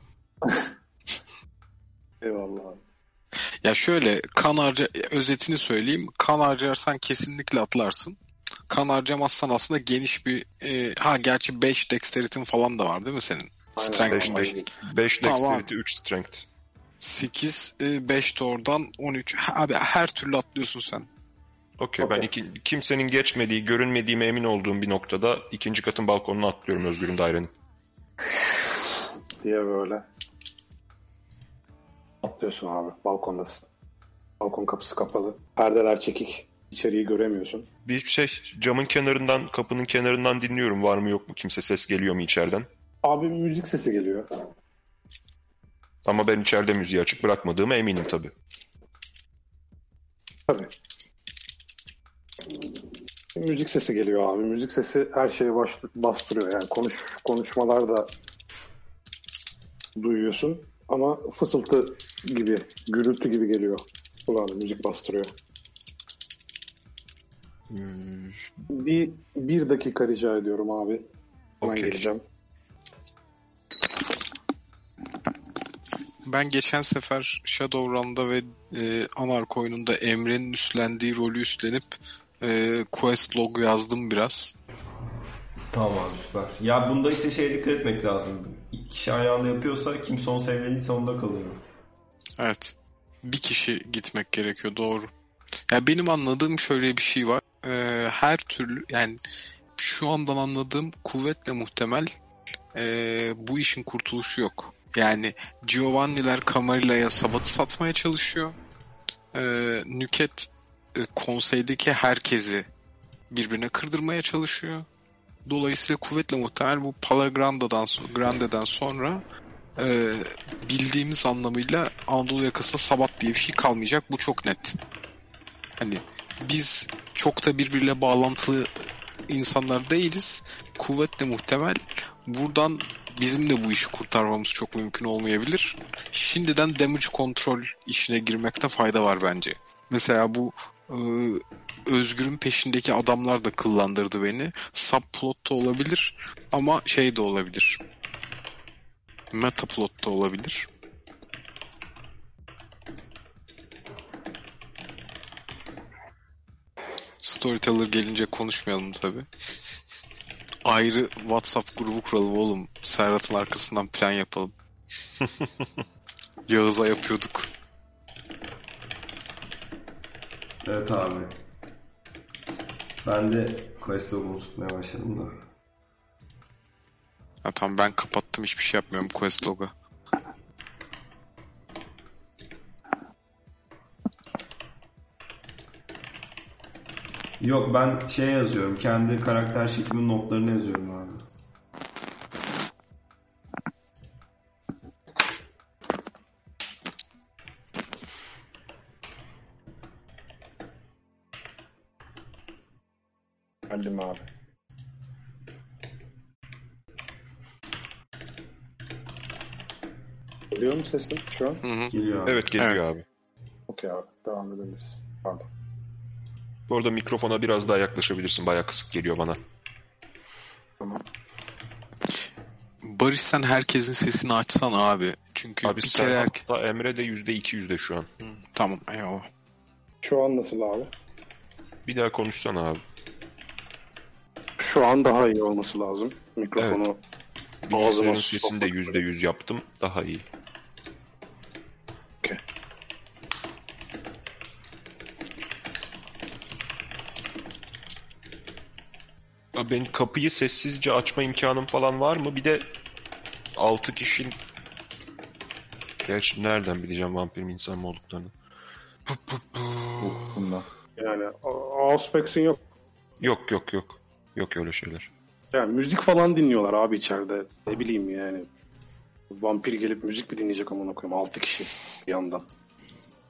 Eyvallah abi. Ya şöyle kan harca özetini söyleyeyim. Kan harcarsan kesinlikle atlarsın. Kan harcamazsan aslında geniş bir e, ha gerçi 5 dexterity'in falan da var değil mi senin? Aynen, Strength beş, aynen. beş. 5 Tamam. dexterity, 3 strength. 8 5 de oradan 13. Ha, Abi her türlü atlıyorsun sen. Okey ben Okey. iki, kimsenin geçmediği, görünmediğime emin olduğum bir noktada ikinci katın balkonuna atlıyorum Özgür'ün dairenin. diye böyle. Atlıyorsun abi. Balkondasın. Balkon kapısı kapalı. Perdeler çekik. İçeriği göremiyorsun. Bir şey camın kenarından, kapının kenarından dinliyorum var mı yok mu kimse ses geliyor mu içeriden. Abi bir müzik sesi geliyor. Ama ben içeride müziği açık bırakmadığıma eminim tabii. Tabii. Müzik sesi geliyor abi. Müzik sesi her şeyi baş, bastırıyor. Yani konuş konuşmalar da duyuyorsun. Ama fısıltı gibi, gürültü gibi geliyor. Kulağına müzik bastırıyor. Bir, bir dakika rica ediyorum abi. Hemen Okey. geleceğim. Ben geçen sefer Shadowrun'da ve e, Anark oyununda Emre'nin üstlendiği rolü üstlenip e, quest log yazdım biraz. Tamam abi süper. Ya bunda işte şeye dikkat etmek lazım. İki kişi aynı anda yapıyorsa kim son seviyeliyse onda kalıyor. Evet. Bir kişi gitmek gerekiyor doğru. Ya benim anladığım şöyle bir şey var. Ee, her türlü yani şu andan anladığım kuvvetle muhtemel ee, bu işin kurtuluşu yok. Yani Giovanni'ler Camarilla'ya sabatı satmaya çalışıyor. Ee, Nüket e, konseydeki herkesi birbirine kırdırmaya çalışıyor. Dolayısıyla kuvvetle muhtemel bu Palagranda'dan Grande'den sonra e, bildiğimiz anlamıyla Anadolu yakasında Sabat diye bir şey kalmayacak. Bu çok net. Hani biz çok da birbiriyle bağlantılı insanlar değiliz. Kuvvetle muhtemel buradan bizim de bu işi kurtarmamız çok mümkün olmayabilir. Şimdiden damage kontrol işine girmekte fayda var bence. Mesela bu e, Özgür'ün peşindeki adamlar da kıllandırdı beni. Subplot da olabilir ama şey de olabilir. Metaplot da olabilir. Storyteller gelince konuşmayalım tabi. Ayrı WhatsApp grubu kuralım oğlum. Serhat'ın arkasından plan yapalım. Yağız'a yapıyorduk. Evet abi. Ben de quest logumu tutmaya başladım da. Ha, tamam ben kapattım hiçbir şey yapmıyorum quest log'a. Yok ben şey yazıyorum. Kendi karakter şeklimin notlarını yazıyorum abi. Mu sesim şu an? Hı hı. Geliyor abi. Evet geliyor abi. Okey abi. Devam edebiliriz. Pardon. Bu arada mikrofona biraz daha yaklaşabilirsin. Bayağı kısık geliyor bana. Tamam. Barış sen herkesin sesini açsan abi. Çünkü Abi bir kere herkes... Emre de %2 yüzde şu an. Tamam eyvallah. Şu an nasıl abi? Bir daha konuşsana abi. Şu an daha iyi olması lazım. Mikrofonu Bilgisayarın Ağzıma sesini de sokmak. yüzde yüz yaptım. Daha iyi. Abi benim kapıyı sessizce açma imkanım falan var mı? Bir de 6 kişinin... Gerçi nereden bileceğim vampir mi insan mı olduklarını? Bundan. yani Auspex'in yok. Yok yok yok. Yok öyle şeyler. Yani müzik falan dinliyorlar abi içeride. Ne bileyim yani. Vampir gelip müzik mi dinleyecek amına koyayım? 6 kişi bir yandan.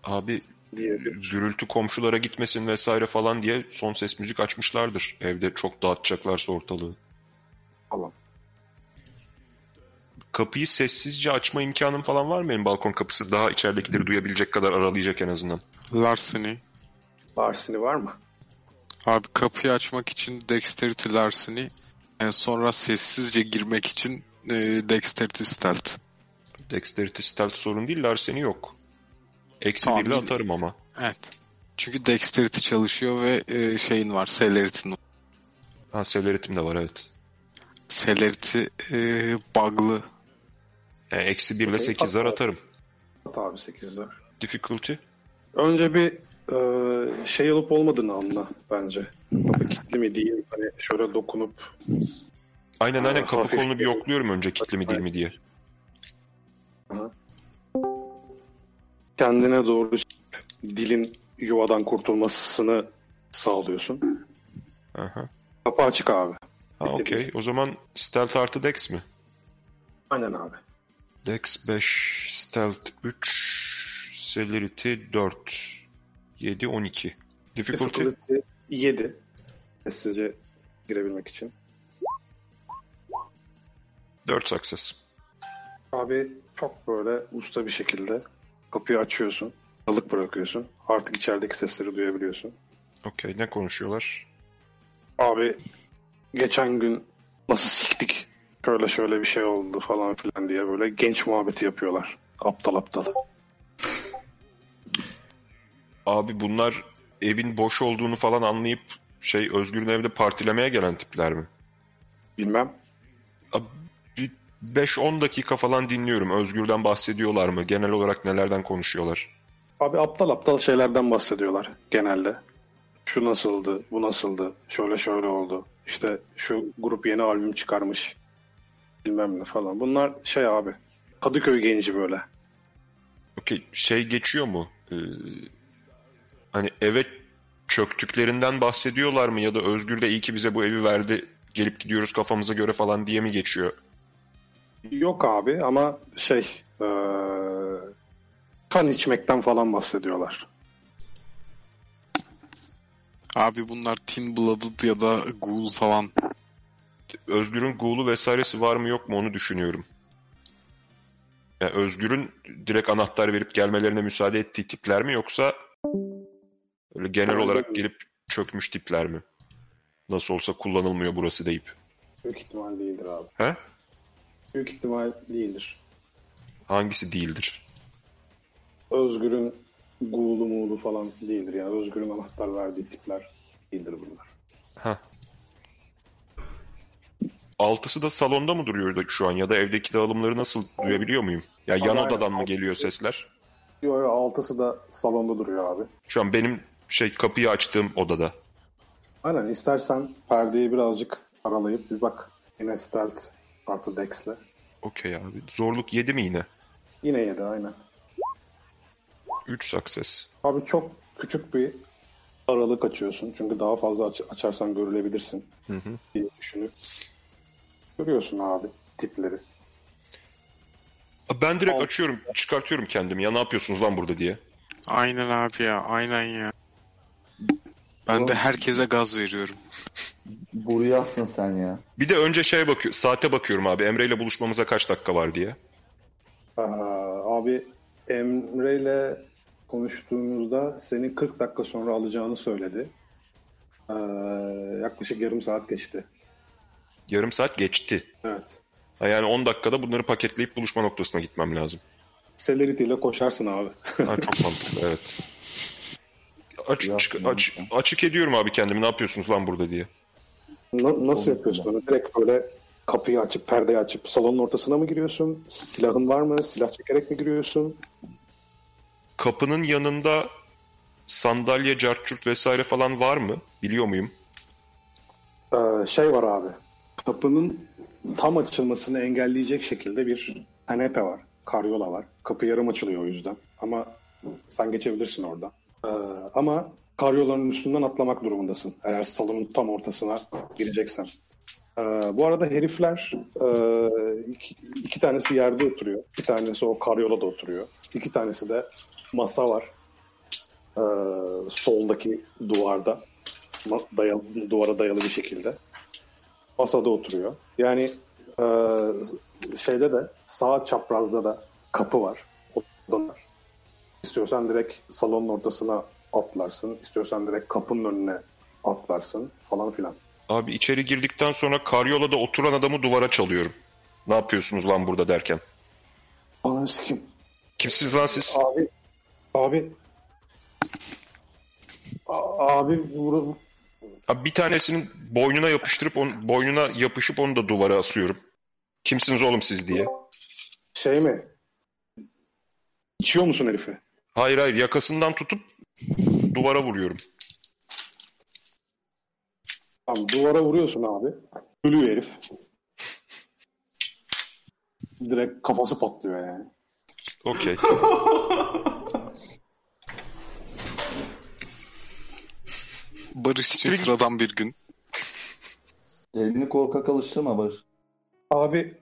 Abi Diye gürültü komşulara gitmesin vesaire falan diye son ses müzik açmışlardır. Evde çok dağıtacaklarsa ortalığı. falan. Kapıyı sessizce açma imkanım falan var mı benim balkon kapısı? Daha içeridekileri duyabilecek kadar aralayacak en azından. Larceny. Varsini var mı? Abi kapıyı açmak için Dexterity Larceny. e, sonra sessizce girmek için e, Dexterity Stealth. Dexterity stealth sorun değil, Larsen'i yok. Eksi Tamam, birle atarım ama. Evet. Çünkü Dexterity çalışıyor ve e, şeyin var. Celerity'nin. Ha Celerity'm de var evet. Celerity e, bug'lı. Yani eksi birle Okey, 8'ler hatta- atarım. At abi 8'ler. Difficulty? Önce bir e, şey olup olmadığını anla bence. Kapı kilitli mi değil mi? Hani şöyle dokunup Aynen aynen kapı kolunu bir yokluyorum önce kitli mi değil mi diye. Kendine doğru dilin yuvadan kurtulmasını sağlıyorsun. Aha. Kapı açık abi. Ha okey. O zaman stealth artı dex mi? Aynen abi. Dex 5, stealth 3, celerity 4, 7, 12. Difficulty? Difficulty 7. Sessizce girebilmek için. 4 success. Abi çok böyle usta bir şekilde kapıyı açıyorsun. Alık bırakıyorsun. Artık içerideki sesleri duyabiliyorsun. Okey ne konuşuyorlar? Abi geçen gün nasıl siktik şöyle şöyle bir şey oldu falan filan diye böyle genç muhabbeti yapıyorlar. Aptal aptal. Abi bunlar evin boş olduğunu falan anlayıp şey Özgür'ün evde partilemeye gelen tipler mi? Bilmem. Abi, 5-10 dakika falan dinliyorum. Özgür'den bahsediyorlar mı? Genel olarak nelerden konuşuyorlar? Abi aptal aptal şeylerden bahsediyorlar genelde. Şu nasıldı, bu nasıldı, şöyle şöyle oldu. İşte şu grup yeni albüm çıkarmış. Bilmem ne falan. Bunlar şey abi. Kadıköy genci böyle. Okey şey geçiyor mu? Ee, hani eve çöktüklerinden bahsediyorlar mı? Ya da Özgür de iyi ki bize bu evi verdi. Gelip gidiyoruz kafamıza göre falan diye mi geçiyor? Yok abi ama şey eee kan içmekten falan bahsediyorlar. Abi bunlar Tin Blooded ya da Ghoul falan. Özgür'ün Ghoul'u vesairesi var mı yok mu onu düşünüyorum. Yani Özgür'ün direkt anahtar verip gelmelerine müsaade ettiği tipler mi yoksa öyle genel olarak gelip çökmüş tipler mi? Nasıl olsa kullanılmıyor burası deyip. Büyük ihtimal değildir abi. He? Büyük ihtimal değildir. Hangisi değildir? Özgür'ün Guğulu muğlu falan değildir. Yani Özgür'ün anahtar verdiği tipler değildir bunlar. Ha. Altısı da salonda mı duruyor şu an ya da evdeki dağılımları nasıl duyabiliyor muyum? Ya yan Aynen. odadan mı geliyor sesler? Yo yo altısı da salonda duruyor abi. Şu an benim şey kapıyı açtığım odada. Aynen istersen perdeyi birazcık aralayıp bir bak. Yine Stealth artı Dex'le. Okey abi. Zorluk 7 mi yine? Yine yedi aynen. 3 success. Abi çok küçük bir aralık açıyorsun. Çünkü daha fazla aç- açarsan görülebilirsin Hı hı. diye düşünüp. Görüyorsun abi tipleri. Ben direkt Alt- açıyorum, çıkartıyorum kendimi. Ya ne yapıyorsunuz lan burada diye. Aynen abi ya aynen ya. Ben de herkese gaz veriyorum. Buruyasın sen ya. Bir de önce şeye bakıyor, saate bakıyorum abi. Emre ile buluşmamıza kaç dakika var diye. Aa, abi Emre ile konuştuğumuzda seni 40 dakika sonra alacağını söyledi. Ee, yaklaşık yarım saat geçti. Yarım saat geçti. Evet. Ha, yani 10 dakikada bunları paketleyip buluşma noktasına gitmem lazım. Celerity ile koşarsın abi. Ha, çok mantıklı evet. Aç, çık- aç, açık ediyorum abi kendimi ne yapıyorsunuz lan burada diye. Na- nasıl Olur, yapıyorsun onu? Direkt böyle kapıyı açıp perdeyi açıp salonun ortasına mı giriyorsun? Silahın var mı? Silah çekerek mi giriyorsun? Kapının yanında sandalye, carçurt vesaire falan var mı? Biliyor muyum? Ee, şey var abi. Kapının tam açılmasını engelleyecek şekilde bir kanepe var. Karyola var. Kapı yarım açılıyor o yüzden. Ama sen geçebilirsin orada. Ee, ama karyolanın üstünden atlamak durumundasın. Eğer salonun tam ortasına gireceksen. Ee, bu arada herifler e, iki, iki tanesi yerde oturuyor. Bir tanesi o karyolada oturuyor. İki tanesi de masa var. Ee, soldaki duvarda. Dayalı, duvara dayalı bir şekilde. Masada oturuyor. Yani e, şeyde de sağ çaprazda da kapı var. Odalar. İstiyorsan direkt salonun ortasına atlarsın. İstiyorsan direkt kapının önüne atlarsın falan filan. Abi içeri girdikten sonra karyolada oturan adamı duvara çalıyorum. Ne yapıyorsunuz lan burada derken. Ananı sikeyim. Kimsiniz lan siz? Abi. Abi. A- Abi vur- Abi bir tanesinin boynuna yapıştırıp on, boynuna yapışıp onu da duvara asıyorum. Kimsiniz oğlum siz diye. şey mi? İçiyor musun herifi? Hayır hayır yakasından tutup duvara vuruyorum. Tamam duvara vuruyorsun abi. Ölüyor herif. Direkt kafası patlıyor yani. Okey. Barış için sıradan bir gün. Elini korkak alıştırma Barış. Abi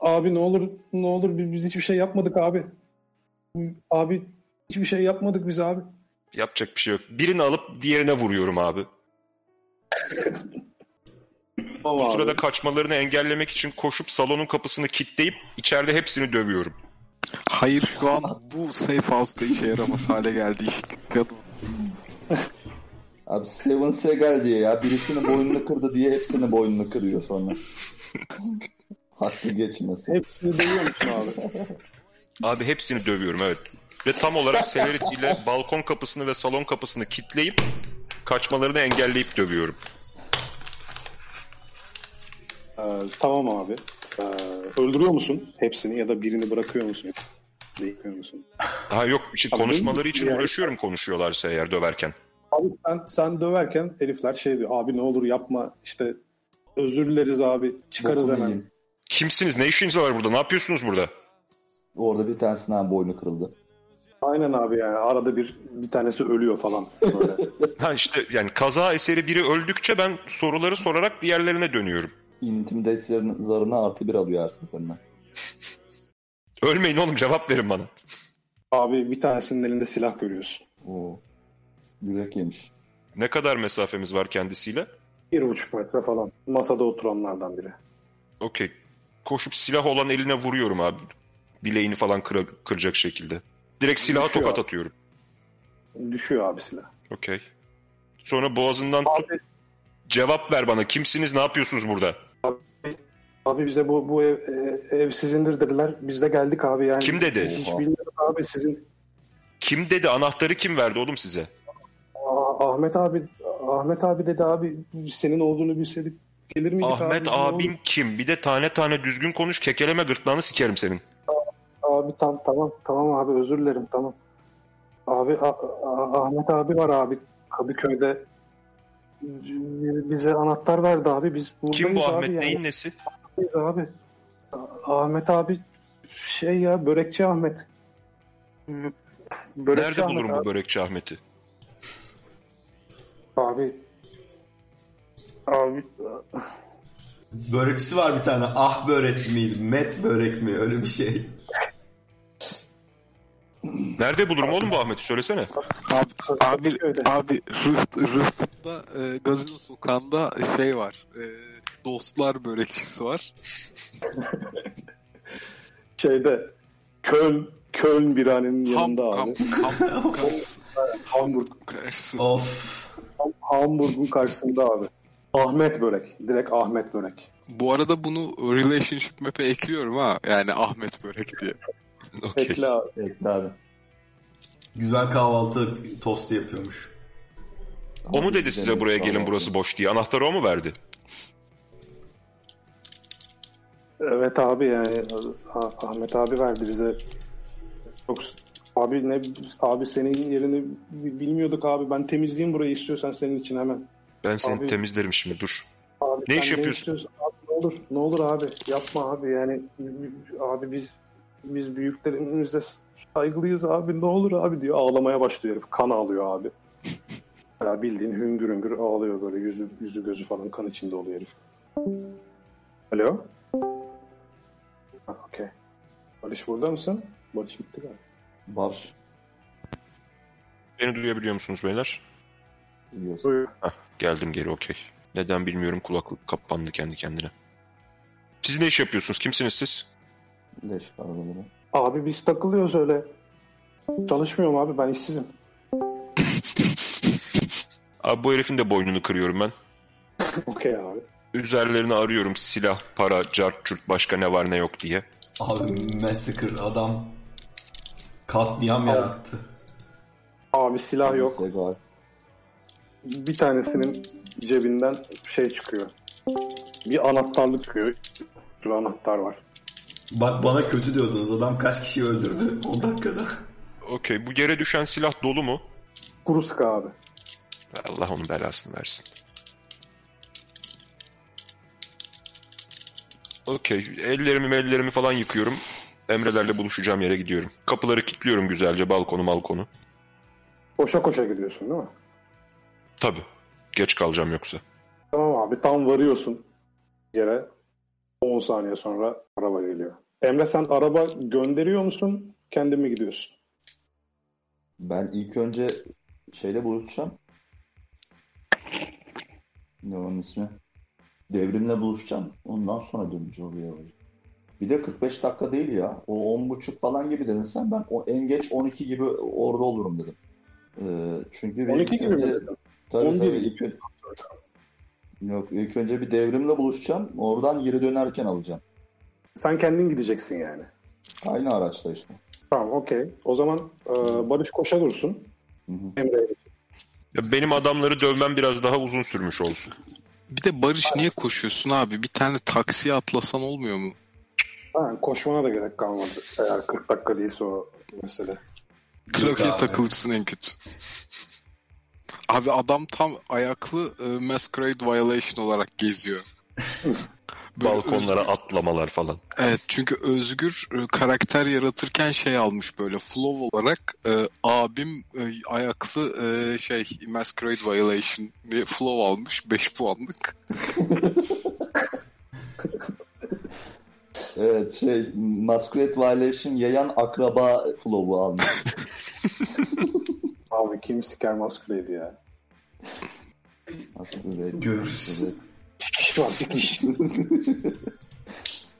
abi ne olur ne olur biz, biz hiçbir şey yapmadık abi. Abi hiçbir şey yapmadık biz abi. Yapacak bir şey yok. Birini alıp diğerine vuruyorum abi. Tamam Bu abi. sırada kaçmalarını engellemek için koşup salonun kapısını kilitleyip içeride hepsini dövüyorum. Hayır şu an bu safe house'da işe yaramaz hale geldi iş. Abi Steven Seagal diye ya birisinin boynunu kırdı diye hepsinin boynunu kırıyor sonra. Hakkı geçmesin. Hepsini dövüyor musun abi? Abi hepsini dövüyorum evet. Ve tam olarak Severity ile balkon kapısını ve salon kapısını kitleyip kaçmalarını engelleyip dövüyorum. Ee, tamam abi. Ee, öldürüyor musun hepsini ya da birini bırakıyor musun? Bırakıyor musun? Ha yok işte Abi, konuşmaları için yani- uğraşıyorum konuşuyorlarsa eğer döverken. Abi sen, sen döverken herifler şey diyor. Abi ne olur yapma işte özür dileriz abi çıkarız Bokunu hemen. yiyeyim. Kimsiniz? Ne işiniz var burada? Ne yapıyorsunuz burada? Orada bir tanesinin boynu kırıldı. Aynen abi yani arada bir bir tanesi ölüyor falan. Böyle. Ha işte yani kaza eseri biri öldükçe ben soruları sorarak diğerlerine dönüyorum. Intimidation zarına artı bir alıyor her seferinde. Ölmeyin oğlum cevap verin bana. abi bir tanesinin elinde silah görüyorsun. Oo. Yürek yemiş. Ne kadar mesafemiz var kendisiyle? Bir buçuk metre falan. Masada oturanlardan biri. Okey. Koşup silah olan eline vuruyorum abi. Bileğini falan kıra- kıracak şekilde. Direkt silaha Düşüyor tokat abi. atıyorum. Düşüyor abi silah. Okey. Sonra boğazından tut. Abi, Cevap ver bana. Kimsiniz? Ne yapıyorsunuz burada? abi bize bu, bu ev, e, ev sizindir dediler. Biz de geldik abi yani. Kim dedi? Hiç Oha. bilmiyorum abi sizin Kim dedi? Anahtarı kim verdi oğlum size? Aa, Ahmet abi Ahmet abi dedi abi senin olduğunu bilseydik gelir miydik abi? Ahmet Ne abin kim? Bir de tane tane düzgün konuş. Kekeleme gırtlağını sikerim senin. Abi tam tamam tamam abi özür dilerim tamam. Abi A- A- Ahmet abi var abi Kadıköy'de bize anahtar verdi abi biz Kim bu abi Ahmet? yani. Neyin nesi? Buradayız abi. Ahmet abi şey ya börekçi Ahmet. Börekçi Nerede Ahmet bulurum abi. bu börekçi Ahmet'i? Abi abi Börekçisi var bir tane. Ah börek miydi? Met börek mi? Öyle bir şey. Nerede bulurum oğlum bu Ahmet'i? Söylesene. Abi, abi, abi Rıht, Rıhtım'da e, Gazino Sokağı'nda şey var. E, dostlar börekçisi var. şeyde Köln Köln biranenin Ham, yanında ham, abi. ham, karşısı, Hamburg karşısı. Of. Hamburg'un karşısında abi. Ahmet börek. Direkt Ahmet börek. Bu arada bunu relationship map'e ekliyorum ha. Yani Ahmet Börek diye. Okey. Ekle abi. Ekle abi. Güzel kahvaltı tostu yapıyormuş. O mu dedi size buraya gelin burası boş diye? Anahtarı o mu verdi? Evet abi yani Ah- Ahmet abi verdi bize. Çok abi ne abi senin yerini bilmiyorduk abi. Ben temizleyeyim burayı istiyorsan senin için hemen. Ben seni Abi- temizlerim şimdi dur. Abi Ne iş yapıyorsun? istiyorsan Abi ne olur ne olur abi yapma abi yani abi biz biz büyüklerimize saygılıyız abi ne olur abi diyor ağlamaya başlıyor herif kan ağlıyor abi. Ya bildiğin hüngür hüngür ağlıyor böyle yüzü yüzü gözü falan kan içinde oluyor herif. Alo? Okey. Barış burada mısın? Barış gitti galiba. Barış. Beni duyabiliyor musunuz beyler? Biliyorsun. Buyur. Geldim geri okey. Neden bilmiyorum kulaklık kapandı kendi kendine. Siz ne iş yapıyorsunuz? Kimsiniz siz? Leş arabaları. Abi biz takılıyoruz öyle. Çalışmıyorum abi ben işsizim. Abi bu herifin de boynunu kırıyorum ben. Okey abi. Üzerlerini arıyorum silah, para, cart, çurt başka ne var ne yok diye. Abi massacre adam katliam yarattı. Abi silah yok. Bir tanesinin cebinden şey çıkıyor. Bir anahtarlık çıkıyor. Bir anahtar var. Bak bana kötü diyordunuz. Adam kaç kişi öldürdü 10 dakikada. Okey bu yere düşen silah dolu mu? Kuru sıkı abi. Allah onun belasını versin. Okey. Ellerimi ellerimi falan yıkıyorum. Emrelerle buluşacağım yere gidiyorum. Kapıları kilitliyorum güzelce balkonu balkonu. Koşa koşa gidiyorsun değil mi? Tabii. Geç kalacağım yoksa. Tamam abi tam varıyorsun yere. 10 saniye sonra araba geliyor. Emre sen araba gönderiyor musun? Kendin mi gidiyorsun? Ben ilk önce şeyle buluşacağım. Ne onun ismi? Devrimle buluşacağım. Ondan sonra döneceğim oraya. Bir de 45 dakika değil ya. O 10.30 falan gibi dedin sen. Ben o en geç 12 gibi orada olurum dedim. Ee, çünkü bir 12 ilk gibi mi önce- dedin? Tabii 11 tabii. İlk, Yok ilk önce bir devrimle buluşacağım. Oradan geri dönerken alacağım. Sen kendin gideceksin yani. Aynı araçta işte. Tamam okey. O zaman e, Barış koşa dursun. Hı hı. Emre Ya benim adamları dövmem biraz daha uzun sürmüş olsun. Bir de Barış niye koşuyorsun abi? Bir tane taksiye atlasan olmuyor mu? ha, koşmana da gerek kalmadı. Eğer 40 dakika değilse o mesele. Trafiğe takılırsın en kötü. Abi adam tam ayaklı e, masquerade violation olarak geziyor. Böyle Balkonlara Özgür- atlamalar falan. Evet çünkü Özgür e, karakter yaratırken şey almış böyle flow olarak e, abim e, ayaklı e, şey masquerade violation diye flow almış 5 puanlık. Evet şey Masquerade Violation yayan akraba flow'u almış. Abi kim siker maskuleydi ya. Görürüz. Sikiş var sikiş.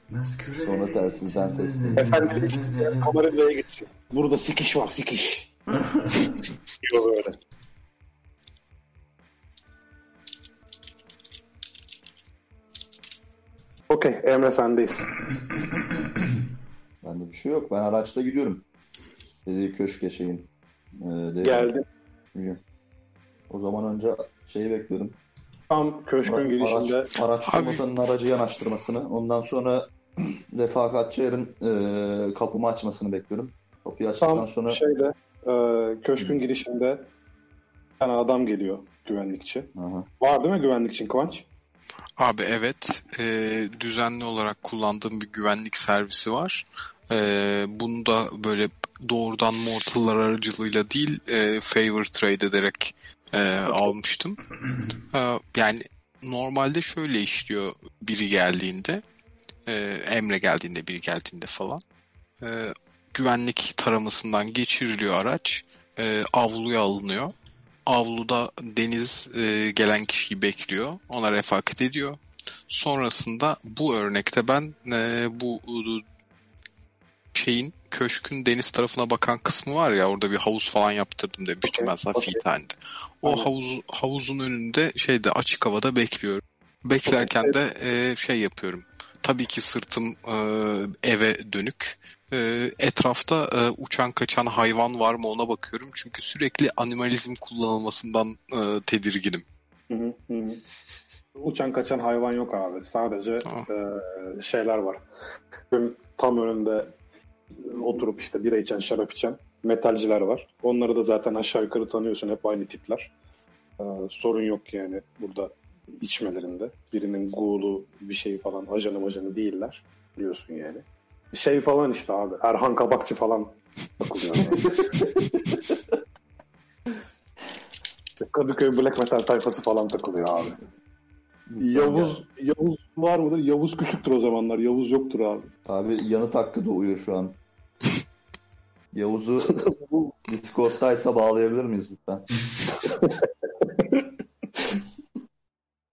Masquerade. Sonra telsizden sesli. Efendim kamera buraya gitsin. Burada sikiş var sikiş. Diyor böyle. Okey Emre sendeyiz. Bende bir şey yok. Ben araçta gidiyorum. Dediği köşke şeyin. Ee, dediği- Geldi. Biliyorum. O zaman önce şeyi bekliyorum. Tam köşkün girişinde Araç, araç komutanın aracı yanaştırmasını. Ondan sonra refakatçi yarın e, kapımı açmasını bekliyorum. Kapıyı açtıktan tam sonra şeyde e, köşkün girişinde bir tane adam geliyor güvenlikçi. Aha. Var değil mi güvenlikçin Kıvanç? Abi evet e, düzenli olarak kullandığım bir güvenlik servisi var. E, bunu da böyle doğrudan mortallar aracılığıyla değil e, favor trade ederek e, almıştım. E, yani normalde şöyle işliyor biri geldiğinde e, Emre geldiğinde biri geldiğinde falan e, güvenlik taramasından geçiriliyor araç e, avluya alınıyor. Avluda Deniz e, gelen kişiyi bekliyor. Ona refakat ediyor. Sonrasında bu örnekte ben e, bu e, şeyin köşkün deniz tarafına bakan kısmı var ya orada bir havuz falan yaptırdım demiştim Okey, ben sana okey. fit halinde. O Anladım. havuz havuzun önünde şeyde açık havada bekliyorum. Beklerken de e, şey yapıyorum. Tabii ki sırtım e, eve dönük. E, etrafta e, uçan kaçan hayvan var mı ona bakıyorum. Çünkü sürekli animalizm kullanılmasından e, tedirginim. Hı hı, hı hı. Uçan kaçan hayvan yok abi. Sadece e, şeyler var. Gün tam önünde oturup işte bira içen, şarap içen metalciler var. Onları da zaten aşağı yukarı tanıyorsun. Hep aynı tipler. E, sorun yok yani burada içmelerinde. Birinin gulu bir şey falan ajanı majanı değiller. Biliyorsun yani. Şey falan işte abi. Erhan Kabakçı falan takılıyor. Kadıköy Black Metal tayfası falan takılıyor abi. Yavuz Yavuz var mıdır? Yavuz küçüktür o zamanlar. Yavuz yoktur abi. Abi yanıt hakkı doğuyor şu an. Yavuz'u Discord'daysa bağlayabilir miyiz lütfen?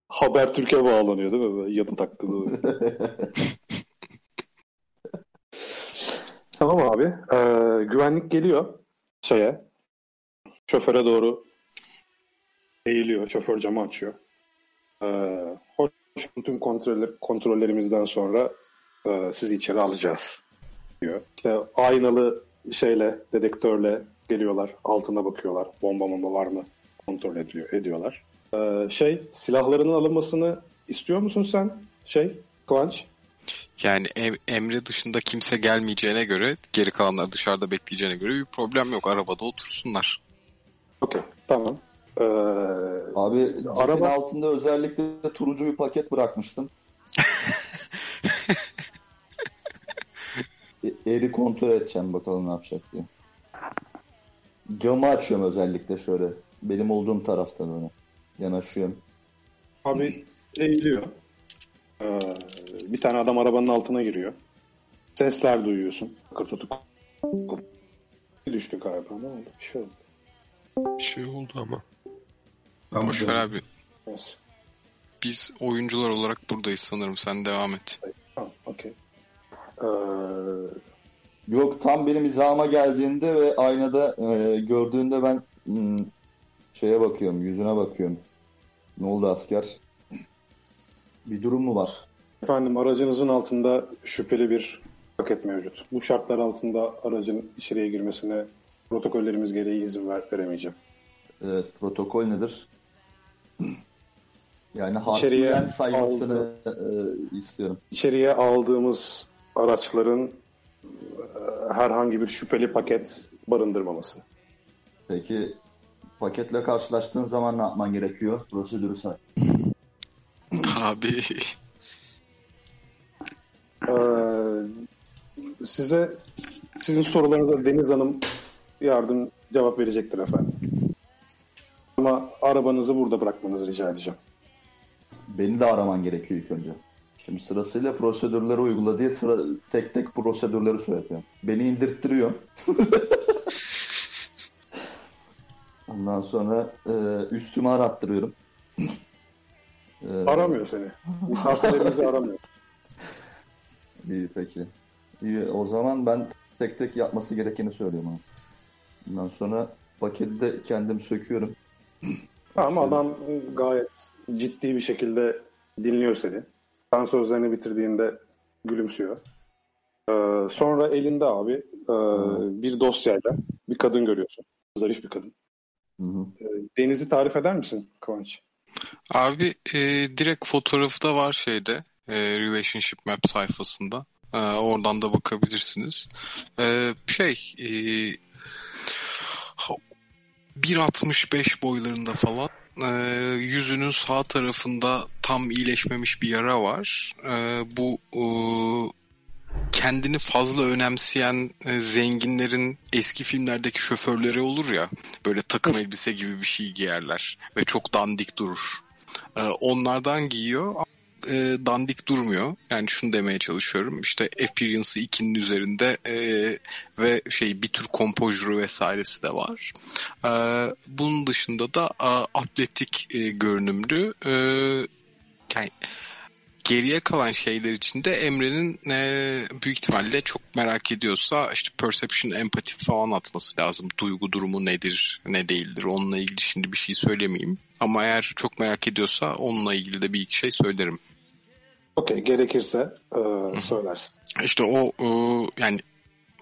Haber Türkiye bağlanıyor değil mi? Yanıt hakkı doğuyor. tamam abi. Ee, güvenlik geliyor şeye. Şoföre doğru eğiliyor. Şoför camı açıyor. Ee, hoş bütün kontroller, kontrollerimizden sonra e, sizi içeri alacağız diyor. İşte aynalı şeyle, dedektörle geliyorlar. Altına bakıyorlar. Bomba bomba var mı? Kontrol ediyor, ediyorlar. Ee, şey, silahlarının alınmasını istiyor musun sen? Şey, Kıvanç? Yani Em- Emre dışında kimse gelmeyeceğine göre geri kalanlar dışarıda bekleyeceğine göre bir problem yok. Arabada otursunlar. Okey, tamam. Ee, Abi Araba- altında özellikle turuncu bir paket bırakmıştım. E- Eri kontrol edeceğim bakalım ne yapacak diye. Camı açıyorum özellikle şöyle. Benim olduğum taraftan öne. Yanaşıyorum. abi eğiliyor. Ee, bir tane adam arabanın altına giriyor. Sesler duyuyorsun. Kırtutuk. Düştü galiba. Ne oldu? Bir şey oldu. Bir şey oldu ama. Ben Boş ver buradayım. abi. Biz oyuncular olarak buradayız sanırım. Sen devam et. Tamam, okey. Ee, Yok tam benim hizama geldiğinde ve aynada e, gördüğünde ben hmm, şeye bakıyorum, yüzüne bakıyorum. Ne oldu asker? Bir durum mu var? efendim aracınızın altında şüpheli bir paket mevcut. Bu şartlar altında aracın içeriye girmesine protokollerimiz gereği izin ver, veremeyeceğim. Evet, protokol nedir? Yani İçeriye saymasını e, istiyorum. İçeriye aldığımız araçların e, herhangi bir şüpheli paket barındırmaması. Peki paketle karşılaştığın zaman ne yapman gerekiyor? Prosedürü say. Abi Ee, size sizin sorularınıza Deniz Hanım yardım cevap verecektir efendim. Ama arabanızı burada bırakmanızı rica edeceğim. Beni de araman gerekiyor ilk önce. Şimdi sırasıyla prosedürleri uygula diye sıra, tek tek prosedürleri söylüyorum. Beni indirttiriyor. Ondan sonra e, üstümü arattırıyorum. E, Aramıyor seni. Misafirlerimizi aramıyor. İyi peki. İyi, o zaman ben tek tek yapması gerekeni söylüyorum ona. Ondan sonra paketi de kendim söküyorum. Ama adam gayet ciddi bir şekilde dinliyor seni. Sen sözlerini bitirdiğinde gülümsüyor. Ee, sonra elinde abi e, bir dosyayla bir kadın görüyorsun. Zarif bir kadın. Hı hı. Deniz'i tarif eder misin Kıvanç? Abi e, direkt fotoğrafı da var şeyde e, Relationship Map sayfasında. E, oradan da bakabilirsiniz. E, şey e, 1.65 boylarında falan e, yüzünün sağ tarafında tam iyileşmemiş bir yara var. E, bu e, kendini fazla önemseyen e, zenginlerin eski filmlerdeki şoförleri olur ya böyle takım elbise gibi bir şey giyerler ve çok dandik durur. E, onlardan giyiyor e, dandik durmuyor. Yani şunu demeye çalışıyorum. İşte Appearance'ı 2'nin üzerinde e, ve şey bir tür kompojuru vesairesi de var. E, bunun dışında da e, atletik e, görünümlü e, yani geriye kalan şeyler içinde Emre'nin e, büyük ihtimalle çok merak ediyorsa işte perception, empati falan atması lazım. Duygu durumu nedir, ne değildir. Onunla ilgili şimdi bir şey söylemeyeyim. Ama eğer çok merak ediyorsa onunla ilgili de bir iki şey söylerim. Okey gerekirse e, söylersin. İşte o e, yani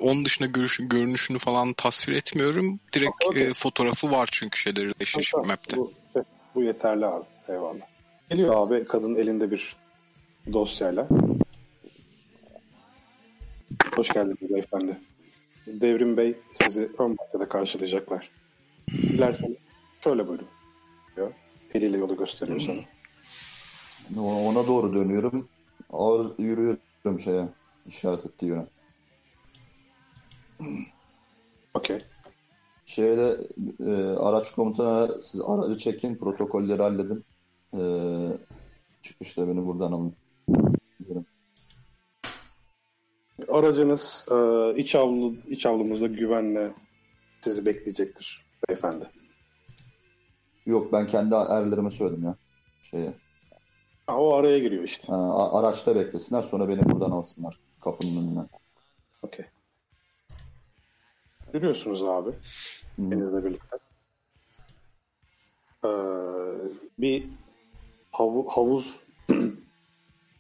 onun dışında görüşün, görünüşünü falan tasvir etmiyorum. Direkt Okey. e, fotoğrafı var çünkü şeyleri Relationship Tamam, Map'te. Bu, bu yeterli abi. Eyvallah. Geliyor abi kadın elinde bir dosyayla. Hoş geldiniz beyefendi. Devrim Bey sizi ön bahçede karşılayacaklar. Dilerseniz şöyle buyurun. Diyor. Eliyle yolu gösteriyor sana. Ona doğru dönüyorum. Ağır yürüyorum şeye. işaret ettiği yöne. Okey. Şeyde e, araç komutanı siz aracı çekin, protokolleri halledin. E, çıkışta beni buradan alın. Diyorum. Aracınız e, iç avlu iç avlumuzda güvenle sizi bekleyecektir beyefendi. Yok ben kendi erlerime söyledim ya. Şeye. Ha, o araya giriyor işte. Ha, araçta beklesinler sonra beni buradan alsınlar. Kapının önüne. Okey. Yürüyorsunuz abi. Hı. Deniz'le birlikte. Ee, bir havu- havuz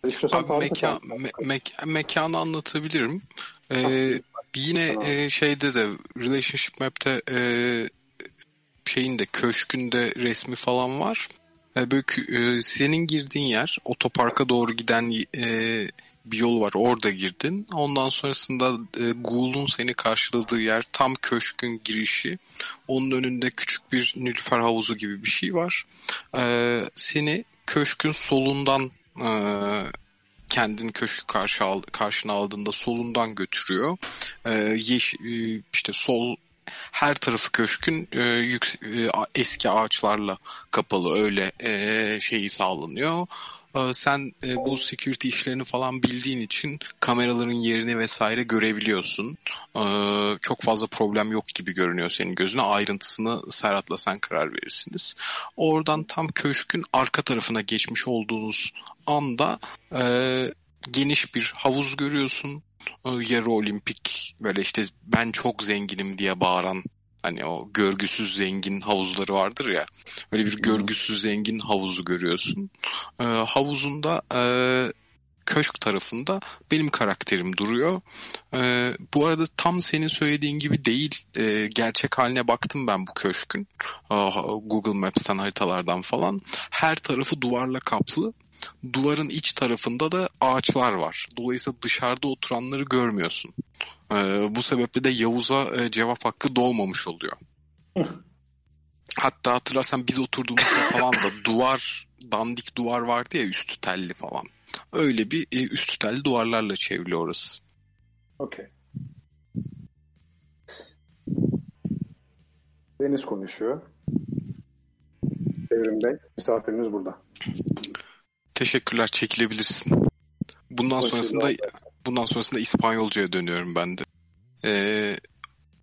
İstiyorsan Abi mekan, me- mek- mekanı anlatabilirim. Ee, yine e, şeyde de Relationship Map'te e, şeyin de köşkünde resmi falan var. E, böyle e, senin girdiğin yer otoparka doğru giden e, bir yol var. Orada girdin. Ondan sonrasında e, Ghoul'un seni karşıladığı yer tam köşkün girişi. Onun önünde küçük bir nilüfer havuzu gibi bir şey var. E, seni köşkün solundan e, kendini köşkü karşı al, karşına aldığında solundan götürüyor. E, yeş, e, işte sol her tarafı köşkün e, yüks- e, eski ağaçlarla kapalı öyle e, şeyi sağlanıyor. E, sen e, bu security işlerini falan bildiğin için kameraların yerini vesaire görebiliyorsun. E, çok fazla problem yok gibi görünüyor senin gözüne. Ayrıntısını Serhat'la sen karar verirsiniz. Oradan tam köşkün arka tarafına geçmiş olduğunuz anda geniş bir havuz görüyorsun. Yarı olimpik böyle işte ben çok zenginim diye bağıran hani o görgüsüz zengin havuzları vardır ya. Öyle bir görgüsüz zengin havuzu görüyorsun. E, havuzunda e, köşk tarafında benim karakterim duruyor. Ee, bu arada tam senin söylediğin gibi değil. Ee, gerçek haline baktım ben bu köşkün. Aa, Google Maps'ten haritalardan falan. Her tarafı duvarla kaplı. Duvarın iç tarafında da ağaçlar var. Dolayısıyla dışarıda oturanları görmüyorsun. Ee, bu sebeple de Yavuz'a e, cevap hakkı doğmamış oluyor. Hatta hatırlarsan biz oturduğumuzda falan da duvar, dandik duvar vardı ya üstü telli falan. Öyle bir e, üstü telli duvarlarla çevrili orası. Okey. Deniz konuşuyor. Evrim Bey, misafiriniz burada. Teşekkürler, çekilebilirsin. Bundan Hoş sonrasında geldin. bundan sonrasında İspanyolcaya dönüyorum ben de. Ee,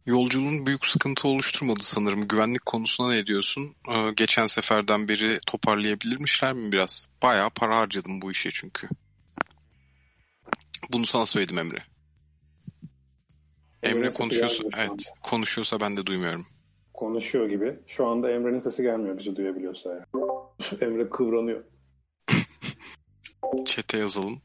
yolculuğun büyük sıkıntı oluşturmadı sanırım. Güvenlik konusuna ne diyorsun? Ee, geçen seferden beri toparlayabilirmişler mi biraz? Bayağı para harcadım bu işe çünkü. Bunu sana söyledim Emre. Emre sesi konuşuyorsa, evet, konuşuyorsa ben de duymuyorum. Konuşuyor gibi. Şu anda Emre'nin sesi gelmiyor bizi duyabiliyorsa ya. Emre kıvranıyor. Çete yazalım.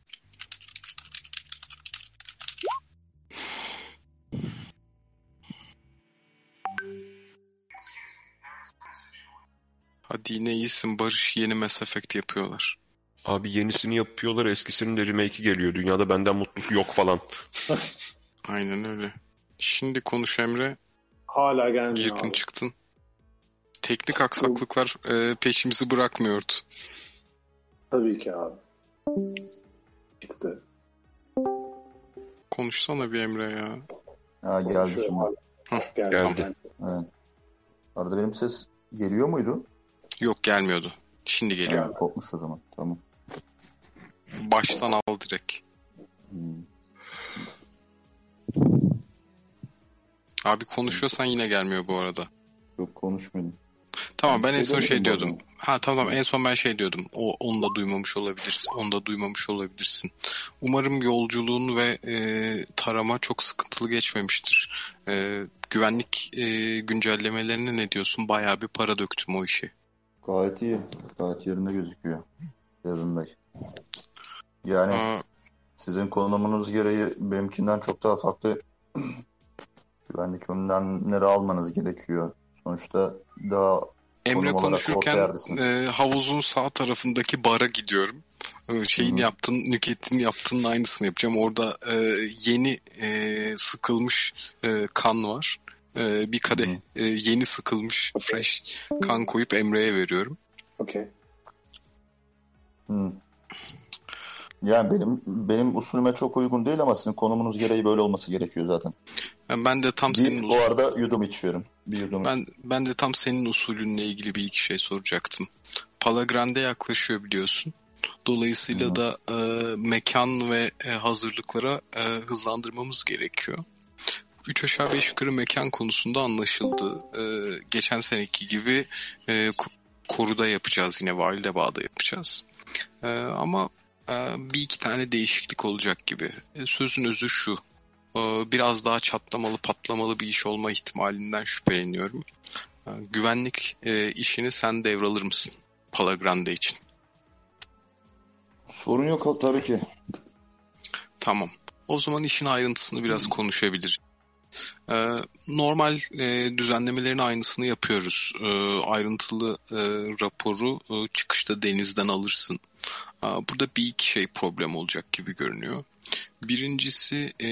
Hadi yine iyisin Barış yeni Mass Effect yapıyorlar. Abi yenisini yapıyorlar eskisinin de remake'i geliyor. Dünyada benden mutlusu yok falan. Aynen öyle. Şimdi konuş Emre. Hala gelmiyor Girdin abi. çıktın. Teknik aksaklıklar e, peşimizi bırakmıyordu. Tabii ki abi. Çıktı. Konuşsana bir Emre ya. Ha geldi şimdi. Hah, Geldi. geldi. Evet. Arada benim ses geliyor muydu? Yok gelmiyordu. Şimdi geliyor. Ha, kopmuş o zaman. Tamam. Baştan al direkt. Hmm. Abi konuşuyorsan yine gelmiyor bu arada. Yok konuşmadım. Tamam ben en son şey diyordum. Ha tamam en son ben şey diyordum. O onu da duymamış olabilirsin. Onu da duymamış olabilirsin. Umarım yolculuğun ve e, tarama çok sıkıntılı geçmemiştir. E, güvenlik e, güncellemelerine ne diyorsun? Bayağı bir para döktüm o işi. Gayet iyi. Gayet yerinde gözüküyor. Bey. Yani Aa, sizin konumunuz gereği benimkinden çok daha farklı güvenlik önlemleri almanız gerekiyor. Sonuçta daha Emre konuşurken e, havuzun sağ tarafındaki bara gidiyorum. E, Şeyin Hı hı. yaptığın, yaptığının aynısını yapacağım. Orada e, yeni e, sıkılmış e, kan var. E, bir kadeh e, yeni sıkılmış fresh kan koyup Emre'ye veriyorum. Okey. Hmm. Yani benim benim usulüme çok uygun değil ama sizin konumunuz gereği böyle olması gerekiyor zaten. Ben, ben de tam senin usul, bu arada yudum içiyorum. Bir yudum. ben ben de tam senin usulünle ilgili bir iki şey soracaktım. Palagrande yaklaşıyor biliyorsun. Dolayısıyla Hı. da e, mekan ve e, hazırlıklara e, hızlandırmamız gerekiyor. Üç aşağı beş yukarı mekan konusunda anlaşıldı. E, geçen seneki gibi e, ko- koruda yapacağız yine Validebağ'da yapacağız. E, ama e, bir iki tane değişiklik olacak gibi. E, sözün özü şu. E, biraz daha çatlamalı patlamalı bir iş olma ihtimalinden şüpheleniyorum. E, güvenlik e, işini sen devralır mısın? Palagrande için. Sorun yok tabii ki. Tamam. O zaman işin ayrıntısını biraz konuşabiliriz. Ee, normal e, düzenlemelerin aynısını yapıyoruz. Ee, ayrıntılı e, raporu e, çıkışta denizden alırsın. Burada bir iki şey problem olacak gibi görünüyor. Birincisi e,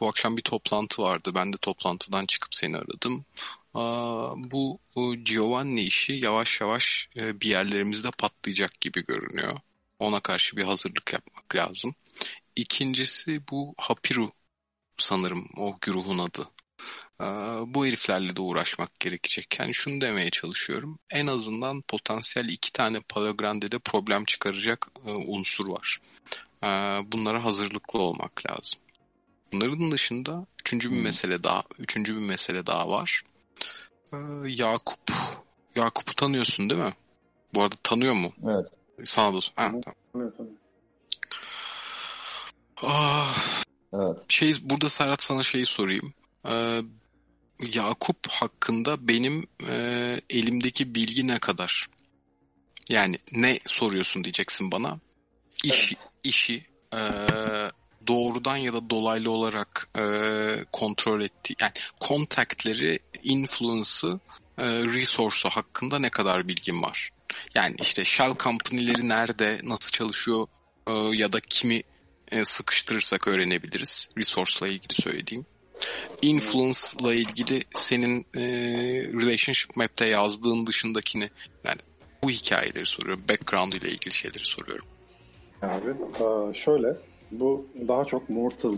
bu akşam bir toplantı vardı. Ben de toplantıdan çıkıp seni aradım. Aa, bu Giovanni işi yavaş yavaş e, bir yerlerimizde patlayacak gibi görünüyor. Ona karşı bir hazırlık yapmak lazım. İkincisi bu Hapiru sanırım o güruhun adı. Ee, bu heriflerle de uğraşmak gerekecek. Yani şunu demeye çalışıyorum. En azından potansiyel iki tane Palagrande'de problem çıkaracak e, unsur var. Ee, bunlara hazırlıklı olmak lazım. Bunların dışında üçüncü bir mesele daha, üçüncü bir mesele daha var. Ee, Yakup. Yakup'u tanıyorsun değil mi? Bu arada tanıyor mu? Evet. Sana da. Ha, tamam. Evet. Ah, Evet. şey burada Serhat sana şeyi sorayım. Ee, Yakup hakkında benim e, elimdeki bilgi ne kadar? Yani ne soruyorsun diyeceksin bana. İşi, Evet. işi, e, doğrudan ya da dolaylı olarak e, kontrol ettiği yani kontaktleri, influence'ı, e, resource'u hakkında ne kadar bilgin var? Yani işte shell company'leri nerede, nasıl çalışıyor e, ya da kimi e, sıkıştırırsak öğrenebiliriz. Resource'la ilgili söylediğim. Influence'la ilgili senin e, relationship map'te yazdığın dışındakini yani bu hikayeleri soruyorum. Background ile ilgili şeyleri soruyorum. Abi e, şöyle bu daha çok Mortal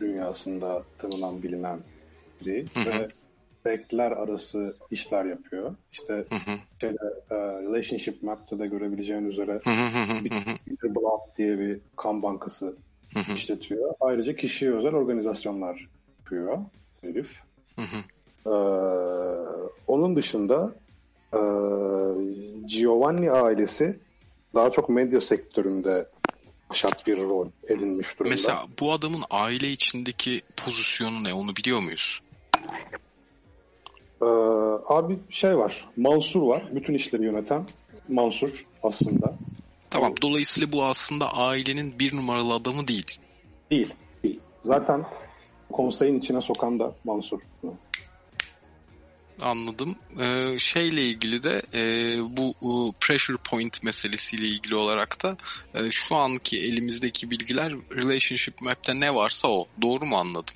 dünyasında tanınan bilinen biri ve sektler arası işler yapıyor. İşte şeyde, e, Relationship Map'te de görebileceğin üzere. Peter Blood diye bir kan bankası işletiyor. Ayrıca kişiye özel organizasyonlar yapıyor herif. Ee, onun dışında e, Giovanni ailesi daha çok medya sektöründe şart bir rol edinmiş durumda. Mesela bu adamın aile içindeki pozisyonu ne onu biliyor muyuz? Ee, abi şey var, Mansur var. Bütün işleri yöneten Mansur aslında. Tamam dolayısıyla bu aslında ailenin bir numaralı adamı değil. Değil. değil. Zaten konseyin içine sokan da Mansur. Anladım. Ee, şeyle ilgili de e, bu e, pressure point meselesiyle ilgili olarak da e, şu anki elimizdeki bilgiler relationship map'te ne varsa o. Doğru mu anladım?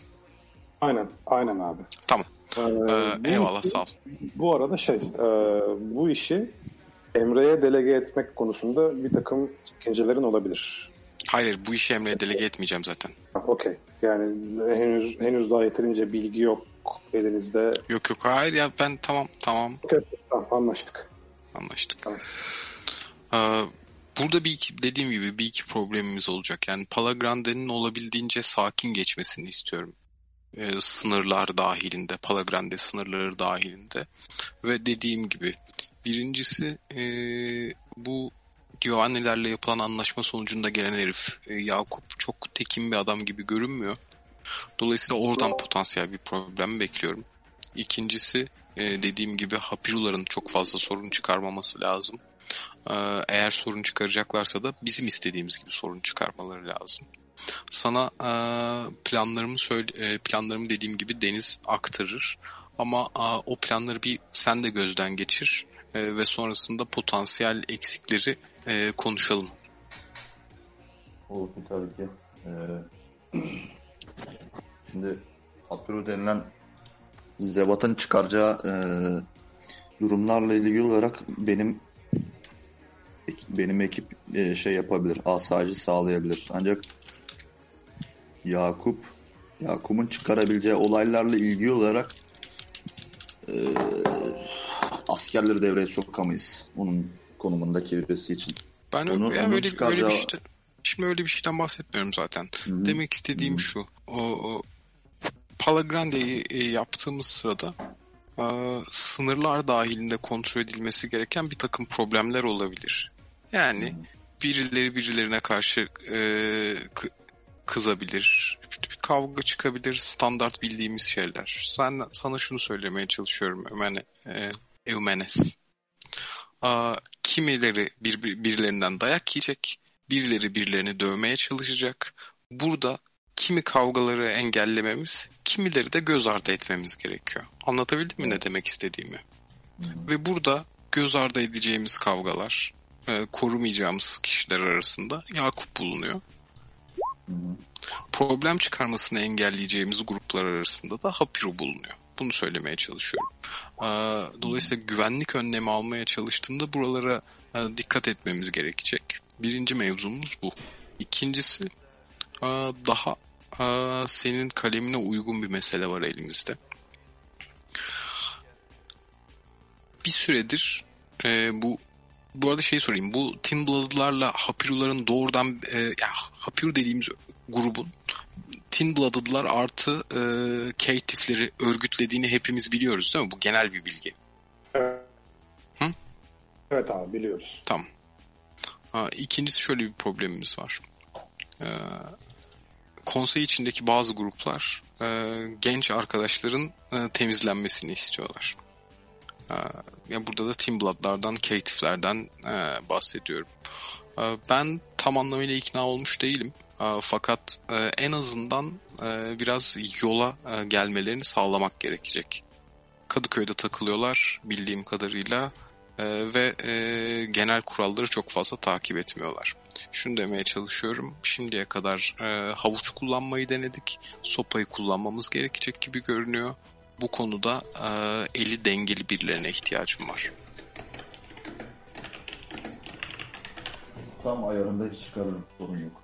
Aynen, aynen abi. Tamam. Ee, Ee, eyvallah işi- sağ ol. Bu arada şey, e, bu işi Emre'ye delege etmek konusunda bir takım çekincelerin olabilir. Hayır bu işi Emre'ye delege etmeyeceğim zaten. Okey. Yani henüz henüz daha yeterince bilgi yok elinizde. Yok yok hayır ya ben tamam tamam tamam anlaştık. anlaştık. Tamam. Ee, burada bir iki, dediğim gibi bir iki problemimiz olacak. Yani Palagrande'nin olabildiğince sakin geçmesini istiyorum. Ee, sınırlar dahilinde, Palagrande sınırları dahilinde. Ve dediğim gibi birincisi ee, bu Giovanni'lerle yapılan anlaşma sonucunda gelen herif e, Yakup çok tekin bir adam gibi görünmüyor. Dolayısıyla oradan potansiyel bir problem bekliyorum. İkincisi e, dediğim gibi Hapiruların çok fazla sorun çıkarmaması lazım. Ee, Eğer sorun çıkaracaklarsa da bizim istediğimiz gibi sorun çıkarmaları lazım. Sana e, planlarımı söyle e, planlarımı dediğim gibi Deniz aktarır. Ama e, o planları bir sen de gözden geçir e, ve sonrasında potansiyel eksikleri e, konuşalım. Olur ki tabii ki. Ee, şimdi Apero denilen zebatın çıkaracağı e, durumlarla ilgili olarak benim benim ekip e, şey yapabilir, asaycı sağlayabilir. Ancak Yakup Yakup'un çıkarabileceği olaylarla ilgili olarak e, askerleri devreye sokamayız. Onun konumundaki birisi için. Ben Onu- öyle, yani onun öyle, çıkaracağı- öyle bir şeyden, şimdi öyle bir şeyden bahsetmiyorum zaten. Hı. Demek istediğim Hı. şu. O, o Palagrande'yi e, yaptığımız sırada e, sınırlar dahilinde kontrol edilmesi gereken bir takım problemler olabilir. Yani birileri birilerine karşı e, kı- kızabilir. Bir kavga çıkabilir. Standart bildiğimiz şeyler. Sen, sana şunu söylemeye çalışıyorum Ömene, e, Eumenes. Aa, kimileri bir- birilerinden dayak yiyecek. Birileri birilerini dövmeye çalışacak. Burada kimi kavgaları engellememiz, kimileri de göz ardı etmemiz gerekiyor. Anlatabildim mi ne demek istediğimi? Ve burada göz ardı edeceğimiz kavgalar, e, korumayacağımız kişiler arasında Yakup bulunuyor. Problem çıkarmasını engelleyeceğimiz gruplar arasında da Hapiro bulunuyor. Bunu söylemeye çalışıyorum. Ee, Dolayısıyla güvenlik önlemi almaya çalıştığında buralara e, dikkat etmemiz gerekecek. Birinci mevzumuz bu. İkincisi e, daha e, senin kalemine uygun bir mesele var elimizde. Bir süredir e, bu bu arada şey sorayım. Bu Tin Blood'larla Hapiruların doğrudan e, ya Hapiru dediğimiz grubun Tin Blooded'lar artı e, Caitiff'leri örgütlediğini hepimiz biliyoruz değil mi? Bu genel bir bilgi. Evet. Hı? Evet abi biliyoruz. Tamam. Ha, ikincisi şöyle bir problemimiz var. Ee, konsey içindeki bazı gruplar e, genç arkadaşların e, temizlenmesini istiyorlar. Ee, ya burada da Team Blood'lardan, Caitiff'lerden e, bahsediyorum. Ee, ben tam anlamıyla ikna olmuş değilim. E, fakat e, en azından e, biraz yola e, gelmelerini sağlamak gerekecek. Kadıköy'de takılıyorlar bildiğim kadarıyla e, ve e, genel kuralları çok fazla takip etmiyorlar. Şunu demeye çalışıyorum. Şimdiye kadar e, havuç kullanmayı denedik. Sopayı kullanmamız gerekecek gibi görünüyor. Bu konuda e, eli dengeli birilerine ihtiyacım var. Tam ayarında hiç çıkarırım. Sorun yok.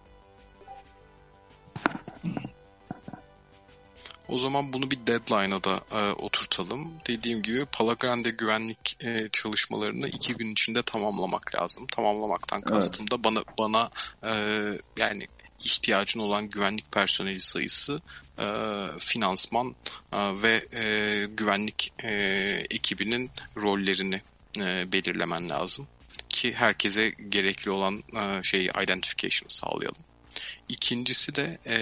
O zaman bunu bir deadline'a da e, oturtalım. Dediğim gibi Palagrande güvenlik e, çalışmalarını iki gün içinde tamamlamak lazım. Tamamlamaktan kastım da bana bana e, yani ihtiyacın olan güvenlik personeli sayısı, e, finansman e, ve e, güvenlik e, ekibinin rollerini e, belirlemen lazım ki herkese gerekli olan e, şeyi identification'ı sağlayalım. İkincisi de e,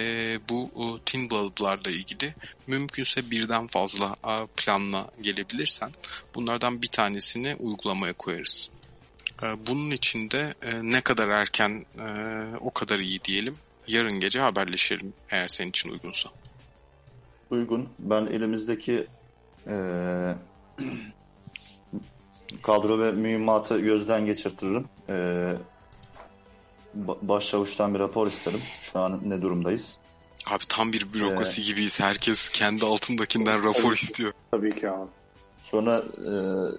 bu e, Tin Blood'larla ilgili mümkünse birden fazla e, planla gelebilirsen bunlardan bir tanesini uygulamaya koyarız. E, bunun için de e, ne kadar erken e, o kadar iyi diyelim. Yarın gece haberleşelim eğer senin için uygunsa. Uygun. Ben elimizdeki eee, kadro ve mühimmatı gözden geçirtirim. Ba- başçavuştan bir rapor isterim. Şu an ne durumdayız? Abi tam bir bürokrasi gibiyiz. Herkes kendi altındakinden rapor istiyor. Tabii ki abi. Sonra eee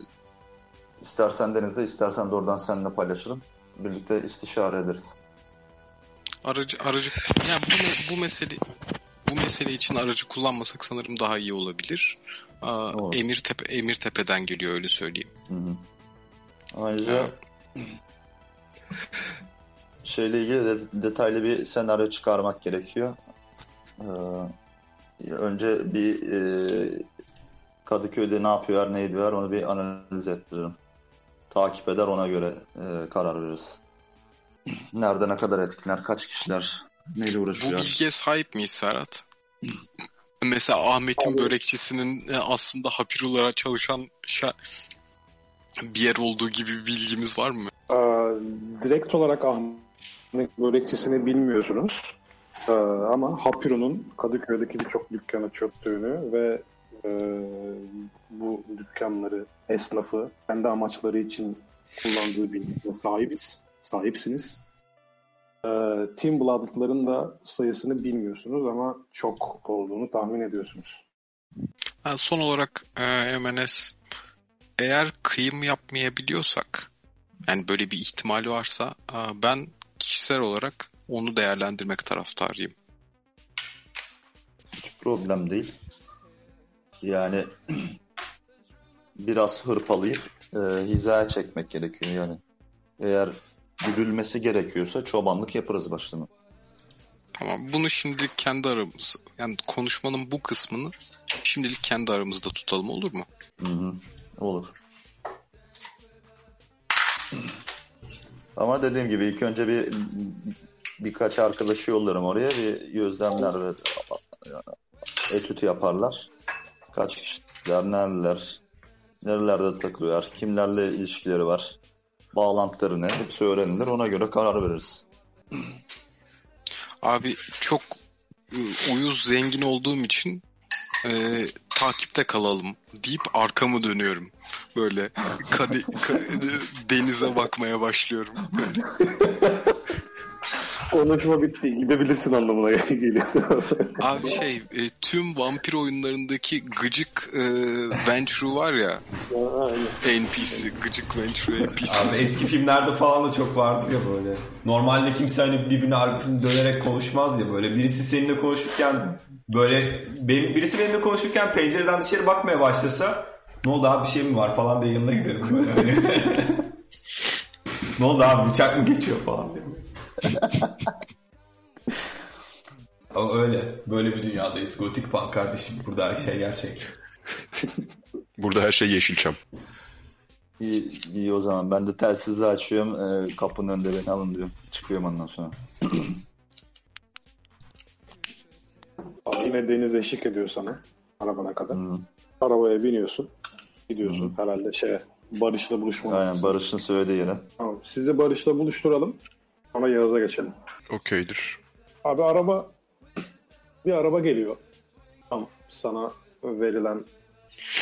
istersen Deniz'de istersen de oradan seninle paylaşırım. Birlikte istişare ederiz. Aracı aracı yani bu, bu mesele bu mesele için aracı kullanmasak sanırım daha iyi olabilir. Aa, Olur. Emirtepe Emirtepe'den geliyor öyle söyleyeyim. Hı hı. Ayrıca şeyle ilgili de detaylı bir senaryo çıkarmak gerekiyor. Ee, önce bir e, Kadıköy'de ne yapıyorlar, ne ediyorlar onu bir analiz ettiririm. Takip eder ona göre e, karar veririz. Nerede ne kadar etkiler, kaç kişiler, neyle Bu uğraşıyor. bilgiye sahip miyiz Serhat? Mesela Ahmet'in börekçisinin e, aslında hapir olarak çalışan şa- bir yer olduğu gibi bir bilgimiz var mı? Ee, direkt olarak Ahmet Börekçisi'ni bilmiyorsunuz. Ee, ama Hapiro'nun Kadıköy'deki birçok dükkanı çöktüğünü ve e, bu dükkanları, esnafı kendi amaçları için kullandığı bilgiye sahibiz. Sahipsiniz. Ee, Team Blood'ların da sayısını bilmiyorsunuz ama çok olduğunu tahmin ediyorsunuz. Ha, son olarak e, MNS eğer kıyım yapmayabiliyorsak yani böyle bir ihtimal varsa e, ben kişisel olarak onu değerlendirmek taraftarıyım. Hiç problem değil. Yani biraz hırpalayıp e, hizaya çekmek gerekiyor yani. Eğer güdülmesi gerekiyorsa çobanlık yaparız başlığını. Tamam bunu şimdilik kendi aramız yani konuşmanın bu kısmını şimdilik kendi aramızda tutalım olur mu? Hı hı. Olur. Ama dediğim gibi ilk önce bir birkaç arkadaşı yollarım oraya bir gözlemler ve etüt yaparlar. Kaç kişiler, nereler, nerelerde takılıyorlar, kimlerle ilişkileri var, bağlantıları ne hepsi öğrenilir ona göre karar veririz. Abi çok e, uyuz zengin olduğum için e, takipte kalalım deyip arkamı dönüyorum. Böyle kade- ka- denize bakmaya başlıyorum. Konuşma bitti. Gidebilirsin anlamına geliyor. Abi şey e, tüm vampir oyunlarındaki gıcık e, Venture var ya. NPC gıcık Venture NPC. Abi eski filmlerde falan da çok vardır ya böyle. Normalde kimse hani birbirine arkasını dönerek konuşmaz ya böyle. Birisi seninle konuşurken böyle benim, birisi benimle konuşurken pencereden dışarı bakmaya başlasa ne oldu abi bir şey mi var falan diye yanına giderim böyle. Ne oldu abi bıçak mı geçiyor falan diye. Ama öyle. Böyle bir dünyadayız. Gotik punk kardeşim. Burada her şey gerçek. Burada her şey Yeşilçam. İyi, iyi o zaman ben de telsizi açıyorum e, kapının önünde beni alın diyorum. Çıkıyorum ondan sonra. Yine deniz eşlik ediyor sana arabana kadar. Hı. Arabaya biniyorsun. Gidiyorsun herhalde şeye Barış'la buluşmak Aynen için. Barış'ın söylediği yere. Tamam. Sizi Barış'la buluşturalım. Sonra Yağız'a geçelim. Okeydir. Abi araba bir araba geliyor. Tam sana verilen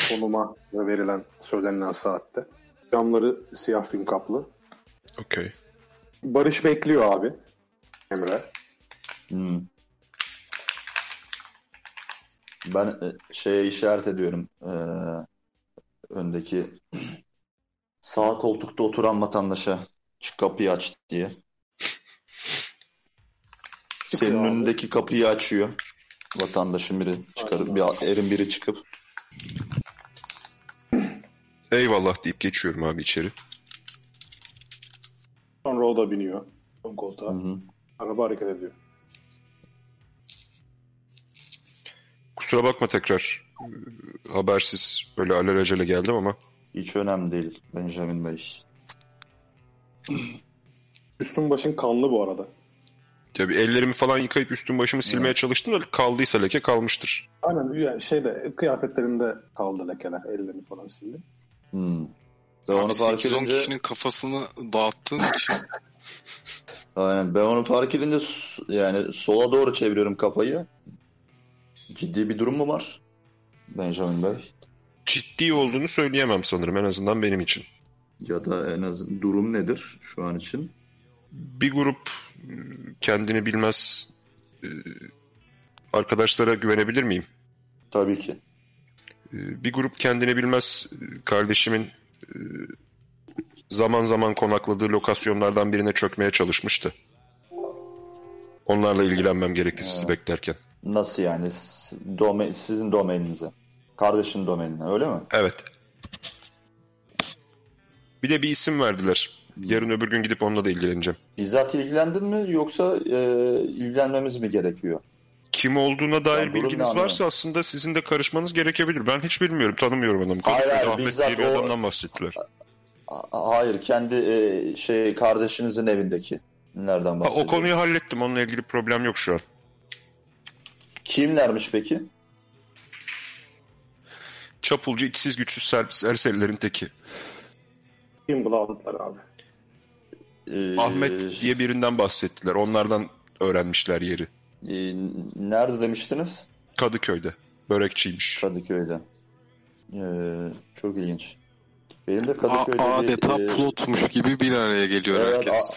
konuma ve verilen söylenilen saatte. Camları siyah film kaplı. Okey. Barış bekliyor abi. Emre. Hmm. Ben e, şeye işaret ediyorum. Ee, öndeki sağ koltukta oturan vatandaşa çık kapıyı aç diye. Çıkıyor Senin abi. önündeki kapıyı açıyor. Vatandaşın biri çıkarıp bir erin biri çıkıp Eyvallah deyip geçiyorum abi içeri. Sonra o da biniyor. Ön koltuğa. Hı hı. Araba hareket ediyor. Kusura bakma tekrar. Habersiz böyle alelacele geldim ama. hiç önemli değil Benjamin Bey. Üstün başın kanlı bu arada. Tabii ellerimi falan yıkayıp üstüm başımı silmeye çalıştım da kaldıysa leke kalmıştır. Aynen yani şeyde kıyafetlerinde kaldı lekeler. Ellerini falan sildi. Hmm. Ben onu fark 8-10 edince kişinin kafasını dağıttığın için aynen ben onu fark edince yani sola doğru çeviriyorum kafayı. Ciddi bir durum mu var? Benjamin Bey. Ciddi olduğunu söyleyemem sanırım en azından benim için. Ya da en azından durum nedir şu an için? Bir grup kendini bilmez e, arkadaşlara güvenebilir miyim? Tabii ki. E, Bir grup kendini bilmez e, kardeşimin zaman zaman konakladığı lokasyonlardan birine çökmeye çalışmıştı. Onlarla ilgilenmem gerekti sizi Evet. beklerken. Nasıl yani? Dome sizin domeninize. Kardeşin domenine öyle mi? Evet. Bir de bir isim verdiler. Yarın öbür gün gidip onunla da ilgileneceğim. Bizzat ilgilendin mi yoksa e, ilgilenmemiz mi gerekiyor? Kim olduğuna dair durum bilginiz varsa aslında sizin de karışmanız gerekebilir. Ben hiç bilmiyorum, tanımıyorum adamı. Hayır, hayır, Ahmet bizzat diye bir o- adamdan bahsettiler. Hayır, kendi e, şey kardeşinizin evindeki. Nereden Ha, o bahsediyorsun? konuyu hallettim. Onunla ilgili problem yok şu an. Kimlermiş peki? Çapulcu, içsiz güçsüz ser- serserilerin teki. Kim bulamadılar abi. Ee, Ahmet diye birinden bahsettiler. Onlardan öğrenmişler yeri. e, nerede demiştiniz? Kadıköy'de. Börekçiymiş. Kadıköy'de. Ee, çok ilginç. Benim de a- Kadıköy'de bir, adeta e, plotmuş gibi bir araya geliyor Evet, herkes.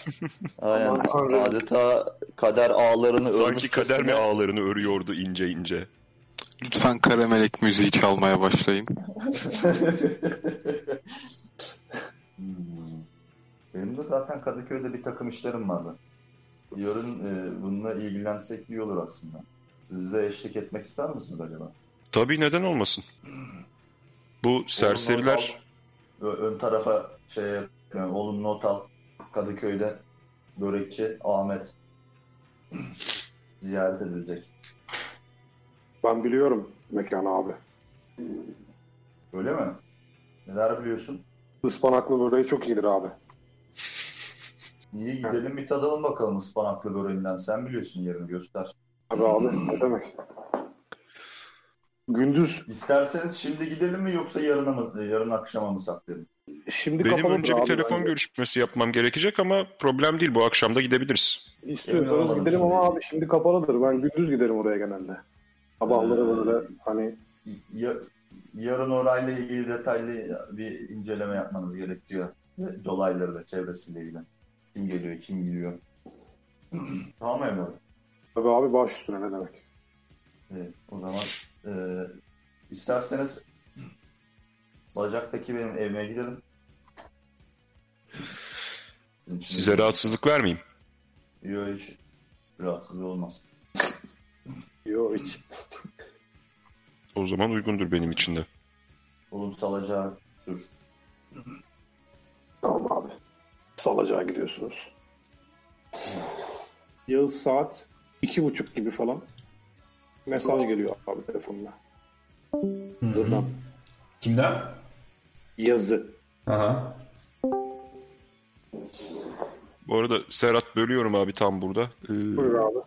a- aynen. Adeta kader ağlarını Sanki kader mi ağlarını örüyordu ince ince. Lütfen Karamelek müziği çalmaya başlayın. Benim de zaten Kadıköy'de bir takım işlerim vardı. Yarın e, bununla ilgilensek iyi olur aslında. Siz de eşlik etmek ister misiniz acaba? Tabii neden olmasın. Bu serseriler ön tarafa şey yani oğlum not al. Kadıköy'de börekçi Ahmet ziyaret edilecek. Ben biliyorum mekanı abi. Öyle mi? Neler biliyorsun? Ispanaklı böreği çok iyidir abi. Niye gidelim bir tadalım bakalım ıspanaklı böreğinden. Sen biliyorsun yerini göster. Abi abi ne demek? Gündüz İsterseniz şimdi gidelim mi yoksa yarına mı, yarın akşama mı saklayalım? şimdi benim önce bir telefon bence. görüşmesi yapmam gerekecek ama problem değil. Bu akşam da gidebiliriz. İstiyorsanız gidelim ama abi şimdi kapalıdır. Ben gündüz giderim oraya genelde. Sabahları Ee, böyle hani Ya, yarın orayla ilgili detaylı bir inceleme yapmanız gerekiyor. Dolayları da çevresiyle ilgili. Kim geliyor, kim gidiyor. tamam Emre. tabii abi baş üstüne ne demek? Evet, o zaman e, isterseniz Bacak'taki benim evime gidelim. Size rahatsızlık vermeyeyim. Yok hiç rahatsız olmaz. Yok hiç. O zaman uygundur benim için de. Oğlum salacağı dur. Tamam abi. Salacağa gidiyorsunuz. Yağız saat iki buçuk gibi falan. Mesaj geliyor abi telefonuna. Buradan. Kimden? Yazı. Aha. Bu arada Serhat bölüyorum abi tam burada. Ee, Buyur abi.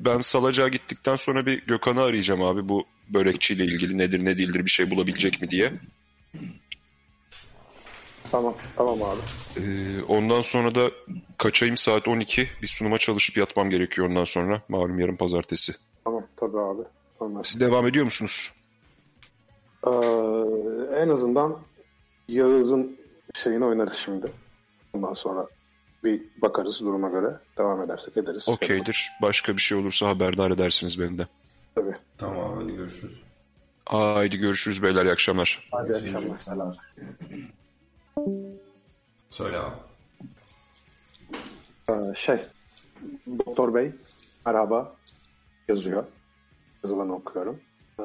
ben Salacak'a gittikten sonra bir Gökhan'ı arayacağım abi bu börekçiyle ilgili nedir ne değildir bir şey bulabilecek mi diye. Tamam, tamam abi. Ee, ondan sonra da kaçayım saat 12. Bir sunuma çalışıp yatmam gerekiyor ondan sonra. Malum yarın pazartesi. Tamam, tabii abi. Tamam. Siz devam ediyor musunuz? Ee, en azından Yağız'ın şeyini oynarız şimdi. Ondan sonra bir bakarız duruma göre. Devam edersek ederiz. Okeydir. Başka bir şey olursa haberdar edersiniz beni de. Tabii. Tamam abi hadi görüşürüz. Haydi görüşürüz beyler. iyi akşamlar. Hadi akşamlar. Selam. Söyle abi. Ee, şey, Doktor Bey, merhaba yazıyor. Yazılanı okuyorum. Ee,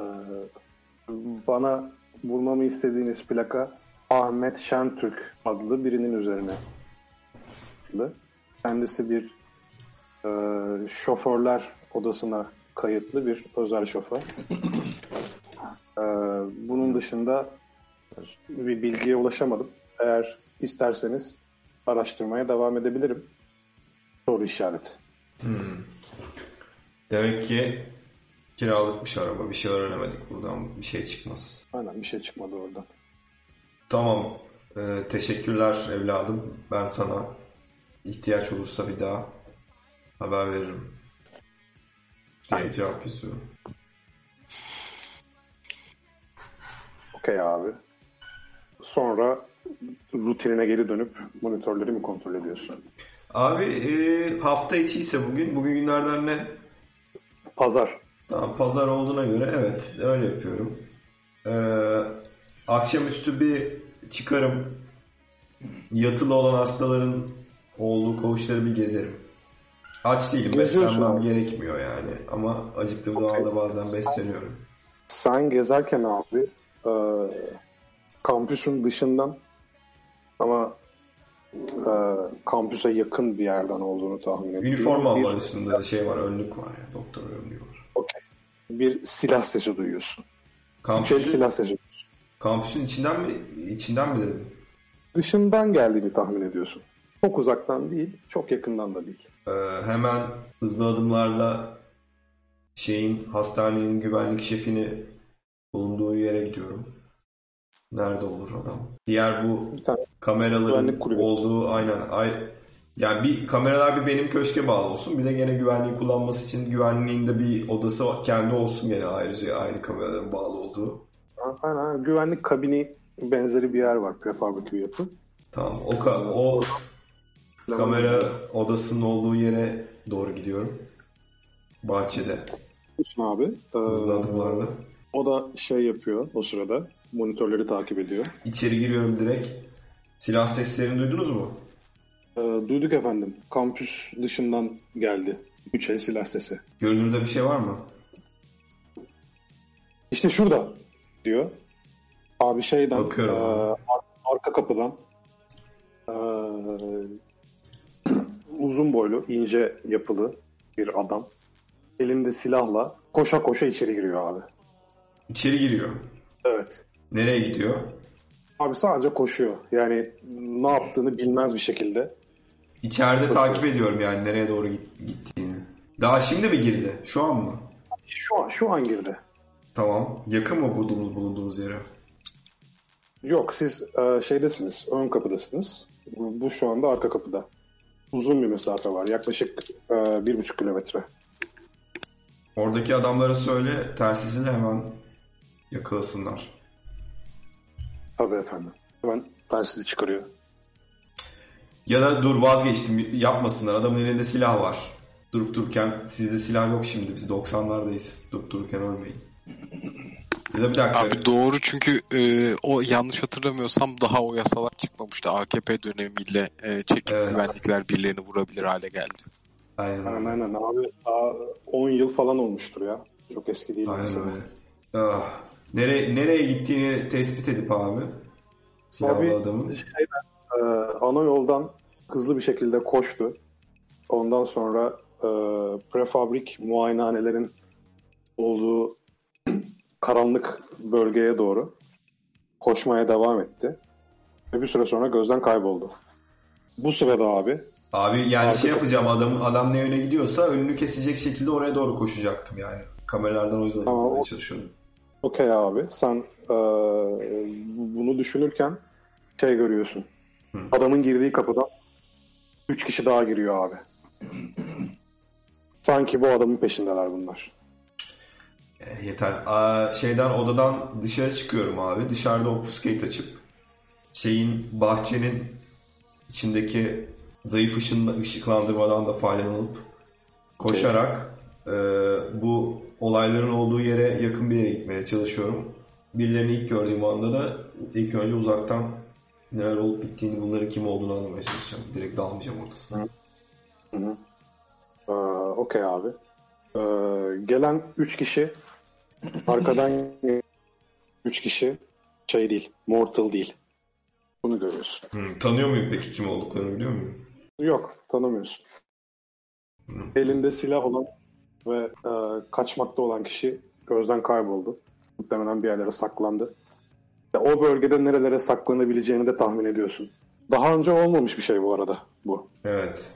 bana bulmamı istediğiniz plaka Ahmet Şentürk adlı birinin üzerine. Kendisi bir e, şoförler odasına kayıtlı bir özel şoför. Ee, bunun dışında bir bilgiye ulaşamadım. Eğer isterseniz araştırmaya devam edebilirim. Soru işareti. Demek ki kiralıkmış araba. Bir şey öğrenemedik buradan. Bir şey çıkmaz. Aynen bir şey çıkmadı oradan. Tamam. Ee, teşekkürler evladım. Ben sana ihtiyaç olursa bir daha haber veririm. Diye cevap yazıyorum. Okey abi. Sonra rutinine geri dönüp monitörleri mi kontrol ediyorsun? Abi e, hafta içi ise bugün. Bugün günlerden ne? Pazar. Tamam, pazar olduğuna göre evet öyle yapıyorum. Ee, akşamüstü bir çıkarım. Yatılı olan hastaların olduğu koğuşları bir gezerim. Aç değilim beslenmem gerekmiyor yani. Ama acıktığım zaman da bazen besleniyorum. Sen gezerken abi e, kampüsün dışından ama e, kampüse yakın bir yerden olduğunu tahmin ediyorum. Üniforma bir, var üstünde de şey var önlük var ya doktor önlüğü var. bir silah sesi duyuyorsun. Şey Kampüsün, silah sesi. kampüsün içinden mi içinden mi dedim? Dışından geldiğini tahmin ediyorsun. Çok uzaktan değil, çok yakından da değil. Ee, hemen hızlı adımlarla şeyin hastanenin güvenlik şefini bulunduğu yere gidiyorum. Nerede olur adam? Diğer bu kameraların olduğu aynen ay yani bir kameralar bir benim köşke bağlı olsun. Bir de gene güvenliği kullanması için güvenliğinde bir odası kendi olsun gene ayrıca aynı kameraların bağlı olduğu. aynen, güvenlik kabini benzeri bir yer var prefabrik bir yapı. Tamam. O ka- o kamera odasının olduğu yere doğru gidiyorum. Bahçede Diyorsun abi. Hızlı adımlarla. O da şey yapıyor o sırada. Monitörleri takip ediyor. İçeri giriyorum direkt. Silah seslerini duydunuz mu? Ee, duyduk efendim. Kampüs dışından geldi. Üç el silah sesi. Görünürde bir şey var mı? İşte şurada diyor. Abi şeyden Bakıyorum e, arka kapıdan e, uzun boylu, ince yapılı bir adam. Elinde silahla koşa koşa içeri giriyor abi. İçeri giriyor. Evet. Nereye gidiyor? Abi sadece koşuyor. Yani ne yaptığını bilmez bir şekilde. İçeride takip ediyorum yani nereye doğru git- gittiğini. Daha şimdi mi girdi? Şu an mı? Şu an, şu an girdi. Tamam. Yakın mı bulunduğumuz, bulunduğumuz yere? Yok siz e, şeydesiniz, ön kapıdasınız. Bu, bu şu anda arka kapıda. Uzun bir mesafe var. Yaklaşık e, bir buçuk kilometre. Oradaki adamlara söyle tersizini hemen yakalasınlar. Tabii efendim. Hemen tersizi çıkarıyor. Ya da dur vazgeçtim yapmasınlar. Adamın elinde silah var. Durup dururken sizde silah yok şimdi. Biz 90'lardayız. Durup dururken ölmeyin. Ya da bir dakika. Abi doğru çünkü e, o yanlış hatırlamıyorsam daha o yasalar çıkmamıştı. AKP dönemiyle e, çekip Evet. güvenlikler birilerini vurabilir hale geldi. Aynen Aynen aynen abi. Daha 10 yıl falan olmuş ya. Çok eski değil. Aynen mesela. öyle. Ah. Nereye, nereye gittiğini tespit edip abi. Silahlı Abi adamın. şeyden, e, ana yoldan hızlı bir şekilde koştu. Ondan sonra e, prefabrik muayenehanelerin olduğu karanlık bölgeye doğru koşmaya devam etti. Ve bir süre sonra gözden kayboldu. Bu sırada abi Abi yani Arka şey yapacağım adam adam ne yöne gidiyorsa önünü kesecek şekilde oraya doğru koşacaktım yani. Kameralardan o yüzden izlemeye o- çalışıyordum. Okey abi sen e, bunu düşünürken şey görüyorsun. Adamın girdiği kapıdan üç kişi daha giriyor abi. Sanki bu adamın peşindeler bunlar. E, yeter. Aa, şeyden odadan dışarı çıkıyorum abi. Dışarıda obfuscate açıp şeyin bahçenin içindeki zayıf ışınla, ışıklandırmadan da faydalanıp koşarak e, bu olayların olduğu yere yakın bir yere gitmeye çalışıyorum. Birilerini ilk gördüğüm anda da ilk önce uzaktan neler olup bittiğini, bunların kim olduğunu anlamaya çalışacağım. Direkt dalmayacağım ortasına. Hı hı. Ee, Okey abi. Ee, gelen üç kişi arkadan üç kişi şey değil, mortal değil. Bunu görüyorsun. Hı, Tanıyor muyum peki kim olduklarını biliyor muyum? Yok, tanımıyorsun. Hı. Elinde silah olan ve e, kaçmakta olan kişi gözden kayboldu. Muhtemelen bir yerlere saklandı. Ya, o bölgede nerelere saklanabileceğini de tahmin ediyorsun. Daha önce olmamış bir şey bu arada bu. Evet.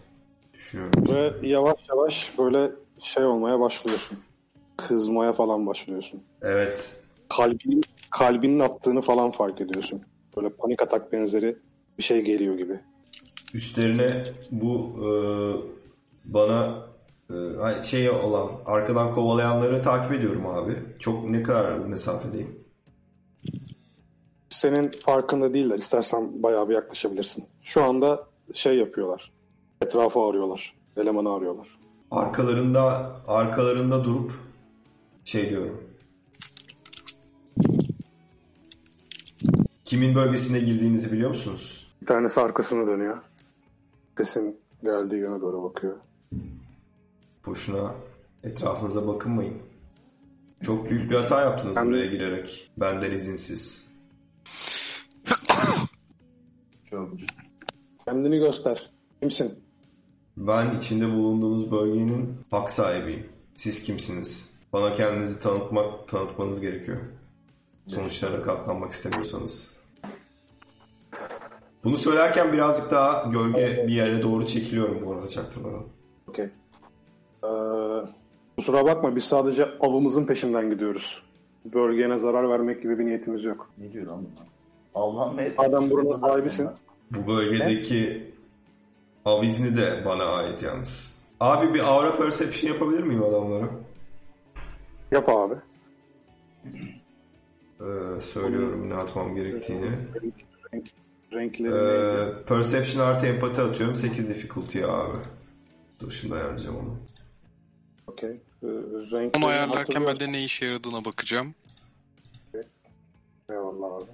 Düşünüyorum. Ve yavaş yavaş böyle şey olmaya başlıyorsun. Kızmaya falan başlıyorsun. Evet. Kalbinin, kalbinin attığını falan fark ediyorsun. Böyle panik atak benzeri bir şey geliyor gibi. Üstlerine bu e, bana e, şey olan arkadan kovalayanları takip ediyorum abi. Çok ne kadar mesafedeyim? Senin farkında değiller. İstersen bayağı bir yaklaşabilirsin. Şu anda şey yapıyorlar. Etrafı arıyorlar. Elemanı arıyorlar. Arkalarında arkalarında durup şey diyorum. Kimin bölgesine girdiğinizi biliyor musunuz? Bir tanesi arkasını dönüyor. Sesin geldiği yöne doğru bakıyor. Boşuna etrafınıza bakınmayın. Çok büyük bir hata yaptınız Ben- buraya girerek. Benden izinsiz. Çok. Kendini göster. Kimsin? Ben içinde bulunduğunuz bölgenin hak sahibiyim. Siz kimsiniz? Bana kendinizi tanıtmak, tanıtmanız gerekiyor. Sonuçlara katlanmak istemiyorsanız. Bunu söylerken birazcık daha gölge bir yere doğru çekiliyorum bu arada çaktırmadan. Okey. Ee, kusura bakma biz sadece avımızın peşinden gidiyoruz. Bölgene zarar vermek gibi bir niyetimiz yok. Ne diyor lan bunlar? Avlanmaya... Adam buranın sahibisin. Bu bölgedeki av izni de bana ait yalnız. Abi bir aura perception yapabilir miyim adamlara? Yap abi. Ee, söylüyorum ne atmam gerektiğini. Renk, renkleri neydi? Ee, perception artı empati atıyorum 8 difficulty abi. Dur şimdi ayarlayacağım onu. Okey. Ee, Onu ayarlarken ben de ne işe yaradığına bakacağım. Eyvallah abi.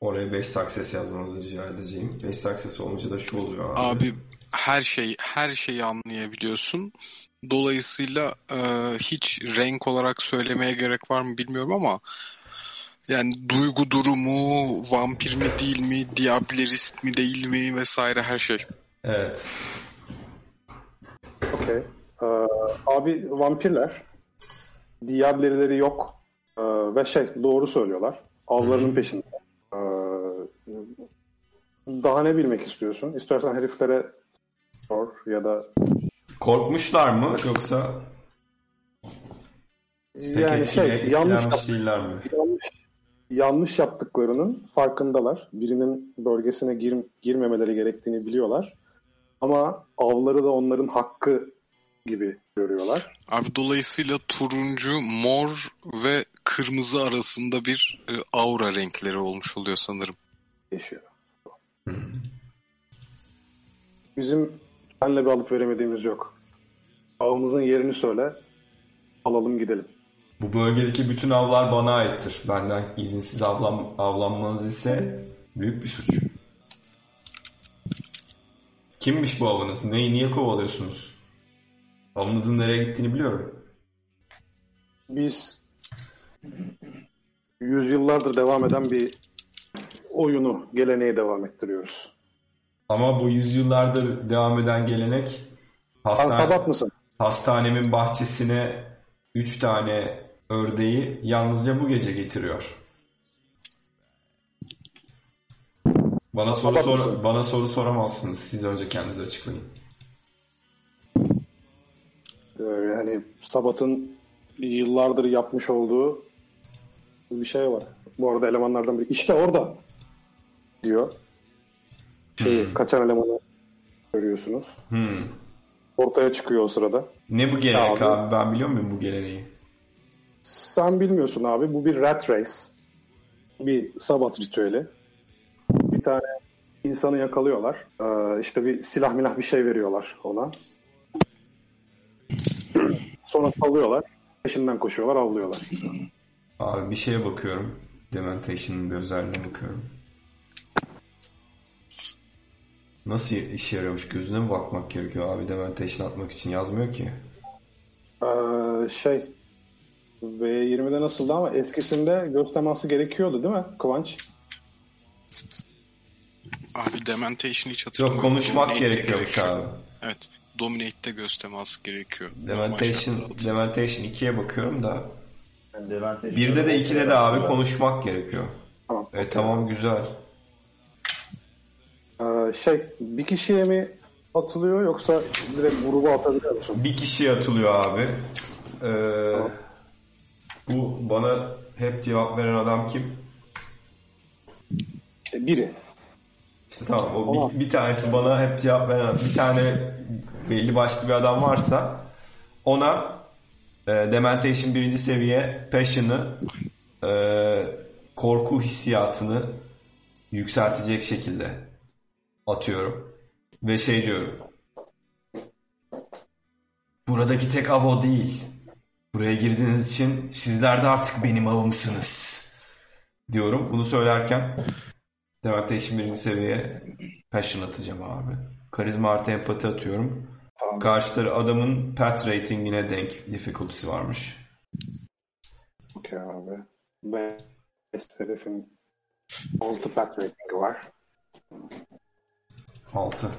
Oraya 5 success yazmanızı rica edeceğim. 5 success olunca da şu oluyor abi. Abi her şey her şeyi anlayabiliyorsun. Dolayısıyla e, hiç renk olarak söylemeye gerek var mı bilmiyorum ama yani duygu durumu, vampir mi değil mi, diablerist mi değil mi vesaire her şey. Evet. Okey. Ee, abi vampirler. Diablerileri yok. Ee, ve şey doğru söylüyorlar. Avlarının peşinde. Ee, daha ne bilmek istiyorsun? İstersen heriflere sor ya da Korkmuşlar mı yoksa pek yani şey etkile- yanlış değiller mi? yanlış, yanlış yaptıklarının farkındalar. Birinin bölgesine gir, girmemeleri gerektiğini biliyorlar. Ama avları da onların hakkı gibi görüyorlar. Abi dolayısıyla turuncu, mor ve kırmızı arasında bir e, aura renkleri olmuş oluyor sanırım. yaşıyor. Bizim senle bir alıp veremediğimiz yok. Avımızın yerini söyle. Alalım gidelim. Bu bölgedeki bütün avlar bana aittir. Benden izinsiz avlan, avlanmanız ise büyük bir suç. Kimmiş bu avınız? Neyi, niye kovalıyorsunuz? Avınızın nereye gittiğini biliyorum. Biz yüzyıllardır devam eden bir oyunu, geleneği devam ettiriyoruz. Ama bu yüzyıllardır devam eden gelenek Sen hastane, sabat mısın? hastanemin bahçesine 3 tane ördeği yalnızca bu gece getiriyor. Bana soru sor bana soru soramazsınız. Siz önce kendiniz açıklayın. Ee, yani Sabat'ın yıllardır yapmış olduğu bir şey var. Bu arada elemanlardan biri işte orada diyor. Şeyi, kaçan elemanı görüyorsunuz. Hmm. Ortaya çıkıyor o sırada. Ne bu gelenek Abi. abi? Ben biliyor muyum bu geleneği? Sen bilmiyorsun abi. Bu bir rat race. Bir sabat ritüeli. Bir tane insanı yakalıyorlar. Ee, işte bir silah milah bir şey veriyorlar ona. Sonra salıyorlar. Peşinden koşuyorlar, avlıyorlar. Abi bir şeye bakıyorum. Dementation'ın bir özelliğine bakıyorum. Nasıl işe yarıyormuş? Gözüne mi bakmak gerekiyor abi Dementation atmak için? Yazmıyor ki. Ee, şey V20'de nasıldı ama eskisinde göz teması gerekiyordu değil mi Kıvanç? Abi Dementation hiç hatırlamıyorum. Yok konuşmak Dominate'de gerekiyormuş gerekiyor. abi. Evet. Dominate'de göz teması gerekiyor. Dementation. Dementation 2'ye bakıyorum da. Yani Dementation- Birde de 2'de de abi konuşmak gerekiyor. Tamam. E tamam güzel. Ee, şey bir kişiye mi atılıyor yoksa direkt gruba atabiliyor musun? Bir kişiye atılıyor abi. Ee, bu bana hep cevap veren adam kim? Biri. İşte tamam o bir, bir tanesi bana hep cevap veren bir tane belli başlı bir adam varsa ona e, Dementation birinci seviye Passion'ı e, korku hissiyatını yükseltecek şekilde atıyorum. Ve şey diyorum. Buradaki tek av o değil. Buraya girdiğiniz için sizler de artık benim avımsınız. Diyorum. Bunu söylerken Dementation birinci seviye Passion atacağım abi. Karizma artı empati atıyorum. Tamam. Karşıları adamın path ratingine denk difficulty'si varmış. Okey abi. Best herifin 6 pack ratingi var. 6.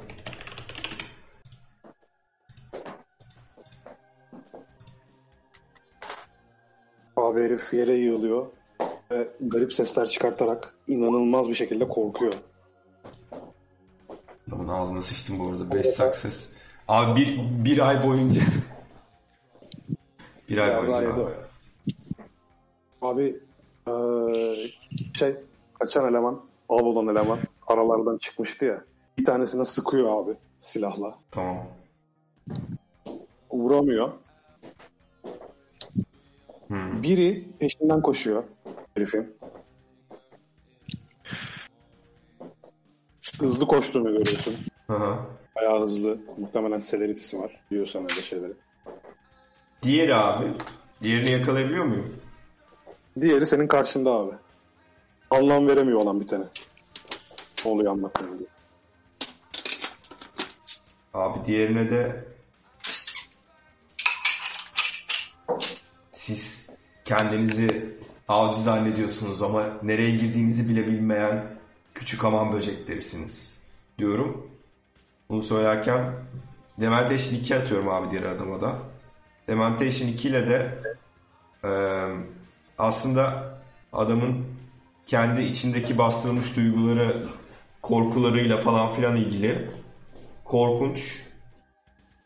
Abi herif yere yığılıyor ve garip sesler çıkartarak inanılmaz bir şekilde korkuyor. Adamın ağzına sıçtım bu arada. 5 success. Abi bir, bir ay boyunca. bir ay boyunca abi. Abi eee, şey kaçan eleman, av olan eleman aralardan çıkmıştı ya. Bir tanesine sıkıyor abi silahla. Tamam. Vuramıyor. Hmm. Biri peşinden koşuyor herifin. Hızlı koştuğunu görüyorsun. Hı. Bayağı hızlı. Muhtemelen selerity'si var. Biliyorsan öyle şeyleri. Diğeri abi. Diğerini yakalayabiliyor muyum? Diğeri senin karşında abi. Anlam veremiyor olan bir tane. Ne oluyor anlatmıyor diye. Abi diğerine de siz kendinizi avcı zannediyorsunuz ama nereye girdiğinizi bile bilmeyen küçük aman böceklerisiniz diyorum. Bunu söylerken Dementation 2 atıyorum abi diğer adama da. Dementation 2 ile de eee, aslında adamın kendi içindeki bastırılmış duyguları korkularıyla falan filan ilgili korkunç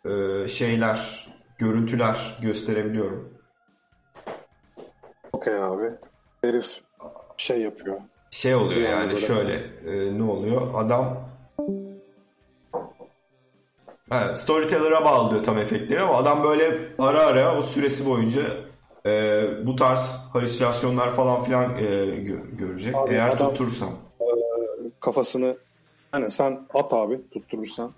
e, şeyler, görüntüler gösterebiliyorum. Okey abi. Herif şey yapıyor. Şey oluyor Yani yani şöyle e, ne oluyor? Adam Ha, storyteller'a bağlıyor tam efektleri ama adam böyle ara ara o süresi boyunca e, bu tarz halüsinasyonlar falan filan e, gö- görecek. Abi Eğer adam- tutturursam. Kafasını hani sen at abi tutturursan.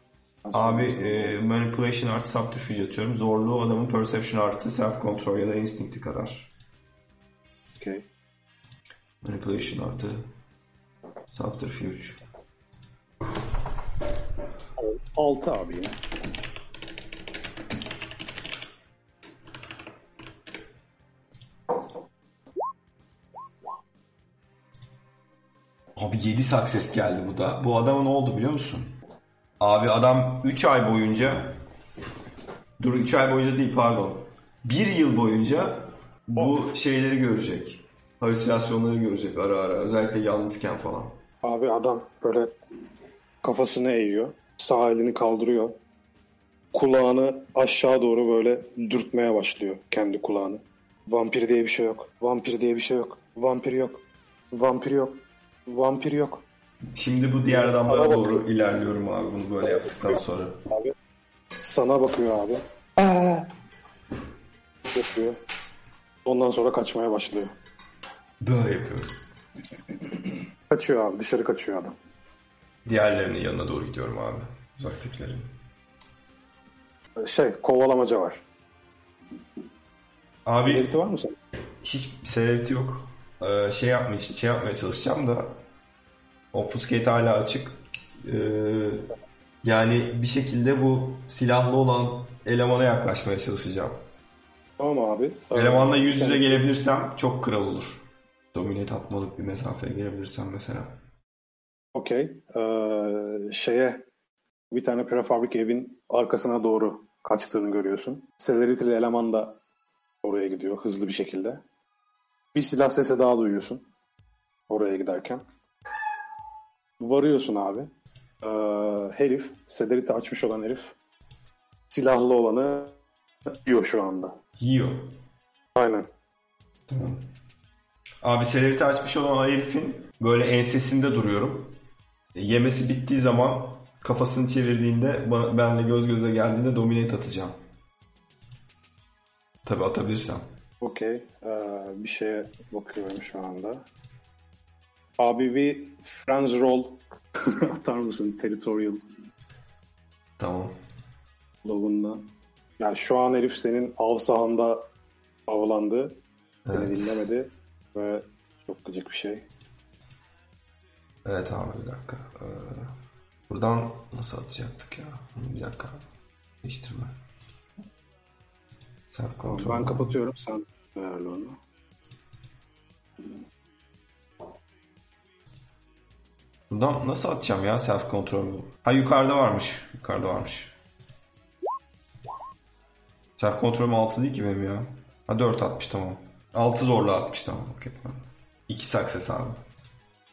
Abi e, manipulation artı subterfuge atıyorum. Zorluğu adamın perception artı self control ya da instinct'i kadar. Okey. Manipulation artı subterfuge. 6 abi yine. Abi 7 success geldi bu da. Bu adama ne oldu biliyor musun? Abi adam 3 ay boyunca dur 3 ay boyunca değil pardon. 1 yıl boyunca bu şeyleri görecek. Halüsinasyonları görecek ara ara. Özellikle yalnızken falan. Abi adam böyle kafasını eğiyor. Sağ elini kaldırıyor. kulağını aşağı doğru böyle dürtmeye başlıyor kendi kulağını. Vampir diye bir şey yok. Vampir diye bir şey yok. Vampir yok. Vampir yok. Vampir yok. Şimdi bu diğer adamlara Bana doğru ilerliyorum abi bunu böyle yaptıktan sonra. Abi sana bakıyor abi. Aa! Yapıyor. Ondan sonra kaçmaya başlıyor. Böyle yapıyorum. Kaçıyor abi. Dışarı kaçıyor adam. Diğerlerinin yanına doğru gidiyorum abi. Uzaktakilerin. Şey kovalamaca var. Abi Belirti var mı senin? hiç severiti yok. Ee, şey yapmaya, şey yapmaya çalışacağım da Obfuscate hala açık. Ee, yani bir şekilde bu silahlı olan elemana yaklaşmaya çalışacağım. Tamam abi. Elemanla yüz yüze gelebilirsem çok kral olur. Dominate atmalık bir mesafeye gelebilirsem mesela. Okey. Ee, şeye bir tane prefabrik evin arkasına doğru kaçtığını görüyorsun. Celebrity'li eleman da oraya gidiyor hızlı bir şekilde. Bir silah sesi daha duyuyorsun oraya giderken. Varıyorsun abi. Ee, herif, Celebrity açmış olan herif silahlı olanı yiyor şu anda. Yiyor. Aynen. Tamam. Abi selerite açmış olan herifin böyle ensesinde duruyorum. E, Yemesi bittiği zaman kafasını çevirdiğinde benle göz göze geldiğinde dominate atacağım. Tabi atabilirsem. Okey. Ee, bir şeye bakıyorum şu anda. Abi bir Friends Roll atar mısın? Territorial Tamam. logunla. Yani şu an herif senin av sahanda avlandı. Evet. dinlemedi. Ve çok gıcık bir şey. Evet abi bir dakika. Ee, buradan nasıl atacaktık ya? Bir dakika. Değiştirme. Self control. Ben kapatıyorum. Sen ayarla onu. Buradan nasıl atacağım ya self control? Ha yukarıda varmış. Yukarıda varmış. Self control'üm 6 değil ki benim ya. Ha 4 atmış tamam. 6 zorla atmış tamam. Okey. 2 success abi.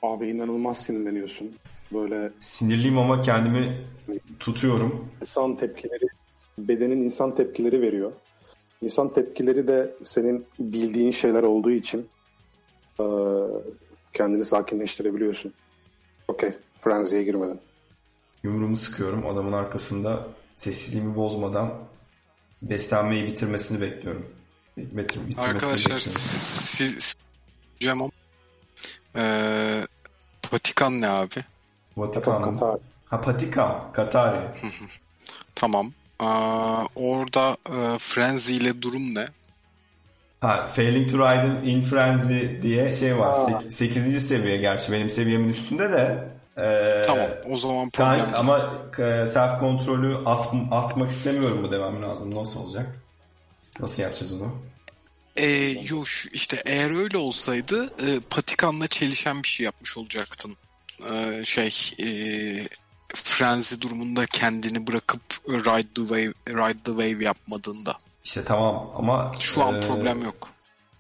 Abi inanılmaz sinirleniyorsun. Böyle Sinirliyim ama kendimi tutuyorum. insan tepkileri, bedenin insan tepkileri veriyor. İnsan tepkileri de senin bildiğin şeyler olduğu için kendini sakinleştirebiliyorsun. Okey. Frenzy'ye girmedin. Yumruğumu sıkıyorum. Adamın arkasında sessizliğimi bozmadan beslenmeyi bitirmesini bekliyorum. Bitir, bitirmesini Arkadaşlar bekliyorum. siz diyeceğim ama Ee, Vatikan ne abi? Vatikan? Katar. Ha Patika, Katari. Tamam. Aa, orada e, Frenzy ile durum ne? Ha, Failing to Ride in Frenzy diye şey var. Aa. 8. seviye gerçi benim seviyemin üstünde de. Ee, Tamam o zaman kan- problem değil. ama e, self kontrolü at, atmak istemiyorum mu demem lazım. Nasıl olacak? Nasıl yapacağız onu? Ee, yo şu- işte eğer öyle olsaydı e, patikanla çelişen bir şey yapmış olacaktın. Ee, şey e, frenzy durumunda kendini bırakıp ride the wave ride the wave yapmadığında. İşte tamam ama Şu an e, problem yok.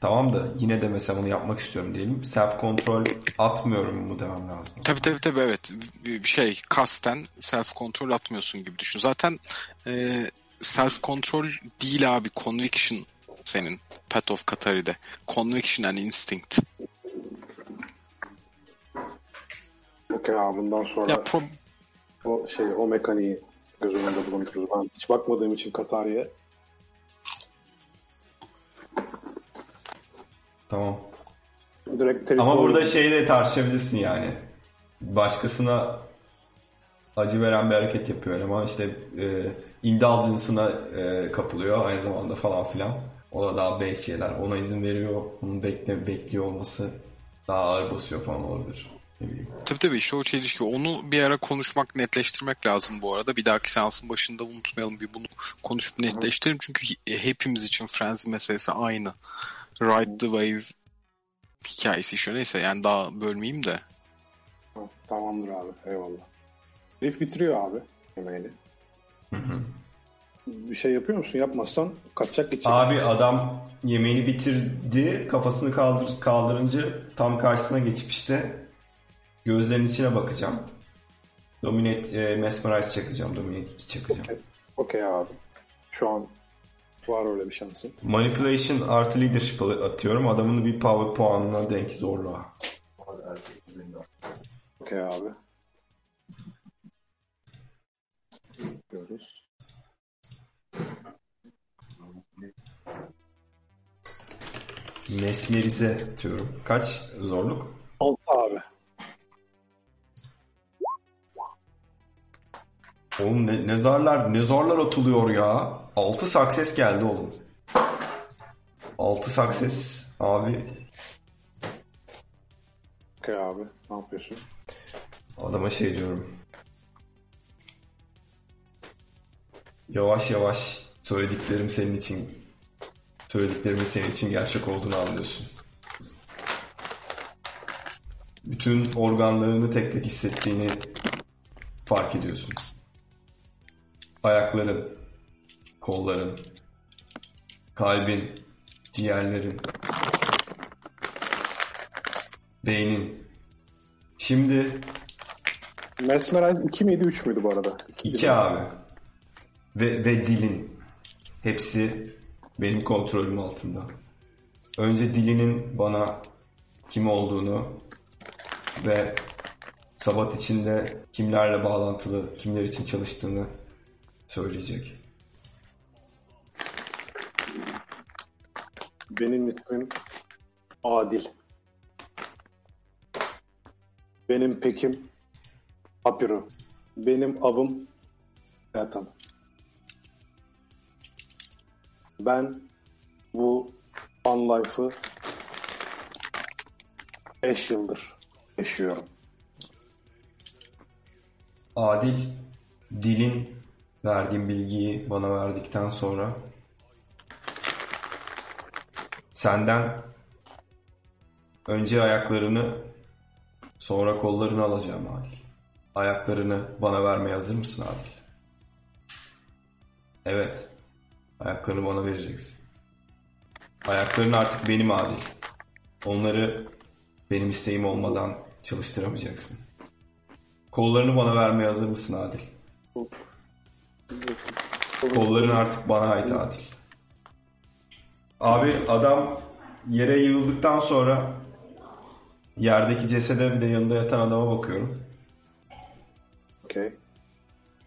Tamam da yine de mesela bunu yapmak istiyorum diyelim. Self kontrol atmıyorum mu demem lazım. Tabii tabii tabii evet. Bir şey kasten self kontrol atmıyorsun gibi düşün. Zaten e, self kontrol değil abi conviction senin Path of Katari'de. Conviction and instinct. Okey abi bundan sonra Ya pro- o şey o mekaniği göz önünde bulundururuz. Ben hiç bakmadığım için Katar'ya Tamam. direkt Ama burada şeyi de tartışabilirsin yani. Başkasına acı veren bir hareket yapıyor ama işte e, indulgence'ına e, kapılıyor aynı zamanda falan filan. O da daha base şeyler. Ona izin veriyor. Onun bekle, bekliyor olması daha ağır basıyor falan olabilir. Ne bileyim. Tabii tabii işte o çelişki. Onu bir ara konuşmak, netleştirmek lazım bu arada. Bir dahaki seansın başında unutmayalım bir bunu konuşup netleştirelim. Çünkü he- hepimiz için Frenzy meselesi aynı. Ride the Wave hikayesi işte neyse yani daha bölmeyeyim de. Tamamdır abi eyvallah. Herif bitiriyor abi yemeğini. Bir şey yapıyor musun? Yapmazsan kaçacak gidecek. Abi adam yemeğini bitirdi. Kafasını kaldır, kaldırınca tam karşısına geçip işte gözlerinin içine bakacağım. Dominate, e, Mesmerize çakacağım. Dominate 2 çakacağım. Okey abi. Şu an var öyle bir şansın. Manipulation artı leadership atıyorum. Adamın bir power puanına denk zorluğa. Okey abi. Görüyoruz. Mesmerize atıyorum. Kaç zorluk? 6 abi. Oğlum ne, ne zarlar ne zorlar atılıyor ya. 6 success geldi oğlum. 6 success abi Okey abi. Ne yapıyorsun? adama şey diyorum. Yavaş yavaş söylediklerim senin için söylediklerimin senin için gerçek olduğunu anlıyorsun. Bütün organlarını tek tek hissettiğini fark ediyorsun. Ayakların, kolların, kalbin, ciğerlerin, beynin. Şimdi Mesmerize 2 miydi 3 müydü bu arada? iki abi ve, ve dilin hepsi benim kontrolüm altında. Önce dilinin bana kim olduğunu ve Sabat içinde kimlerle bağlantılı, kimler için çalıştığını söyleyecek. Benim ismim Adil. Benim pekim Apiru. Benim avım Ertan. Ben bu Fun Life'ı 5 yıldır yaşıyorum. Adil dilin verdiğim bilgiyi bana verdikten sonra senden önce ayaklarını sonra kollarını alacağım Adil. Ayaklarını bana vermeye hazır mısın Adil? Evet. Ayaklarını bana vereceksin. Ayakların artık benim Adil. Onları benim isteğim olmadan çalıştıramayacaksın. Kollarını bana vermeye hazır mısın Adil? Kolların artık bana ait Adil. Abi adam yere yığıldıktan sonra yerdeki cesede bir de yanında yatan adama bakıyorum. Okey.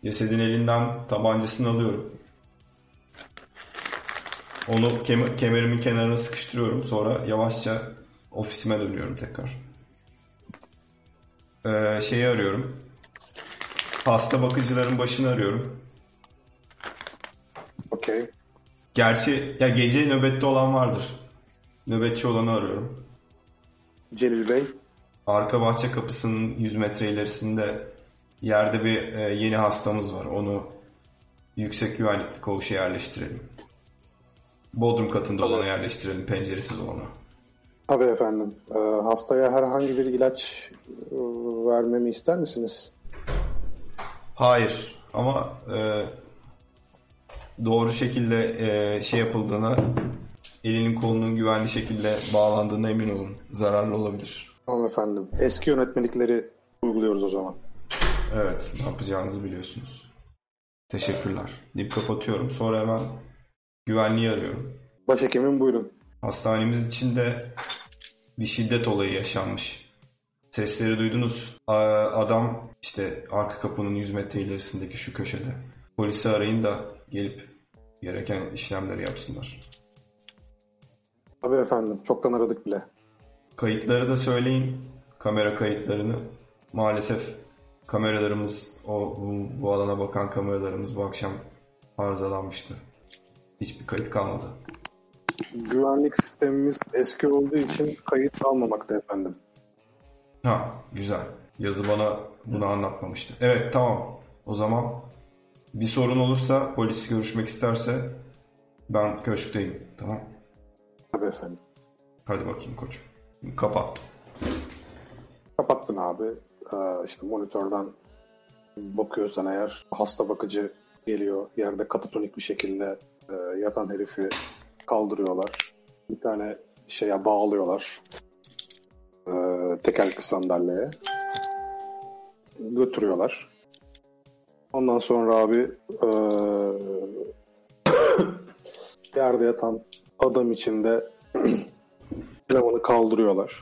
Cesedin elinden tabancasını alıyorum. Onu kem- kemerimin kenarına sıkıştırıyorum. Sonra yavaşça ofisime dönüyorum tekrar. Ee, şeyi arıyorum. Hasta bakıcıların başını arıyorum. Okey. Gerçi ya gece nöbette olan vardır. Nöbetçi olanı arıyorum. Celil Bey. Arka bahçe kapısının 100 metre ilerisinde yerde bir e, yeni hastamız var. Onu yüksek güvenlikli koğuşa yerleştirelim. Bodrum katında olana yerleştirelim, penceresiz olana. Tabii efendim. Ee, hastaya herhangi bir ilaç e, vermemi ister misiniz? Hayır ama e, doğru şekilde e, şey yapıldığına, elinin kolunun güvenli şekilde bağlandığına emin olun. Zararlı olabilir. Tamam efendim. Eski yönetmelikleri uyguluyoruz o zaman. Evet, ne yapacağınızı biliyorsunuz. Teşekkürler. Dip kapatıyorum. Sonra hemen güvenliği arıyorum. Başhekimim buyurun. Hastanemiz içinde bir şiddet olayı yaşanmış. Sesleri duydunuz. Adam işte arka kapının 100 metre ilerisindeki şu köşede. Polisi arayın da gelip gereken işlemleri yapsınlar. Tabii efendim. Çoktan aradık bile. Kayıtları da söyleyin. Kamera kayıtlarını. Maalesef kameralarımız, o bu, bu alana bakan kameralarımız bu akşam arızalanmıştı. Hiçbir kayıt kalmadı. Güvenlik sistemimiz eski olduğu için kayıt almamakta efendim. Ha, güzel. Yazı bana bunu anlatmamıştı. Evet, tamam. O zaman bir sorun olursa, polis görüşmek isterse ben köşkteyim. Tamam. Tabii efendim. Hadi bakayım koç. Kapat. Kapattın abi. Ee, işte monitörden bakıyorsan eğer hasta bakıcı geliyor. Yerde katatonik bir şekilde e, yatan herifi kaldırıyorlar. Bir tane şeye bağlıyorlar. Ee, tekerlekli sandalyeye. Götürüyorlar. Ondan sonra abi eee yerde yatan adam içinde elemanı kaldırıyorlar.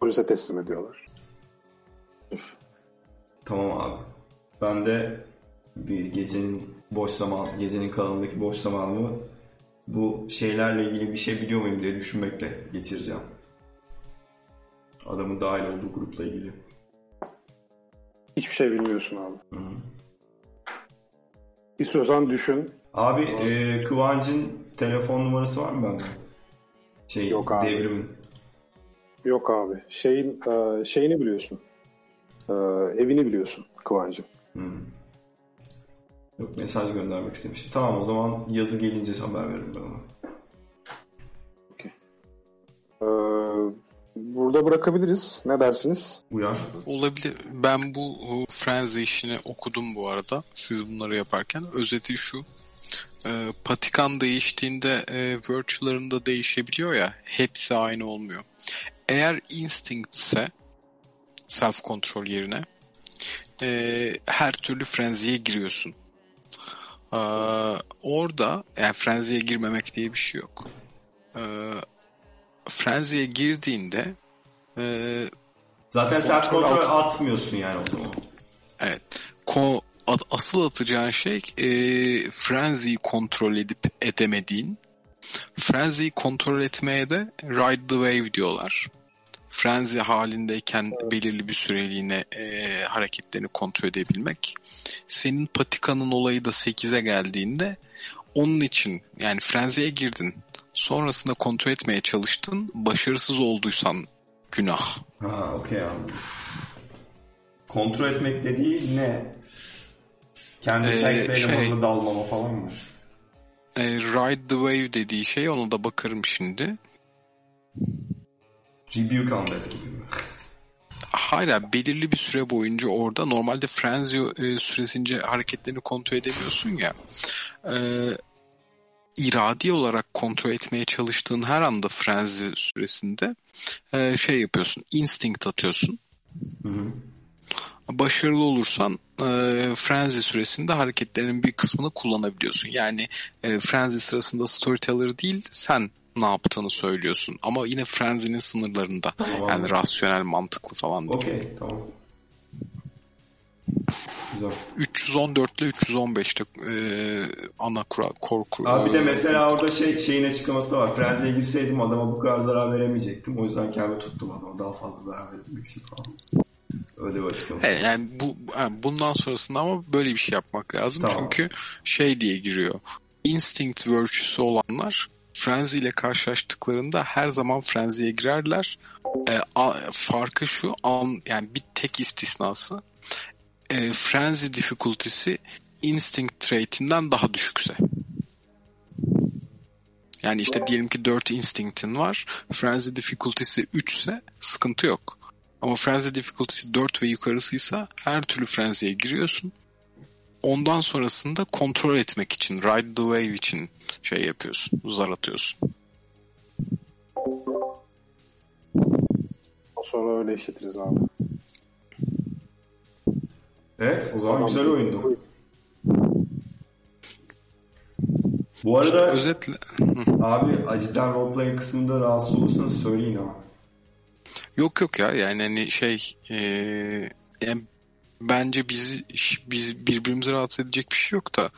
Polise teslim ediyorlar. Dur. Tamam abi. Ben de bir gecenin boş zaman, gecenin kalanındaki boş zamanımı bu şeylerle ilgili bir şey biliyor muyum diye düşünmekle geçireceğim. Adamın dahil olduğu grupla ilgili. Hiçbir şey bilmiyorsun abi. Hı. İstiyorsan düşün. Abi e, Kıvancın telefon numarası var mı bende? Şey, Yok abi. Devrimin. Yok abi. Şeyin eee, şeyini biliyorsun. Eee, evini biliyorsun Kıvancım. Hı. Yok mesaj göndermek istemişim. Tamam o zaman yazı gelince haber veririm ben ona. Eee, burada bırakabiliriz. Ne dersiniz? Uyar. Olabilir. Ben bu e, Frenzy işini okudum bu arada. Siz bunları yaparken. Özeti şu. E, patikan değiştiğinde e, virtue'larında değişebiliyor ya. Hepsi aynı olmuyor. Eğer instinct ise self control yerine e, her türlü frenzy'ye giriyorsun. E, orada yani frenzy'ye girmemek diye bir şey yok. E, frenzy'ye girdiğinde e, Zaten self Kontrol altı- atmıyorsun yani o zaman. Evet. Ko asıl atacağın şey e, frenzy'yi kontrol edip edemediğin. Frenzy'yi kontrol etmeye de ride the wave diyorlar. Frenzy halindeyken belirli bir süreliğine e, hareketlerini kontrol edebilmek. Senin patikanın olayı da 8'e geldiğinde onun için yani frenzy'ye girdin. Sonrasında kontrol etmeye çalıştın. Başarısız olduysan günah. Ha okey anladım. Kontrol etmek dediği ne? Kendi Ee, şey- dalmama falan mı? E, ride the wave dediği şey ona da bakarım şimdi. Rebuke Undead gibi mi? Hala belirli bir süre boyunca orada normalde frenzy e, süresince hareketlerini kontrol edemiyorsun ya. E, iradi olarak kontrol etmeye çalıştığın her anda frenzy süresinde e, şey yapıyorsun. Instinct atıyorsun. Hı hı. Başarılı olursan e, frenzy süresinde hareketlerinin bir kısmını kullanabiliyorsun. Yani e, frenzy sırasında storyteller değil sen ne yaptığını söylüyorsun. Ama yine frenzy'nin sınırlarında. Tamam. Yani rasyonel, mantıklı falan değil. Okey tamam. Güzel. 314 ile 315'te e, ana kural, korku. Abi bir de mesela orada şey şeyin açıklaması da var. Frenzy'ye girseydim adama bu kadar zarar veremeyecektim. O yüzden kendimi tuttum adama daha fazla zarar verebilmek için falan. Öyle bir açıklaması. Evet, yani bu yani bundan sonrasında ama böyle bir şey yapmak lazım. Tamam. Çünkü şey diye giriyor. Instinct virtue'su olanlar Frenzy ile karşılaştıklarında her zaman Frenzy'ye girerler. E, a- farkı şu an yani bir tek istisnası e, Frenzy difficulty'si Instinct trait'inden daha düşükse. Yani işte diyelim ki 4 instinct'in var. Frenzy difficulty'si 3 ise sıkıntı yok. Ama frenzy difficulty'si 4 ve yukarısıysa her türlü frenzy'ye giriyorsun. Ondan sonrasında kontrol etmek için, ride the wave için şey yapıyorsun, zar atıyorsun. Sonra öyle işletiriz abi. Evet o zaman Adam- güzel oyundu. Bu arada Özetle abi acıdan roleplay kısmında rahatsız olursanız söyleyin ama. yok yok ya yani hani şey eee, yani bence bizi biz birbirimizi rahatsız edecek bir şey yok da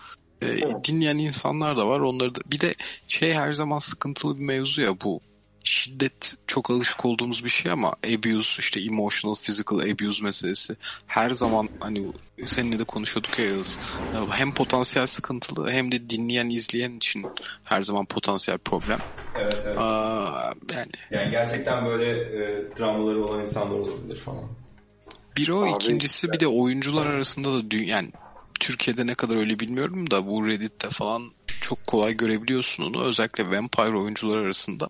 e, dinleyen insanlar da var. Onları da bir de şey her zaman sıkıntılı bir mevzu ya bu şiddet çok alışık olduğumuz bir şey ama abuse işte emotional physical abuse meselesi her zaman hani seninle de konuşuyorduk ya Yağız. Ya Hem potansiyel sıkıntılı hem de dinleyen izleyen için her zaman potansiyel problem. Evet evet. Aa, yani Yani gerçekten böyle e, travmaları olan insanlar olabilir falan. Bir o Abi, ikincisi bir de oyuncular arasında da dü- yani Türkiye'de ne kadar öyle bilmiyorum da bu Reddit'te falan çok kolay görebiliyorsun onu. Özellikle vampire oyuncular arasında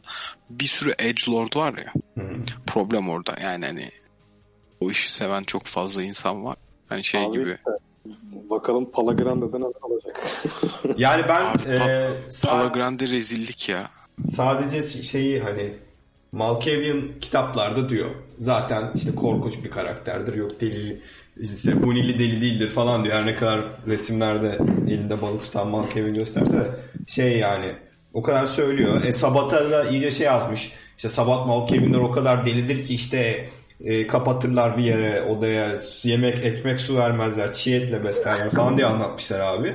bir sürü edgelord var ya. Problem orada yani hani o işi seven çok fazla insan var. Hani şey Abi gibi. işte, bakalım Palagrande'den neler olacak. Yani ben Abi, e, sa- Palagrande rezillik ya. sadece şeyi hani Malkavian kitaplarda diyor. Zaten işte korkunç bir karakterdir. Yok deli, işte Bunili deli değildir falan diyor. Her ne kadar resimlerde elinde balık tutan Malkavian gösterse de şey yani o kadar söylüyor. E, Sabat'a iyice şey yazmış. İşte Sabat Malkavian'lar o kadar delidir ki işte e, kapatırlar bir yere odaya yemek ekmek su vermezler çiğ etle beslerler falan diye anlatmışlar abi.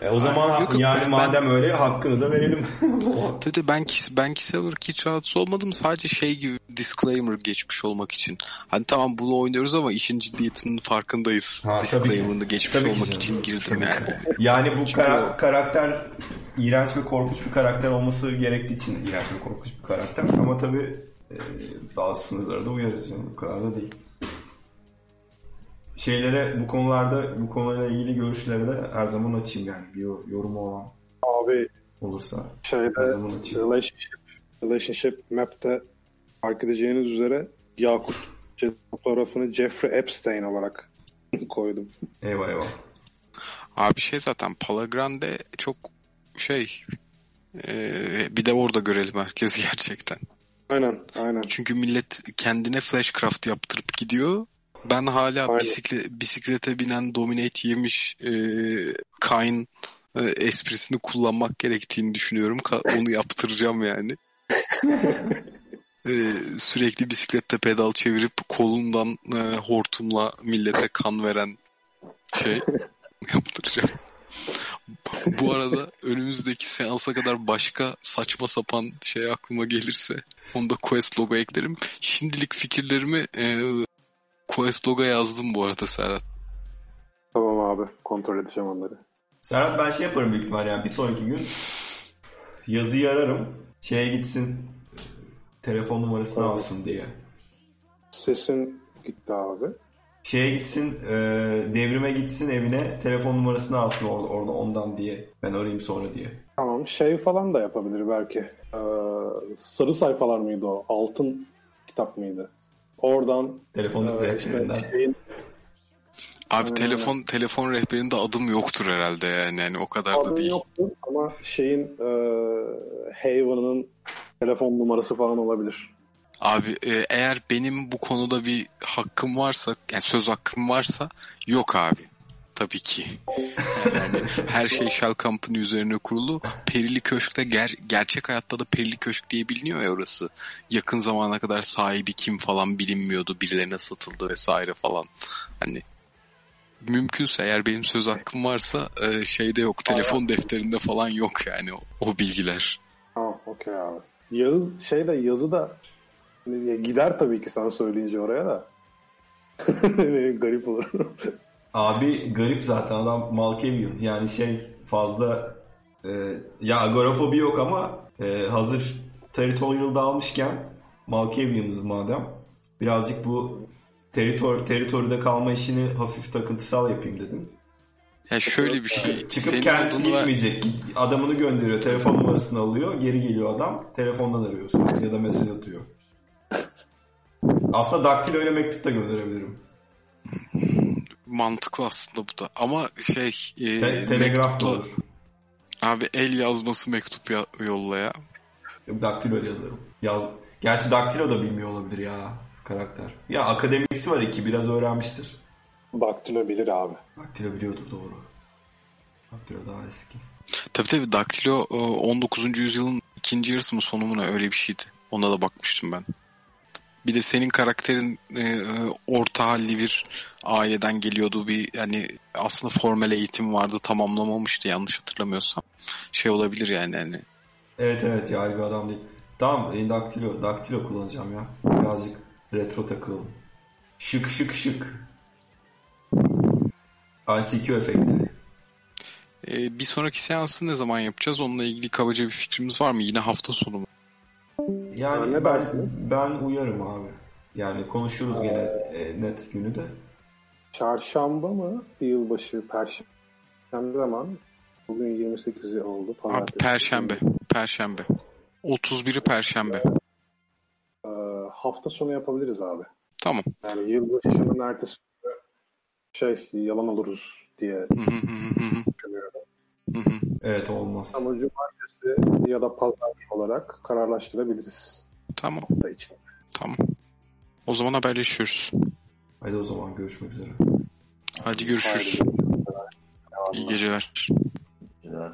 E, o zaman yok, yok, yani ben- madem öyle hakkını da verelim. Dedi ben ben kişisel olarak hiç rahatsız olmadım. Sadece şey gibi disclaimer geçmiş olmak için. Hani tamam bunu oynuyoruz ama işin ciddiyetinin farkındayız. Ha, tabii. Disclaimer'ını geçmiş Tabii ki olmak canım. için girdim yani. Yani bu kara- karakter iğrenç ve korkunç bir karakter olması gerektiği için iğrenç ve korkunç bir karakter. Ama tabii e, bazı sınırlara da uyarız canım. Bu kadar da değil. Şeylere bu konularda bu konuyla ilgili görüşlere de her zaman açayım yani. Bir yo- yorumu olan Abi olursa şeyde her zaman açayım. relationship, relationship map'te fark edeceğiniz üzere Yakut fotoğrafını Jeffrey Epstein olarak koydum. Eyvah eyvah. Abi şey zaten Palagrande çok şey e, bir de orada görelim herkesi gerçekten. Aynen, aynen. Çünkü millet kendine flashcraft yaptırıp gidiyor. Ben hala Aynen. bisikle, bisiklete binen dominate yemiş e, Kain e, esprisini kullanmak gerektiğini düşünüyorum. Ka- onu yaptıracağım yani. E, sürekli bisiklette pedal çevirip kolundan e, hortumla millete kan veren şey yaptıracağım. Bu arada önümüzdeki seansa kadar başka saçma sapan şey aklıma gelirse onu da Quest logo eklerim. Şimdilik fikirlerimi e, Quest logo yazdım bu arada Serhat. Tamam abi, kontrol edeceğim onları. Serhat ben şey yaparım büyük ihtimalle yani bir sonraki gün yazıyı ararım. Şeye gitsin telefon numarasını Evet. alsın diye. Sesin gitti abi. Şeye gitsin, e, devrime gitsin evine, telefon numarasını alsın orada, orada ondan diye. Ben arayayım sonra diye. Tamam, şey falan da yapabilir belki. Ee, sarı sayfalar mıydı o? Altın kitap mıydı? Oradan Telefon e, rehberinden. işte şeyin Abi Aynen telefon telefon rehberinde adım yoktur herhalde yani. yani o kadar da adı değil. yoktu ama şeyin e, Haven'ın telefon numarası falan olabilir. Abi e, eğer benim bu konuda bir hakkım varsa yani söz hakkım varsa yok abi. Tabii ki. Yani her şey Shell Company üzerine kurulu. Perili Köşk'te ger- gerçek hayatta da Perili Köşk diye biliniyor ya orası. Yakın zamana kadar sahibi kim falan bilinmiyordu. Birilerine satıldı vesaire falan. Hani mümkünse eğer benim söz hakkım varsa e, şeyde yok. Telefon defterinde falan yok yani o, o bilgiler. Tamam, okey abi. Yağız şey de yazı da gider tabii ki sen söyleyince oraya da. Garip olur. Abi garip zaten adam Malkavian. Yani şey fazla e, ya agorafobi yok ama e, hazır territorial'da almışken Malkavian'ız madem. Birazcık bu teritor teritoride kalma işini hafif takıntısal yapayım dedim. Ya şöyle bir şey. Çıkıp senin kendisi ve- gitmeyecek. Git- Adamını gönderiyor. Telefon numarasını alıyor. Geri geliyor adam. Telefondan arıyorsun. Ya da mesaj atıyor. Aslında daktilo ile mektup da gönderebilirim. mantıklı aslında bu da. Ama şey e, Te- telegraf mektupla- olur. Abi el yazması mektup ya- yolla ya. Yok daktilo yazarım. Yaz... Gerçi daktilo da bilmiyor olabilir ya karakter. Ya akademiksi var iki. Biraz öğrenmiştir. Daktilo bilir abi. Daktilo biliyordur doğru. Daktilo daha eski. Tabii tabii Daktilo e, 19. yüzyılın ikinci yarısı mı sonu mu ne öyle bir şeydi. Ona da bakmıştım ben. Bir de senin karakterin e, e, orta halli bir aileden geliyordu. Bir yani aslında formel eğitim vardı tamamlamamıştı yanlış hatırlamıyorsam. Şey olabilir yani hani. Evet evet cahil bir adam değil. Tamam e, daktilo, daktilo kullanacağım ya. Birazcık retro takılalım. Şık şık şık. ICQ efekti. E, bir sonraki seansı ne zaman yapacağız? Onunla ilgili kabaca bir fikrimiz var mı? Yine hafta sonu mu? Yani Ne ben, dersin? ben uyarım abi. Yani konuşuruz gene e, net günü de. Çarşamba mı? Yılbaşı, Perşembe zaman. Bugün 28'i oldu. Abi. Perşembe. Perşembe. 31'i Perşembe. Ee, hafta sonu yapabiliriz abi. Tamam. Yani yılbaşının ertesi şey yalan oluruz diye Hı hı hı hı hı. düşünüyorum. Evet olmaz. Ama cumartesi ya da pazar olarak kararlaştırabiliriz. Tamam. için. Tamam. O zaman haberleşiyoruz. Hadi o zaman görüşmek üzere. Hadi görüşürüz. Haydi. İyi geceler. Güzel.